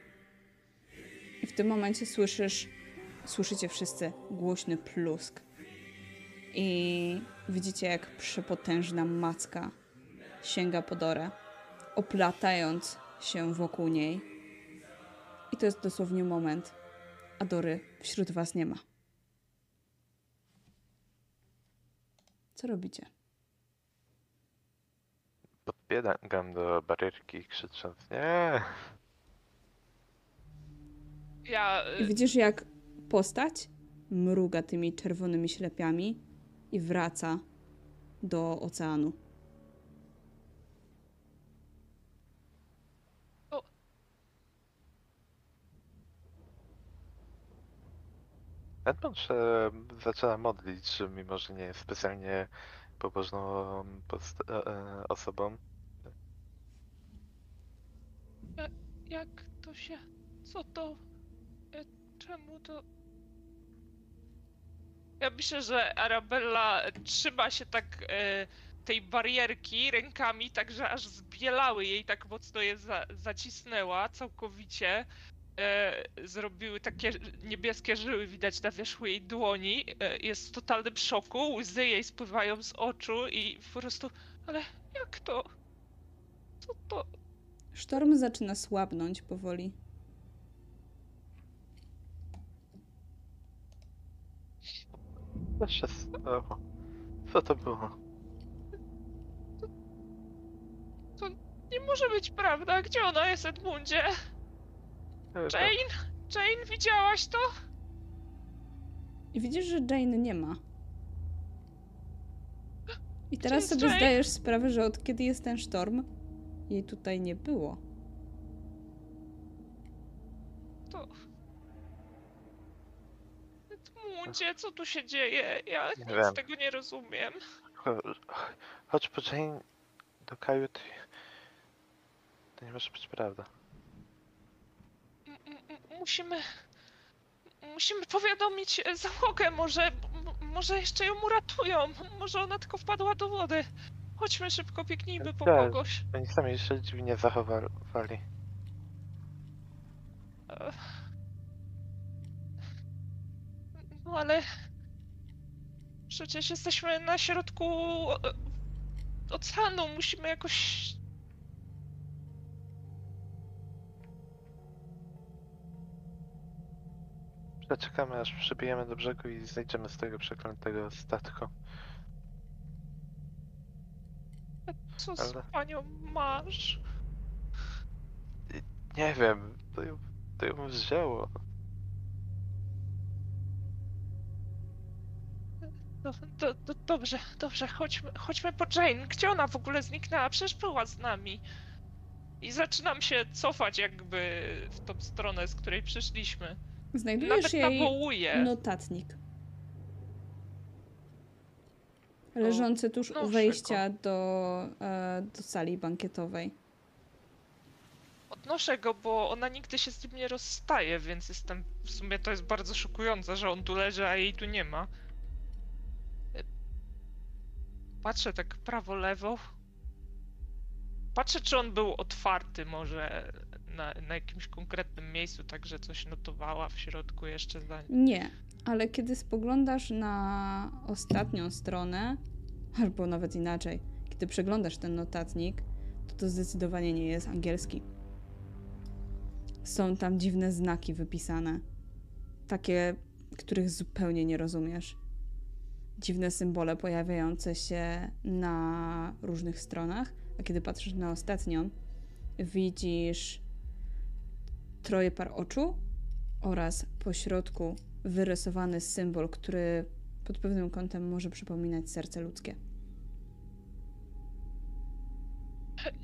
I w tym momencie słyszysz, słyszycie wszyscy głośny plusk. I widzicie, jak przepotężna macka sięga po Dorę, oplatając się wokół niej. I to jest dosłownie moment, a Dory wśród was nie ma. Co robicie? Podbiegam do barierki krzycząc nie. Ja. I y, widzisz, jak postać mruga tymi czerwonymi ślepiami i wraca do oceanu. Edmund się zaczyna modlić, mimo że nie jest specjalnie pobożną post- e, e, osobą. Jak to się. Co to. e, Czemu to. Ja myślę, że Arabella trzyma się tak e, tej barierki rękami, tak że aż zbielały jej, tak mocno je za, zacisnęła całkowicie. E, zrobiły takie niebieskie żyły, widać na wierzchu jej dłoni. E, jest w totalnym szoku, łzy jej spływają z oczu i po prostu. Ale jak to? Co to? Sztorm zaczyna słabnąć powoli. Co się stało? Co to było? Nie może być prawda. Gdzie ona jest, Edmundzie? E, Jane? Jane, widziałaś to? I widzisz, że Jane nie ma. I teraz sobie Jane? zdajesz sprawę, że od kiedy jest ten sztorm, jej tutaj nie było. To... Edmundzie, co tu się dzieje? Ja Nie nic wiem. z tego nie rozumiem. Cho- Chodź po Jane do kajut. To nie może być prawda. Musimy... Musimy powiadomić e, załogę, może... może jeszcze ją uratują. Może ona tylko wpadła do wody. Chodźmy szybko, biegnijmy po Tak. kogoś. Oni sami się dziwnie zachowali. No ale... Przecież jesteśmy na środku e, oceanu. Musimy jakoś... Zaczekamy aż przybijemy do brzegu i zejdziemy z tego przeklętego statku. Co z Ale- panią masz? Nie wiem, to ją, to ją wzięło. Do, do, do, dobrze, dobrze, chodźmy, chodźmy po Jane. Gdzie ona w ogóle zniknęła? Przecież była z nami. I zaczynam się cofać jakby w tą stronę, z której przyszliśmy. Znajdujesz Nawet jej notatnik. Leżący tuż u noszę wejścia do, e, do sali bankietowej. Odnoszę go, bo ona nigdy się z nim nie rozstaje, więc jestem. W sumie to jest bardzo szokujące, że on tu leży, a jej tu nie ma. Patrzę tak prawo, lewo. Patrzę, czy on był otwarty może na, na jakimś konkretnym miejscu, tak że coś notowała w środku jeszcze za. Nie, ale kiedy spoglądasz na ostatnią stronę, albo nawet inaczej, kiedy przeglądasz ten notatnik, to to zdecydowanie nie jest angielski. Są tam dziwne znaki wypisane. Takie, których zupełnie nie rozumiesz. Dziwne symbole pojawiające się na różnych stronach, a kiedy patrzysz na ostatnią, widzisz troje par oczu oraz po środku wyrysowany symbol, który pod pewnym kątem może przypominać serce ludzkie.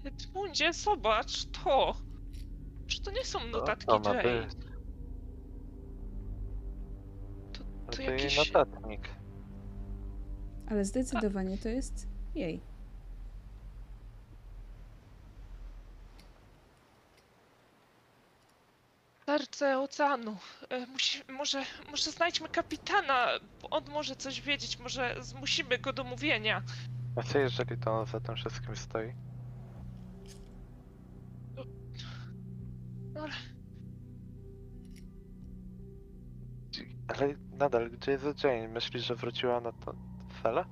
Edmundzie, zobacz to! Czy to nie są notatki to ma Jay? być? To, No to to jej jakiś... notatnik. Ale zdecydowanie to jest jej. Serce oceanu. E, Musi, może, może znajdźmy kapitana, on może coś wiedzieć, może zmusimy go do mówienia. A co jeżeli to on za tym wszystkim stoi? Ale Ale nadal, gdzie jest Jane? Myślisz, że wróciła na to cele?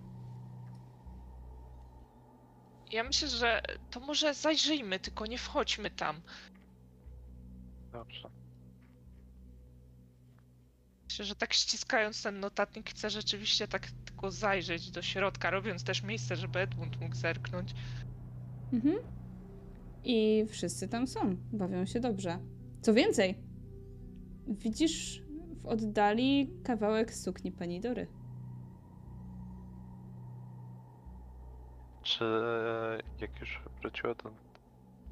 ja myślę, że to może zajrzyjmy, tylko nie wchodźmy tam. Dobrze. Myślę, że tak ściskając ten notatnik chcę rzeczywiście tak tylko zajrzeć do środka, robiąc też miejsce, żeby Edmund mógł zerknąć. Mhm. I wszyscy tam są, bawią się dobrze. Co więcej, widzisz w oddali kawałek sukni pani Dory. Czy jak już wróciło do,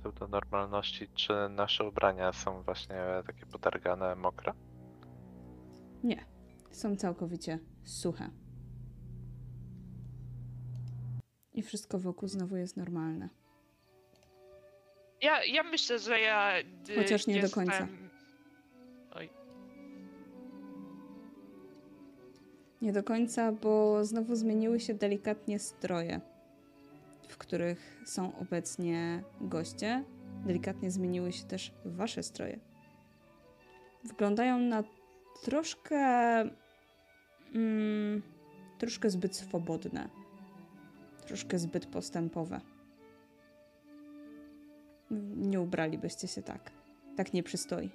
do, do normalności, czy nasze ubrania są właśnie takie potargane, mokre? Nie, są całkowicie suche. I wszystko wokół znowu jest normalne. Ja, ja myślę, że ja. y, Chociaż nie do jestem... końca. Oj, Nie do końca, bo znowu zmieniły się delikatnie stroje, w których są obecnie goście. Delikatnie zmieniły się też wasze stroje. Wyglądają na troszkę. Mm, troszkę zbyt swobodne. Troszkę zbyt postępowe. Nie ubralibyście się tak. Tak nie przystoi.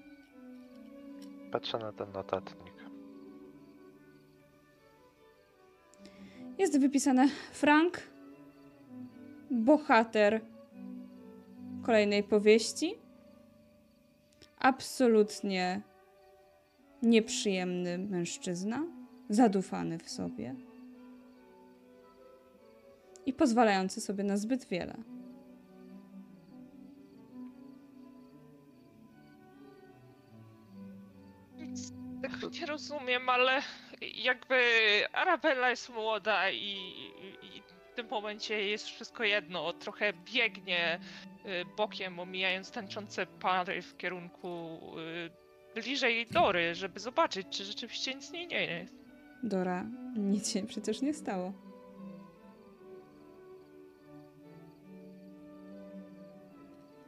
Patrzę na ten notatnik. Jest wypisane Frank, bohater kolejnej powieści. Absolutnie nieprzyjemny mężczyzna, zadufany w sobie i pozwalający sobie na zbyt wiele. tego nie rozumiem, ale jakby Arabella jest młoda i, i, i w tym momencie jest wszystko jedno. Trochę biegnie y, bokiem, omijając tańczące pary w kierunku y, bliżej Dory, żeby zobaczyć, czy rzeczywiście nic nie jest. Dora, nic się przecież nie stało.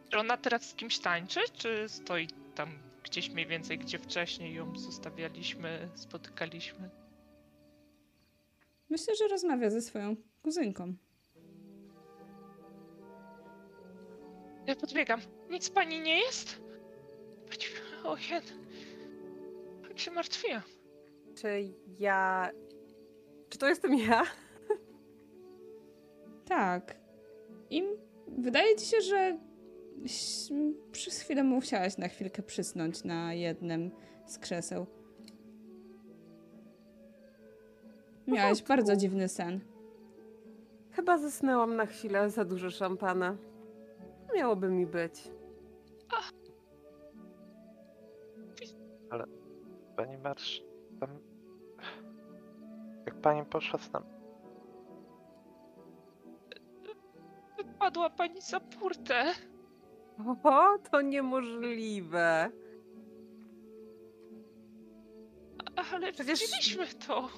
Czy ona teraz z kimś tańczy, czy stoi tam gdzieś mniej więcej, gdzie wcześniej ją zostawialiśmy, spotykaliśmy? Myślę, że rozmawia ze swoją kuzynką. Ja podbiegam. Nic pani nie jest? O, jen. Tak się martwiłam. Czy ja. Czy to jestem ja? Tak. I wydaje ci się, że przez chwilę musiałaś na chwilkę przysnąć na jednym z krzeseł. Miałaś bardzo dziwny sen. Chyba zasnęłam na chwilę za dużo szampana. Miałoby mi być. Pani Marsz, tam... Jak pani poszła z nam... Wypadła pani za burtę. O, to niemożliwe. Ale Przecież- widzieliśmy to.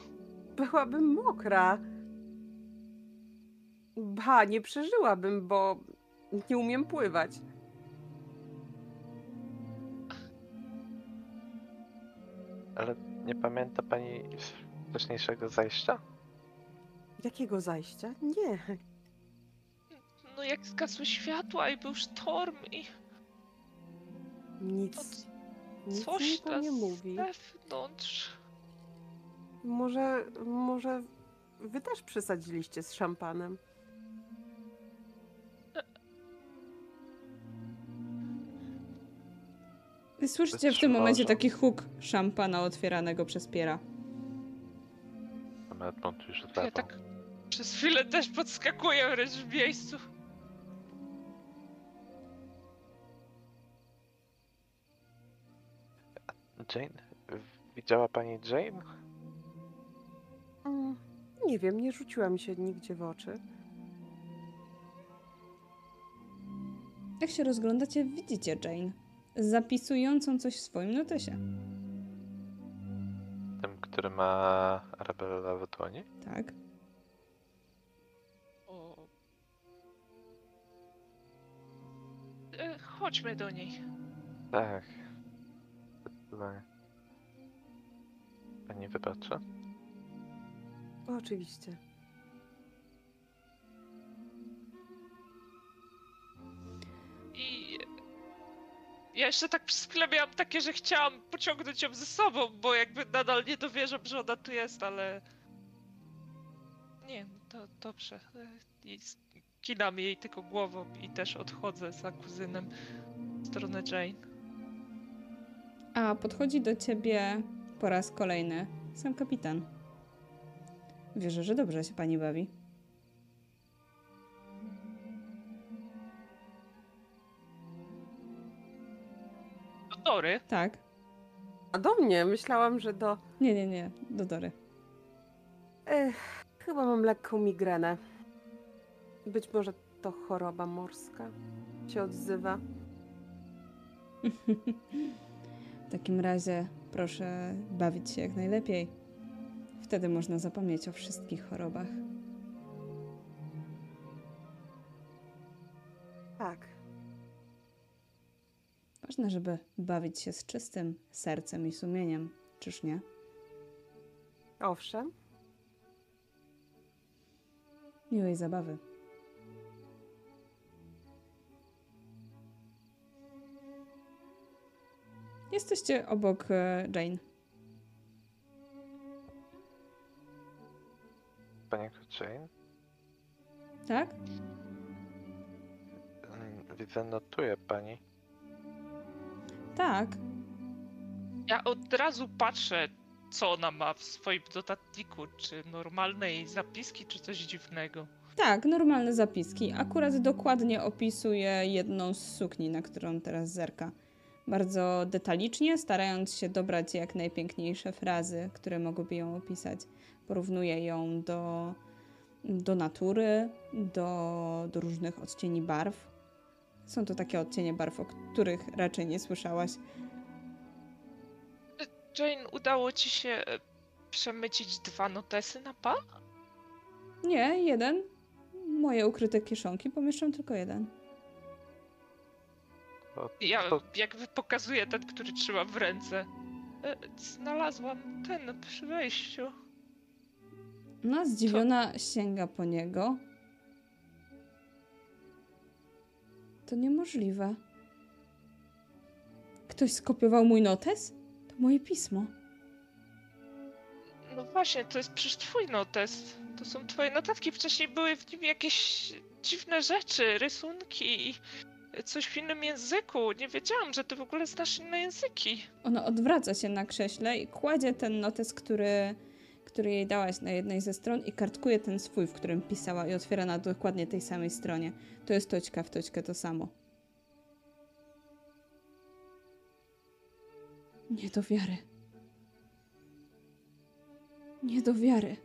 Byłabym mokra. Ba, nie przeżyłabym, bo nie umiem pływać. Ale nie pamięta pani wcześniejszego zajścia? Jakiego zajścia? Nie. No jak zgasły światła i był sztorm i Nic. Nic mi coś to na nie mówi. zewnątrz. Może, może wy też przesadziliście z szampanem. I Słyszycie w tym momencie taki huk szampana otwieranego przez Piera. Mamy Edmund już Ja tak przez chwilę też podskakuję wręcz w miejscu. Jane? Widziała pani Jane? Mm, Nie wiem, nie rzuciła mi się nigdzie w oczy. Jak się rozglądacie, widzicie Jane, zapisującą coś w swoim notesie. Tym, który ma Arabella w dłoni? Tak? O. E, Chodźmy do niej. Tak. Zdecydowanie. Pani wybaczy? Oczywiście. Ja jeszcze tak przez chwilę miałam takie, że chciałam pociągnąć ją ze sobą, bo jakby nadal nie dowierzam, że ona tu jest, ale... Nie, to dobrze. E, kinam jej tylko głową i też odchodzę za kuzynem w stronę Jane. A podchodzi do ciebie po raz kolejny sam kapitan. Wierzę, że dobrze się pani bawi. Dory. Tak. A do mnie myślałam, że do. Nie, nie, nie. Do Dory. Ech, chyba mam lekką migrenę. Być może to choroba morska się odzywa. W takim razie proszę bawić się jak najlepiej. Wtedy można zapomnieć o wszystkich chorobach. Ważne, żeby bawić się z czystym sercem i sumieniem, czyż nie? Owszem. Miłej zabawy. Jesteście obok e, Jane. Pani Jane? Tak? Widzę, notuje pani. Tak. Ja od razu patrzę, co ona ma w swoim notatniku. Czy normalne jej zapiski, czy coś dziwnego. Tak, normalne zapiski. Akurat dokładnie opisuje jedną z sukni, na którą teraz zerka. Bardzo detalicznie, starając się dobrać jak najpiękniejsze frazy, które mogłyby ją opisać. Porównuje ją do, do natury, do, do różnych odcieni barw. Są to takie odcienie barw, o których raczej nie słyszałaś. Jane, udało ci się e, przemycić dwa notesy na pa? Nie, jeden. Moje ukryte kieszonki pomieszczam tylko jeden. To, Ja to jakby pokazuję ten, który trzymam w ręce. E, Znalazłam ten przy wejściu. Ona zdziwiona sięga po niego. To niemożliwe. Ktoś skopiował mój notes? To moje pismo. No właśnie, to jest przecież twój notes. To są twoje notatki. Wcześniej były w nim jakieś dziwne rzeczy, rysunki i coś w innym języku. Nie wiedziałam, że ty w ogóle znasz inne języki. Ona odwraca się na krześle i kładzie ten notes, który, który jej dałaś na jednej ze stron i kartkuje ten swój, w którym pisała i otwiera na dokładnie tej samej stronie. To jest toćka w toćkę to samo. Nie do wiary. Nie do wiary.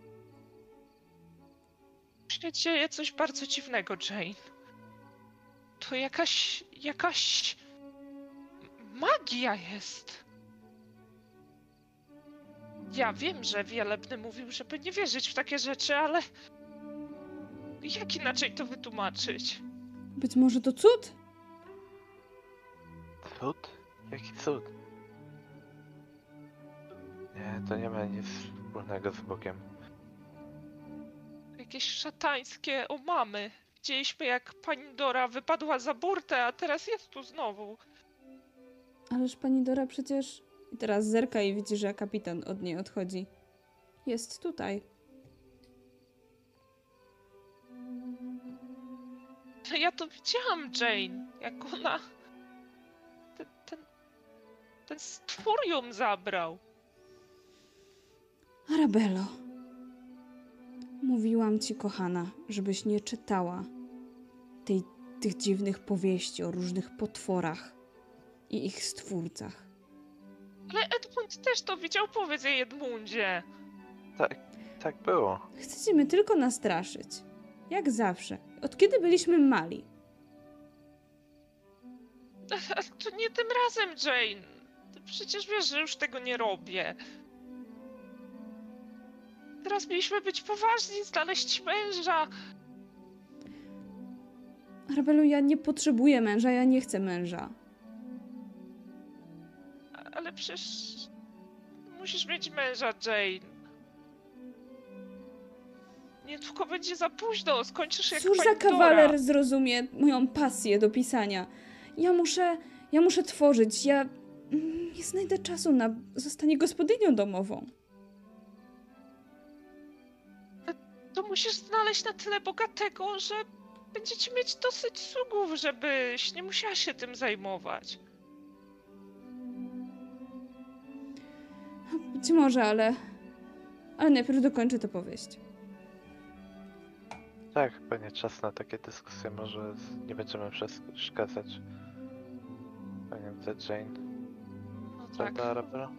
się dzieje coś bardzo dziwnego, Jane. To jakaś. jakaś. magia jest. Ja wiem, że Wielebny mówił, żeby nie wierzyć w takie rzeczy, ale. Jak inaczej to wytłumaczyć? Być może to cud? cud? Jaki cud? Nie, to nie ma nic wspólnego z Bogiem. Jakieś szatańskie omamy. Widzieliśmy, jak pani Dora wypadła za burtę, a teraz jest tu znowu. Ależ pani Dora przecież. I teraz zerka i widzi, że kapitan od niej odchodzi. Jest tutaj. Ja to widziałam, Jane. Jak ona. Ten, ten Ten stwór ją zabrał. Arabello, mówiłam ci, kochana, żebyś nie czytała tej, tych dziwnych powieści o różnych potworach i ich stwórcach. Ale Edmund też to widział, powiedz jej Edmundzie. Tak było. Chcecie mnie tylko nastraszyć. Jak zawsze. Od kiedy byliśmy mali. Ale to nie tym razem, Jane. Ty przecież wiesz, że już tego nie robię. Teraz mieliśmy być poważni, znaleźć męża. Arabello, ja nie potrzebuję męża, ja nie chcę męża. Ale przecież musisz mieć męża, Jane. Niedługo będzie za późno, skończysz jak Cóż za pani Dora. kawaler zrozumie moją pasję do pisania? Ja muszę, ja muszę tworzyć, ja mm, nie znajdę czasu na zostanie gospodynią domową. To musisz znaleźć na tyle bogatego, że będziecie mieć dosyć sługów, żebyś nie musiała się tym zajmować. Być może, ale, ale najpierw dokończę tę powieść. Tak, chyba nie czas na takie dyskusje, może nie będziemy przeszkadzać. Panience Jane. No tak. Prawda, Arabella?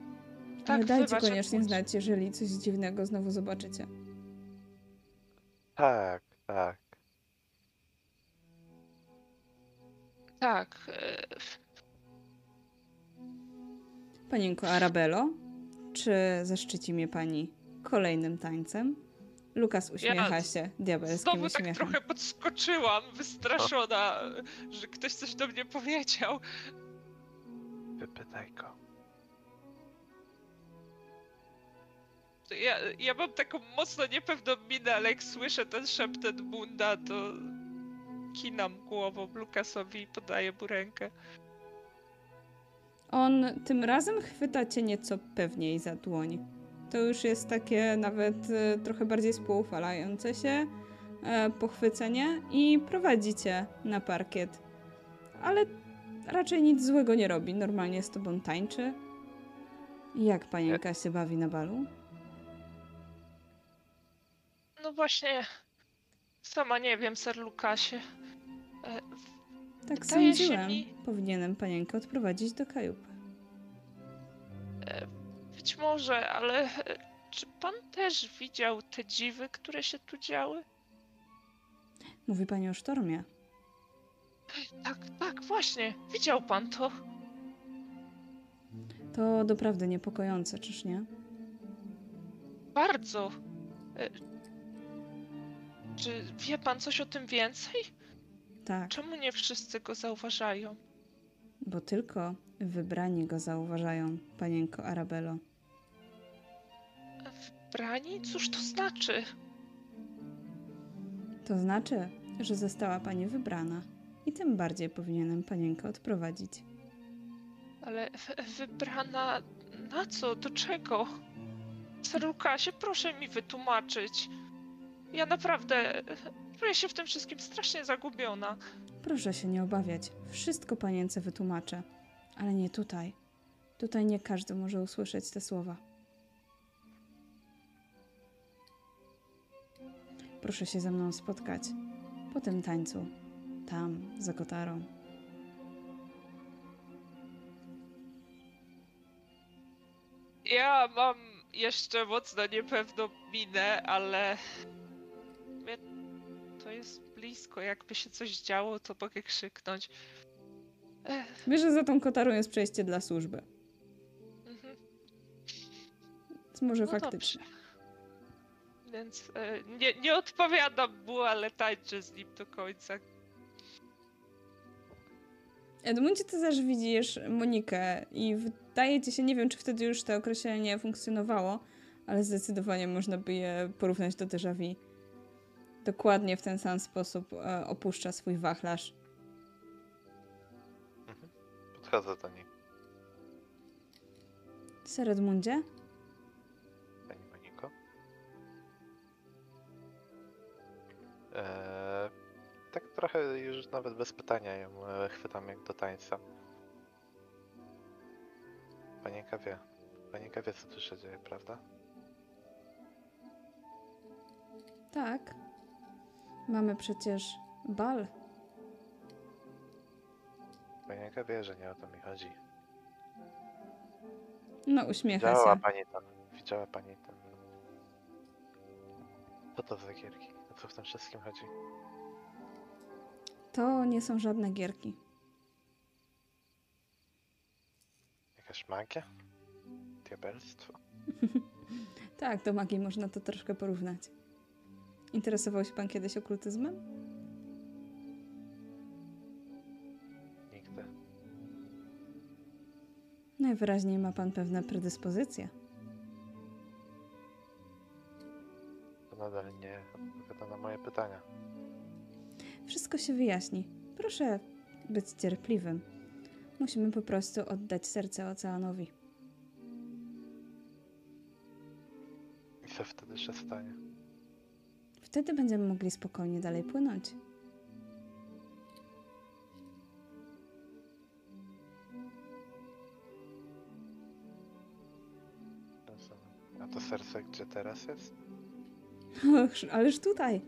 Tak, ale dajcie koniecznie znać, jeżeli coś dziwnego znowu zobaczycie. Tak, tak. Tak. e, Panienko Arabello, czy zaszczyci mnie pani kolejnym tańcem? Lukas uśmiecha Ja się diabelskim Znowu tak uśmiechem. trochę podskoczyłam, wystraszona, że ktoś coś do mnie powiedział. Wypytaj go. Ja, ja mam taką mocno niepewną minę, ale jak słyszę ten szept Edmunda, to kinam głową Lukasowi i podaję mu rękę. On tym razem chwyta cię nieco pewniej za dłoń. To już jest takie nawet e, trochę bardziej spoufalające się e, pochwycenie i prowadzi cię na parkiet. Ale raczej nic złego nie robi. Normalnie z tobą tańczy. Jak panienka się bawi na balu? No właśnie, sama nie wiem, ser Lukasie. E, Tak Wydaje sądziłem. mi- Powinienem panienkę odprowadzić do kajupy. e, być może, ale e, czy pan też widział te dziwy, które się tu działy? Mówi pani o sztormie. Tak, tak, właśnie. Widział pan to? To doprawdy niepokojące, czyż nie? Bardzo. E, Czy wie pan coś o tym więcej? Tak, Czemu nie wszyscy go zauważają? bo tylko wybrani go zauważają, panienko Arabello. Brani? Cóż to znaczy? To znaczy, że została pani wybrana i tym bardziej powinienem panienkę odprowadzić. Ale wybrana na co? Do czego? Lukasie, proszę mi wytłumaczyć. Ja naprawdę czuję się w tym wszystkim strasznie zagubiona. Proszę się nie obawiać, wszystko panience wytłumaczę, ale nie tutaj. Tutaj nie każdy może usłyszeć te słowa. Proszę się ze mną spotkać po tym tańcu, tam, za kotarą. Ja mam jeszcze mocno niepewną minę, ale to jest blisko. Jakby się coś działo, to mogę krzyknąć. Ech, Wiesz, że za tą kotarą jest przejście dla służby. mhm. Więc może No faktycznie. dobrze. Więc e, nie, nie odpowiadam mu, ale tańczę z nim do końca. Edmundzie, ty też widzisz Monikę i wydaje ci się, nie wiem, czy wtedy już to określenie funkcjonowało, ale zdecydowanie można by je porównać do déjà vu. Dokładnie w ten sam sposób e, opuszcza swój wachlarz. Mhm. Podchodzę do niej. Ser Edmundzie? Pani Moniko? Eee, tak trochę już nawet bez pytania ją e, chwytam jak do tańca. Panienka wie. Panienka wie, co tu się dzieje, prawda? Tak. Mamy przecież bal. Panienka wie, że nie o to mi chodzi. No, uśmiecha Widziała się. pani ten. Widziała pani ten. Co to za gierki? O co w tym wszystkim chodzi? To nie są żadne gierki. Jakaś magia? Diabelstwo? Tak, do magii można to troszkę porównać. Interesował się pan kiedyś okultyzmem? Nigdy. Najwyraźniej ma pan pewne predyspozycje. To nadal nie odpowiada na moje pytania. Wszystko się wyjaśni. Proszę być cierpliwym. Musimy po prostu oddać serce oceanowi. I co wtedy się stanie? Wtedy będziemy mogli spokojnie dalej płynąć. A to serce gdzie teraz jest? Ależ tutaj.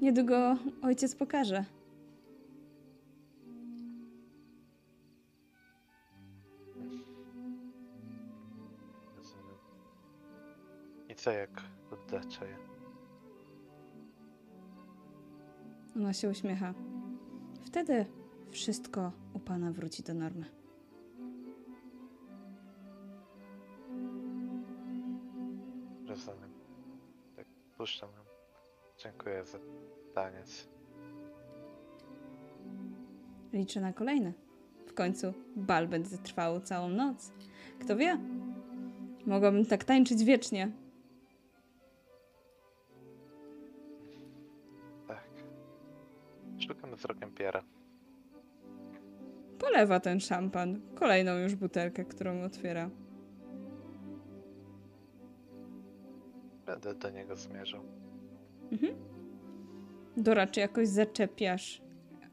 Niedługo ojciec pokaże. I co jak oddacie je? Ona się uśmiecha. Wtedy wszystko u pana wróci do normy. Rozumiem. Tak, puszczam ją. Dziękuję za taniec. Liczę na kolejne. W końcu bal będzie trwał całą noc. Kto wie? Mogłabym tak tańczyć wiecznie. Polewa ten szampan. Kolejną już butelkę, którą otwiera. Będę do niego zmierzał. Mhm. Dora, czy jakoś zaczepiasz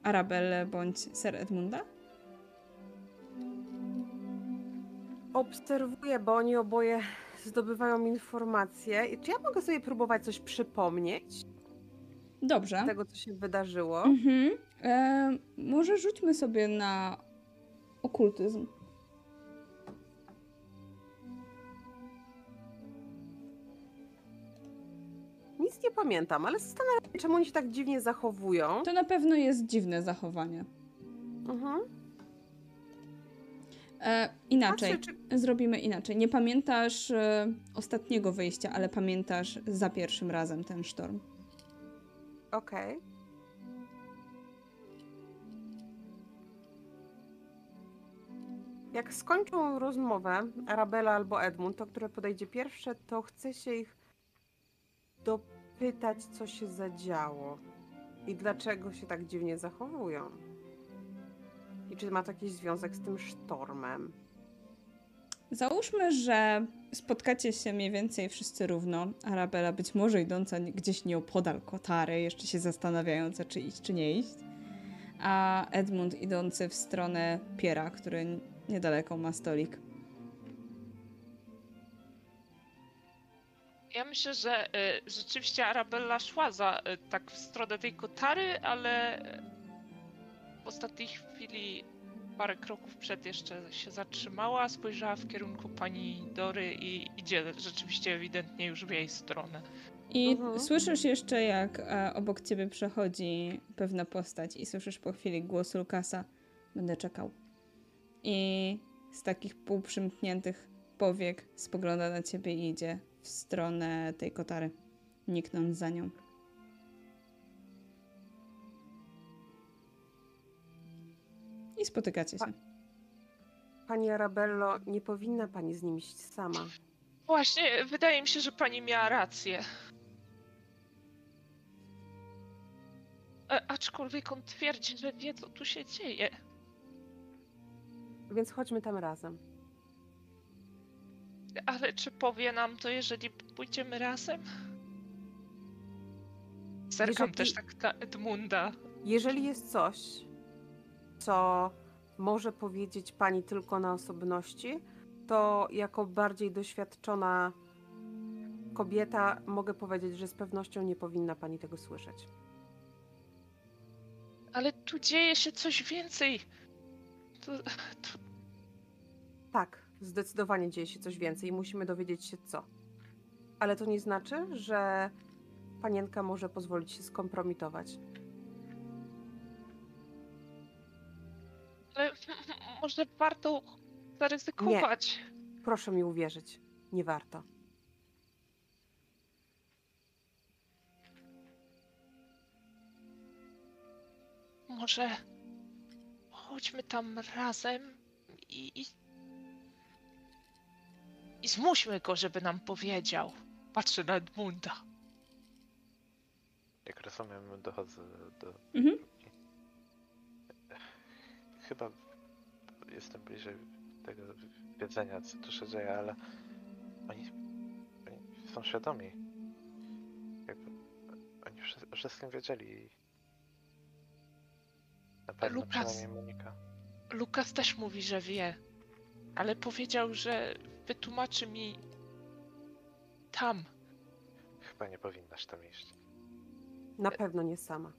Arabellę bądź Sir Edmunda? Obserwuję, bo oni oboje zdobywają informacje. I Czy ja mogę sobie próbować coś przypomnieć Dobrze. z tego, co się wydarzyło? Mhm. E, może rzućmy sobie na okultyzm. Nic nie pamiętam, ale zastanawiam się, czemu oni się tak dziwnie zachowują. To na pewno jest dziwne zachowanie. Mhm. E, inaczej. Patrzę, czy... Zrobimy inaczej. Nie pamiętasz e, ostatniego wyjścia, ale pamiętasz za pierwszym razem ten sztorm. Okej. Jak skończą rozmowę Arabella albo Edmund, to które podejdzie pierwsze, to chce się ich dopytać, co się zadziało i dlaczego się tak dziwnie zachowują. I czy ma to jakiś związek z tym sztormem? Załóżmy, że spotkacie się mniej więcej wszyscy równo. Arabella być może idąca gdzieś nieopodal Kotary, jeszcze się zastanawiająca, czy iść, czy nie iść. A Edmund idący w stronę Piera, który niedaleko ma stolik. Ja myślę, że y, rzeczywiście Arabella szła za, y, tak w stronę tej kotary, ale w ostatniej chwili parę kroków przed jeszcze się zatrzymała, spojrzała w kierunku pani Dory i idzie rzeczywiście ewidentnie już w jej stronę. I Mhm. słyszysz jeszcze, jak e, obok ciebie przechodzi pewna postać, i słyszysz po chwili głos Lukasa: Będę czekał. I z takich półprzymkniętych powiek spogląda na ciebie i idzie w stronę tej kotary, niknąc za nią. I spotykacie się. Pani Arabello, nie powinna pani z nim iść sama. Właśnie, wydaje mi się, że pani miała rację. E, aczkolwiek on twierdzi, że wie, co tu się dzieje. Więc chodźmy tam razem. Ale czy powie nam to, jeżeli pójdziemy razem? Zerkam Jeżeli- też tak na Edmunda. Jeżeli jest coś, co może powiedzieć pani tylko na osobności, to jako bardziej doświadczona kobieta mogę powiedzieć, że z pewnością nie powinna pani tego słyszeć. Ale tu dzieje się coś więcej. To, to, Tak, zdecydowanie dzieje się coś więcej i musimy dowiedzieć się co. Ale to nie znaczy, że panienka może pozwolić się skompromitować. ale może warto zaryzykować. Proszę mi uwierzyć, nie warto. Może chodźmy tam razem i, i. I zmuśmy go, żeby nam powiedział. Patrzę na Edmunda. Jak rozumiem, dochodzę do. Mhm. Chyba jestem bliżej tego wiedzenia, co tu się dzieje, ale oni, oni są świadomi. Jakby oni wszystkim wiedzieli. Na pewno Lukas. przynajmniej Monika. Lukas też mówi, że wie, ale powiedział, że wytłumaczy mi tam. Chyba nie powinnaś tam iść. Na pewno nie sama.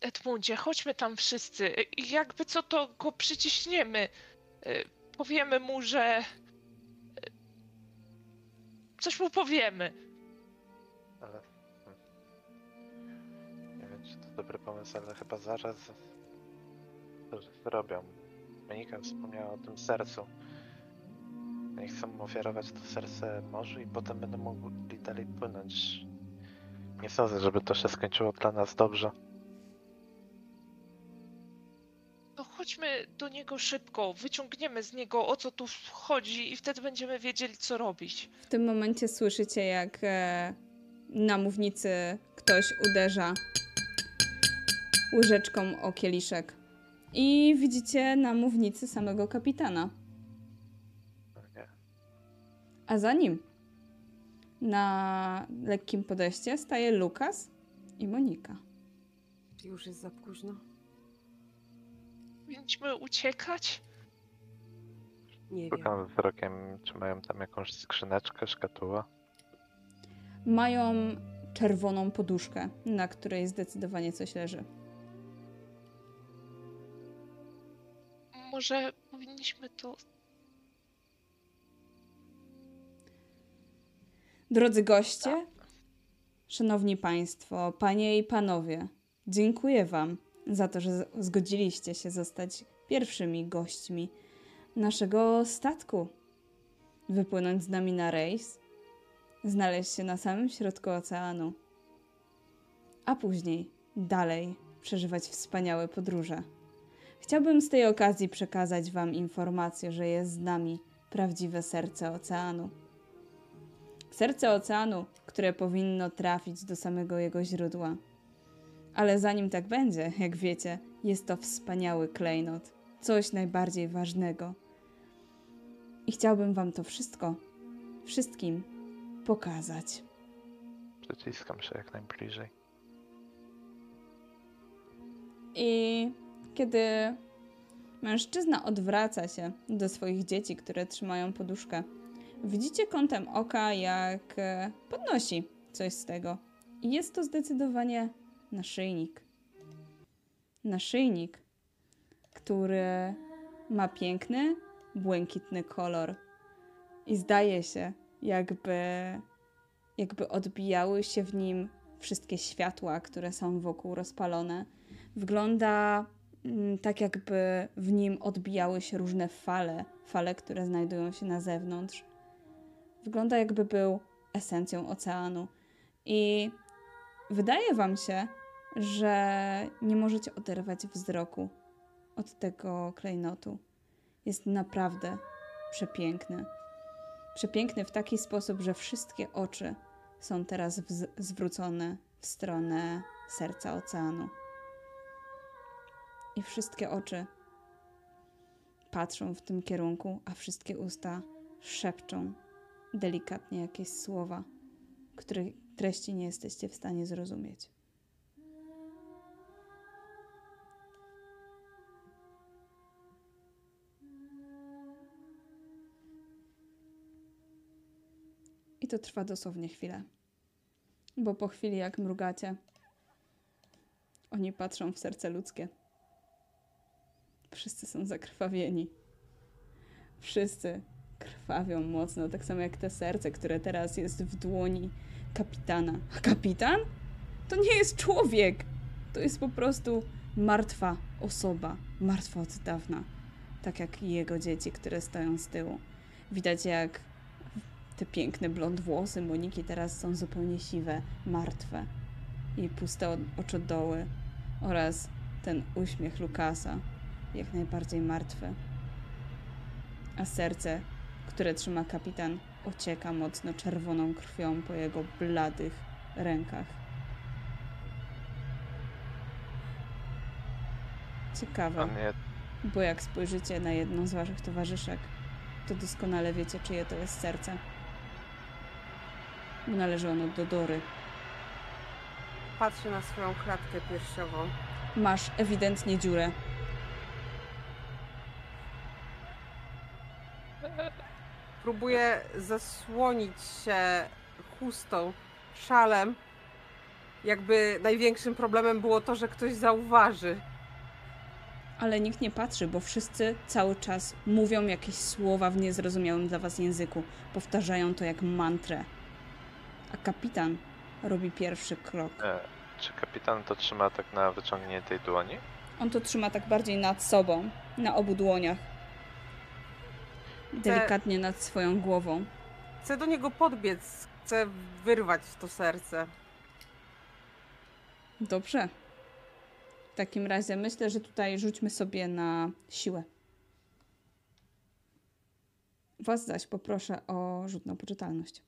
Edmundzie, chodźmy tam wszyscy. Jakby co, to go przyciśniemy. Y, Powiemy mu, że. y, Coś mu powiemy. Dobry pomysł, ale chyba zaraz zrobią. Monika wspomniała o tym sercu. Oni chcą ofiarować to serce morzu i potem będą mogli dalej płynąć. Nie sądzę, żeby to się skończyło dla nas dobrze. To chodźmy do niego szybko. Wyciągniemy z niego o co tu chodzi i wtedy będziemy wiedzieli, co robić. W tym momencie słyszycie, jak e, na mównicy ktoś uderza łyżeczką o kieliszek. I widzicie na mównicy samego kapitana. A za nim na lekkim podejście staje Lukas i Monika. Już jest za późno. Powinniśmy uciekać? Nie wiem. Szukam wzrokiem, czy mają tam jakąś skrzyneczkę, szkatuła. Mają czerwoną poduszkę, na której zdecydowanie coś leży. Może powinniśmy to. Drodzy goście, szanowni państwo, panie i panowie, dziękuję wam za to, że zgodziliście się zostać pierwszymi gośćmi naszego statku. Wypłynąć z nami na rejs, znaleźć się na samym środku oceanu, a później dalej przeżywać wspaniałe podróże. Chciałbym z tej okazji przekazać wam informację, że jest z nami prawdziwe serce oceanu. Serce oceanu, które powinno trafić do samego jego źródła. Ale zanim tak będzie, jak wiecie, jest to wspaniały klejnot, coś najbardziej ważnego. I chciałbym wam to wszystko, wszystkim pokazać. Przyciskam się jak najbliżej. I kiedy mężczyzna odwraca się do swoich dzieci, które trzymają poduszkę, widzicie kątem oka, jak e, podnosi coś z tego. I jest to zdecydowanie naszyjnik. Naszyjnik, który ma piękny, błękitny kolor. I zdaje się, jakby, jakby odbijały się w nim wszystkie światła, które są wokół rozpalone. Wygląda tak, jakby w nim odbijały się różne fale, fale, które znajdują się na zewnątrz. Wygląda, jakby był esencją oceanu. I wydaje Wam się, że nie możecie oderwać wzroku od tego klejnotu. Jest naprawdę przepiękny. Przepiękny w taki sposób, że wszystkie oczy są teraz zwrócone w stronę serca oceanu i wszystkie oczy patrzą w tym kierunku, a wszystkie usta szepczą delikatnie jakieś słowa, których treści nie jesteście w stanie zrozumieć. I to trwa dosłownie chwilę, bo po chwili, jak mrugacie, oni patrzą w serce ludzkie. Wszyscy są zakrwawieni. Wszyscy krwawią mocno, tak samo jak te serce, które teraz jest w dłoni kapitana. A kapitan? To nie jest człowiek! To jest po prostu martwa osoba, martwa od dawna. Tak jak jego dzieci, które stoją z tyłu. Widać jak te piękne blond włosy Moniki teraz są zupełnie siwe, martwe i puste od- oczodoły oraz ten uśmiech Lukasa, jak najbardziej martwy. A serce, które trzyma kapitan, ocieka mocno czerwoną krwią po jego bladych rękach. Ciekawe. Bo jak spojrzycie na jedną z waszych towarzyszek, to doskonale wiecie, czyje to jest serce. Bo należy ono do Dory. Patrzę na swoją klatkę piersiową. Masz ewidentnie dziurę. Próbuję zasłonić się chustą, szalem. Jakby największym problemem było to, że ktoś zauważy. Ale nikt nie patrzy, bo wszyscy cały czas mówią jakieś słowa w niezrozumiałym dla was języku. Powtarzają to jak mantrę. A kapitan robi pierwszy krok. e, czy kapitan to trzyma tak na wyciągniętej dłoni? On to trzyma tak bardziej nad sobą, na obu dłoniach. Delikatnie nad swoją głową. Chcę do niego podbiec, chcę wyrwać to serce. Dobrze. W takim razie myślę, że tutaj rzućmy sobie na siłę. Was zaś poproszę o rzut na poczytalność.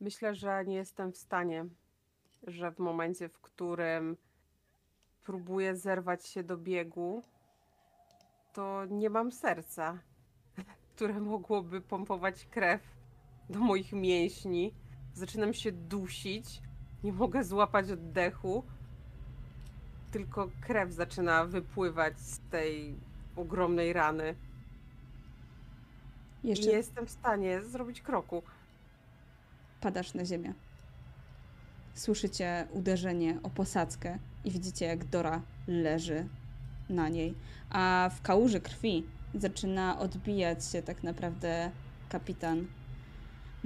Myślę, że nie jestem w stanie, że w momencie, w którym próbuję zerwać się do biegu, to nie mam serca, które mogłoby pompować krew do moich mięśni. Zaczynam się dusić, nie mogę złapać oddechu, tylko krew zaczyna wypływać z tej ogromnej rany. Jeszcze nie jestem w stanie zrobić kroku. padasz na ziemię. Słyszycie uderzenie o posadzkę i widzicie, jak Dora leży na niej. A w kałuży krwi zaczyna odbijać się tak naprawdę kapitan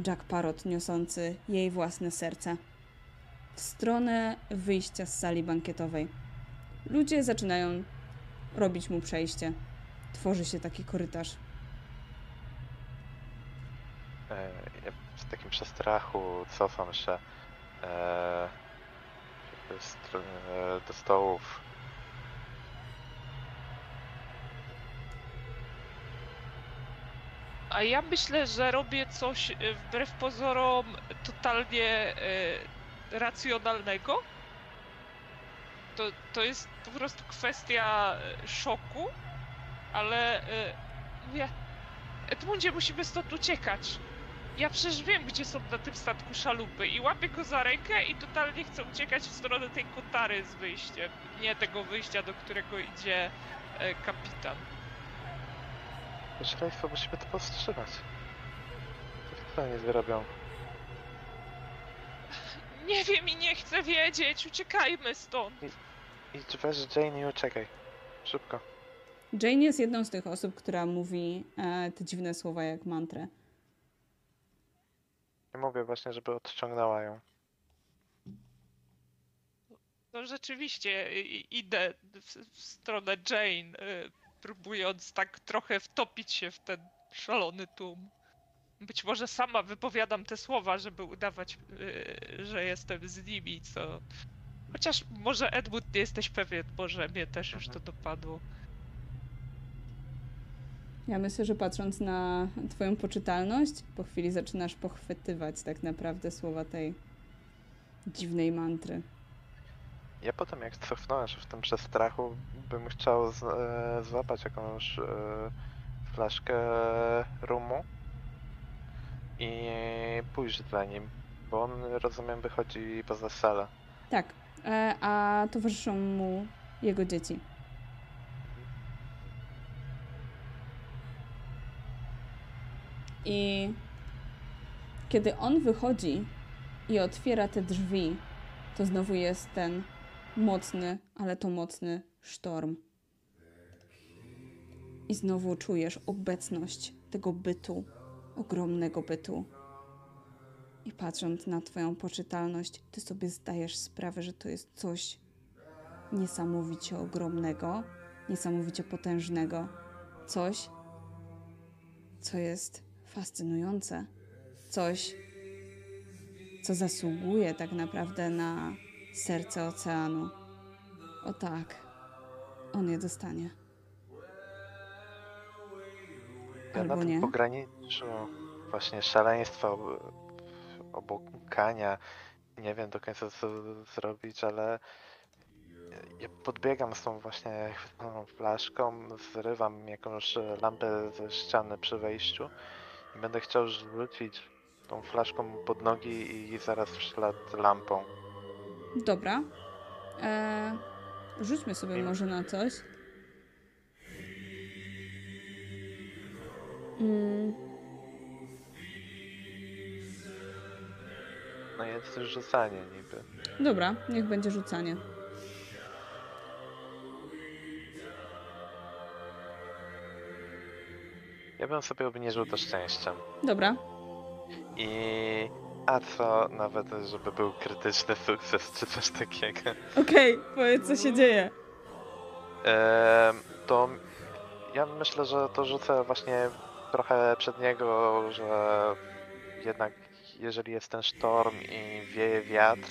Jack Parrot, niosący jej własne serce w stronę wyjścia z sali bankietowej. Ludzie zaczynają robić mu przejście. Tworzy się taki korytarz. E, ja w takim przestrachu cofam się e, stronę do stołów. A ja myślę, że robię coś e, wbrew pozorom totalnie e, racjonalnego. To, to jest po prostu kwestia e, szoku, ale mówię, Edmundzie, musimy stąd uciekać. Ja przecież wiem, gdzie są na tym statku szalupy i łapię go za rękę i totalnie chcę uciekać w stronę tej kotary z wyjściem. Nie tego wyjścia, do którego idzie kapitan. Szaleństwo, musimy to powstrzymać. To wcale nie zrobią. Nie wiem i nie chcę wiedzieć, uciekajmy stąd. Idź weź Jane i uciekaj. Szybko. Jane jest jedną z tych osób, która mówi e, te dziwne słowa jak mantrę. Nie mówię właśnie, żeby odciągnęła ją. No rzeczywiście, idę w, w stronę Jane, y, próbując tak trochę wtopić się w ten szalony tłum. Być może sama wypowiadam te słowa, żeby udawać, y, że jestem z nimi, co... Chociaż może Edmund nie jesteś pewien, może mnie też już to dopadło. Ja myślę, że patrząc na Twoją poczytalność, po chwili zaczynasz pochwytywać tak naprawdę słowa tej dziwnej mantry. Ja potem jak cofnąłem się w tym przestrachu, bym chciał z, e, złapać jakąś e, flaszkę rumu i pójść za nim, bo on rozumiem wychodzi poza salę. Tak, e, a towarzyszą mu jego dzieci. I Kiedy on wychodzi i otwiera te drzwi, to znowu jest ten mocny, ale to mocny sztorm. I znowu czujesz obecność tego bytu, ogromnego bytu. I patrząc na Twoją poczytalność, Ty sobie zdajesz sprawę, że to jest coś niesamowicie ogromnego, niesamowicie potężnego. Coś, co jest fascynujące. Coś, co zasługuje tak naprawdę na serce oceanu. O tak, on je dostanie. Ja na Albo tym nie. pograniczu właśnie szaleństwa, ob- obłąkania, nie wiem do końca co zrobić, ale ja podbiegam z tą właśnie chwytną flaszką, zrywam jakąś lampę ze ściany przy wejściu i będę chciał rzucić tą flaszką pod nogi i zaraz w ślad lampą. Dobra. Eee, rzućmy sobie może na coś. Mm, No jest też rzucanie niby. dobra, niech będzie rzucanie. Ja bym sobie obniżył to szczęściem. Dobra. I... A co nawet, żeby był krytyczny sukces czy coś takiego. Okej, powiedz co się dzieje. To ja myślę, że to rzucę właśnie trochę przed niego, że jednak jeżeli jest ten sztorm i wieje wiatr,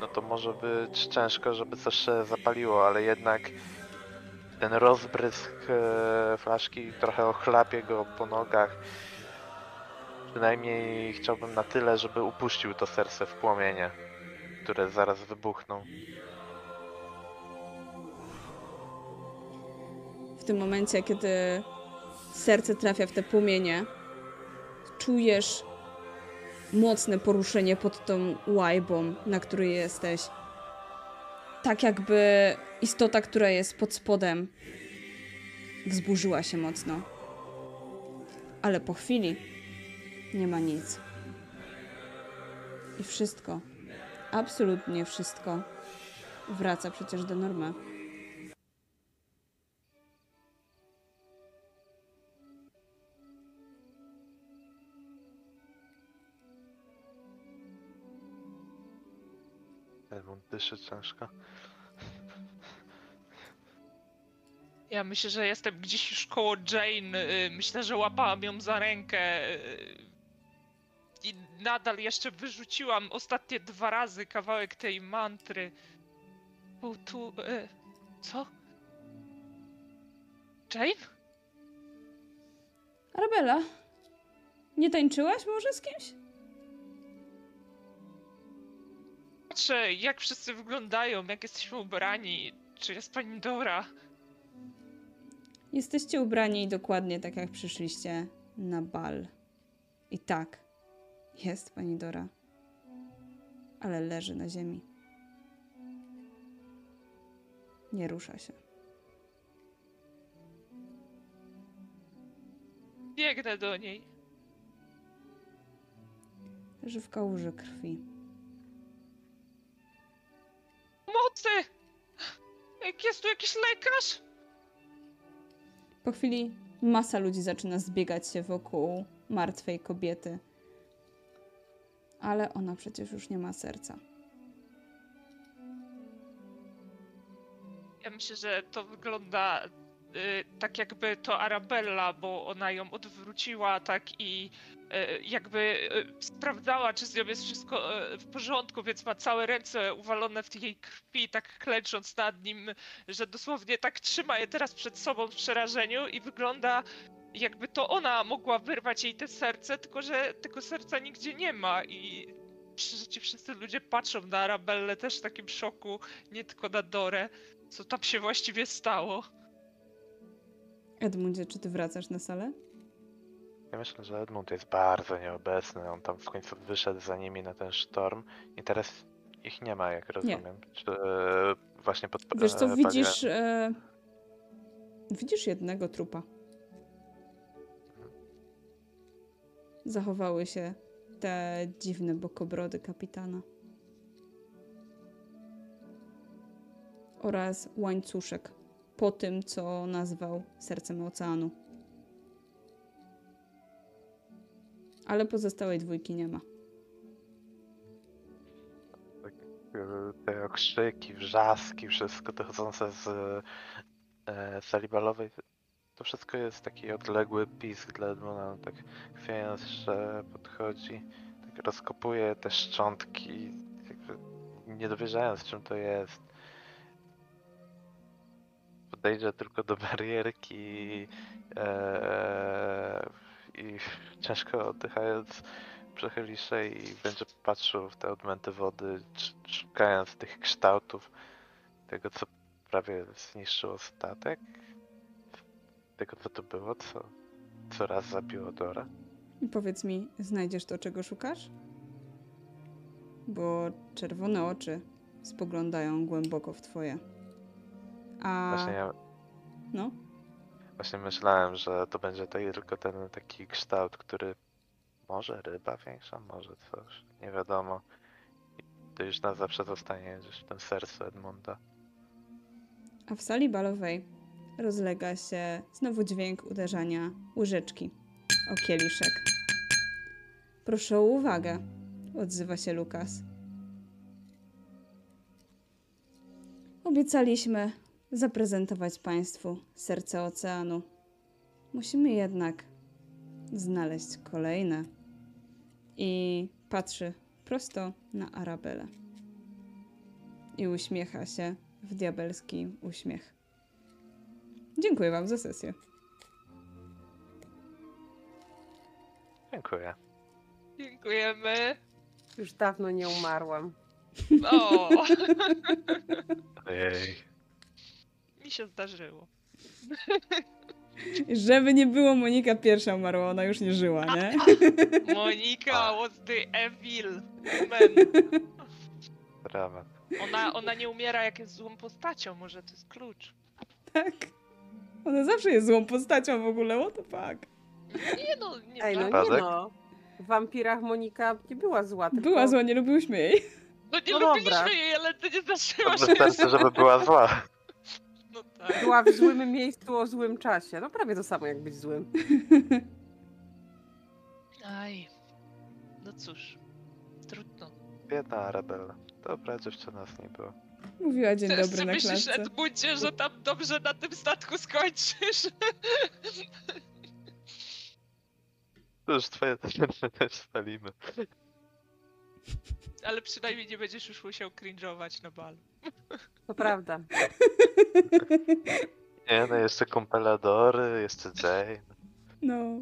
no to może być ciężko, żeby coś się zapaliło, ale jednak ten rozbrysk e, flaszki trochę ochlapie go po nogach. Przynajmniej chciałbym na tyle, żeby upuścił to serce w płomienie, które zaraz wybuchną. W tym momencie, kiedy serce trafia w te płomienie, czujesz mocne poruszenie pod tą łajbą, na której jesteś. Tak jakby istota, która jest pod spodem, wzburzyła się mocno. Ale po chwili nie ma nic. I wszystko, absolutnie wszystko, wraca przecież do normy. Edmund dyszy ciężko. Ja myślę, że jestem gdzieś już koło Jane. y, Myślę, że łapałam ją za rękę. I nadal jeszcze wyrzuciłam ostatnie dwa razy kawałek tej mantry. Był tu. y, Co? Jane? Arabella, nie tańczyłaś może z kimś? Patrzę, jak wszyscy wyglądają, jak jesteśmy ubrani. Czy jest pani Dora? Jesteście ubrani dokładnie tak, jak przyszliście na bal. I tak, jest pani Dora, ale leży na ziemi. Nie rusza się. Biegnę do niej. Leży w kałuży krwi. Mocy! Jak jest tu jakiś lekarz? Po chwili masa ludzi zaczyna zbiegać się wokół martwej kobiety. Ale ona przecież już nie ma serca. Ja myślę, że to wygląda y, tak jakby to Arabella, bo ona ją odwróciła tak i y, jakby y, sprawdzała, czy z nią jest wszystko y, w porządku, więc ma całe ręce uwalone w tej krwi, tak klęcząc nad nim, że dosłownie tak trzyma je teraz przed sobą w przerażeniu i wygląda jakby to ona mogła wyrwać jej te serce, tylko że tego serca nigdzie nie ma i ci wszyscy ludzie patrzą na Arabellę też w takim szoku, nie tylko na Dorę. Co tam się właściwie stało? Edmundzie, czy ty wracasz na salę? Ja myślę, że Edmund jest bardzo nieobecny. On tam w końcu wyszedł za nimi na ten sztorm i teraz ich nie ma, jak rozumiem. Czy e, właśnie pod Wiesz co, e, widzisz... E, widzisz jednego trupa. Zachowały się te dziwne bokobrody kapitana. Oraz łańcuszek po tym, co nazwał sercem oceanu. Ale pozostałej dwójki nie ma. E, Te okrzyki, wrzaski, wszystko dochodzące z e, sali balowej, to wszystko jest taki odległy pisk dla Edmona. On tak chwiejąc, że podchodzi, tak rozkopuje te szczątki, jakby nie dowierzając czym to jest. Podejdzie tylko do barierki e, i ciężko oddychając przechyli się i będzie patrzył w te odmęty wody, sz- szukając tych kształtów tego, co prawie zniszczyło statek, tego, co to było, co, co raz zabiło Dora. Powiedz mi, znajdziesz to, czego szukasz? Bo czerwone oczy spoglądają głęboko w twoje. A. Właśnie, ja, No, właśnie myślałem, że to będzie tylko ten taki kształt, który może ryba większa, może coś, nie wiadomo. I to już na zawsze zostanie gdzieś w tym sercu Edmunda. a w sali balowej rozlega się znowu dźwięk uderzania łyżeczki o kieliszek. Proszę o uwagę, odzywa się Lukas. Obiecaliśmy zaprezentować Państwu serce oceanu. Musimy jednak znaleźć kolejne. I patrzy prosto na Arabelę. I uśmiecha się w diabelski uśmiech. Dziękuję Wam za sesję. Dziękuję. Dziękujemy. Już dawno nie umarłam. O, Ojej. mi się zdarzyło. Żeby nie było, Monika pierwsza umarła, ona już nie żyła, nie? Monika was the evil woman. Dramat. Ona, ona nie umiera jak jest złą postacią, może to jest klucz. Tak. Ona zawsze jest złą postacią w ogóle, what the fuck. Nie no, nie Ej, no tak. nie no. W wampirach Monika nie była zła, tylko... Była zła, nie lubiłyśmy jej. No nie No lubiliśmy dobra. jej, ale to nie że wystarczy, żeby była zła. No tak. Była w złym miejscu o złym czasie. No prawie to samo jak być złym. Aj. No cóż. Trudno. Biedna Arabella. Dobra dziewczyna z niej była. Mówiła dzień Też dobry na myślisz, klatce. Edmundzie, że tam dobrze na tym statku skończysz? To już twoje też spalimy. Ale przynajmniej nie będziesz już musiał cringe'ować na balu. To prawda. Nie no, jeszcze Compeladory, jeszcze Jane. No.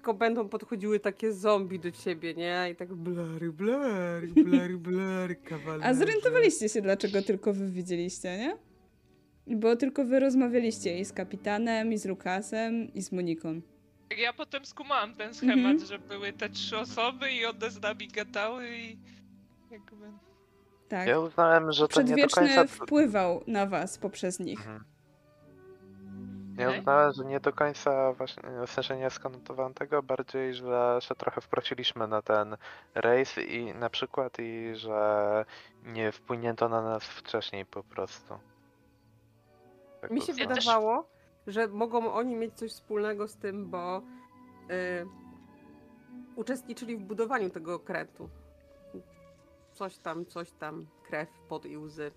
Tylko będą podchodziły takie zombie do ciebie, nie? I tak blary, blary, blary, blary, kawalerze. A zorientowaliście się, dlaczego tylko wy widzieliście, nie? Bo tylko wy rozmawialiście i z kapitanem, i z Lukasem, i z Moniką. Ja potem skumałam ten schemat, Mhm. że były te trzy osoby i one z nami gadały i jakby... Tak. Ja uznałem, że to nie do Przedwieczny końca... wpływał na was poprzez nich. Mhm. Ja uznałem, że nie do końca właśnie, w sensie nie skonotowałem tego, bardziej, że się trochę wprosiliśmy na ten rejs i na przykład i że nie wpłynięto na nas wcześniej po prostu. Tak Mi się uznałem. wydawało, że mogą oni mieć coś wspólnego z tym, bo y, uczestniczyli w budowaniu tego okrętu. Coś tam, coś tam, krew, pot i łzy.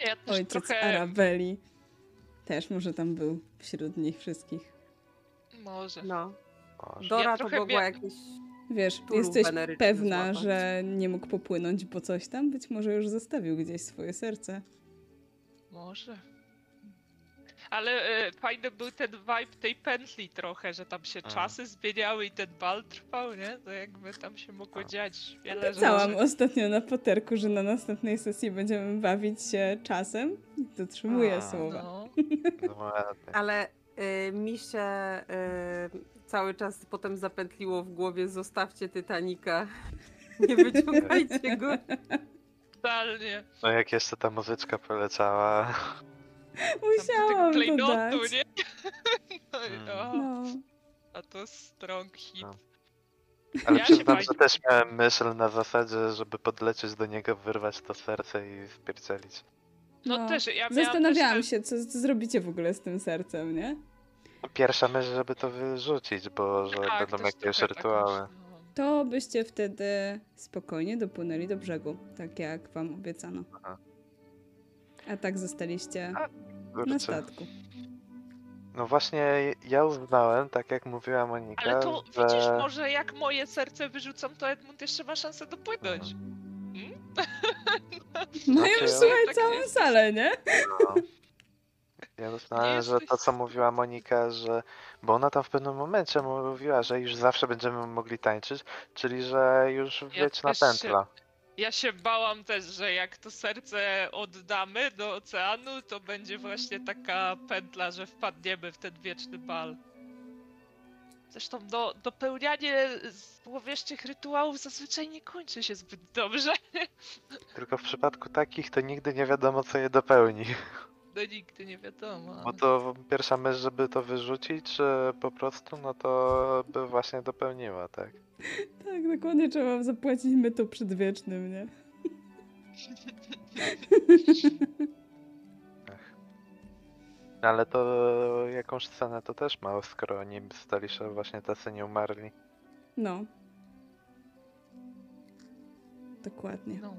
Ja też Ojciec trochę... Arabeli też może tam był wśród nich wszystkich. Może. No. Może. Dora to trochę mogła mia- jakieś... Wiesz, jesteś pewna, złapać. że nie mógł popłynąć po coś tam? Być może już zostawił gdzieś swoje serce. Może. Ale e, fajny był ten vibe tej pętli trochę, że tam się Mm. czasy zmieniały i ten bal trwał, nie? To jakby tam się mogło A. dziać wiele rzeczy. ostatnio na poterku, że na następnej sesji będziemy bawić się czasem. I dotrzymuję A, słowa. No. No. Ale y, mi się y, cały czas potem zapętliło w głowie zostawcie Titanika. Nie wyciągajcie go. Totalnie. No jak jeszcze ta muzyczka poleciała. Musiałam tego to klejnotu, dać. nie? No, Mm. No. A to strong hit. No. Ale Ja się przyznam, że też miałem myśl na zasadzie, żeby podlecieć do niego, wyrwać to serce i spierdzielić. No, No, też, ja Zastanawiałam też się, co, co zrobicie w ogóle z tym sercem, nie? Pierwsza myśl, żeby to wyrzucić, bo że tak, będą jakieś tak rytuały. myślałam. To byście wtedy spokojnie dopłynęli do brzegu, tak jak wam obiecano. Aha. A tak zostaliście A, na statku. No właśnie ja uznałem, tak jak mówiła Monika, Ale to że... widzisz, może jak moje serce wyrzucam, to Edmund jeszcze ma szansę dopłynąć. No Znaczy, już ja- słuchaj Tak całą jest. salę, nie? No. Ja uznałem, że to co mówiła Monika, że. Bo ona tam w pewnym momencie mówiła, że już zawsze będziemy mogli tańczyć, czyli że już wieczna się- pętla. Ja się bałam też, że jak to serce oddamy do oceanu, to będzie właśnie taka pętla, że wpadniemy w ten wieczny bal. Zresztą do, dopełnianie złowieszczych rytuałów zazwyczaj nie kończy się zbyt dobrze. Tylko w przypadku takich to nigdy nie wiadomo co je dopełni. No nigdy nie wiadomo. Bo to pierwsza myśl, żeby to wyrzucić, czy po prostu, no to by właśnie dopełniła, tak? Tak, dokładnie trzeba zapłacić my to przedwiecznym, nie? Ale to jakąś scenę to też ma, skoro oni stali się właśnie tacy nie umarli. No. Dokładnie. No.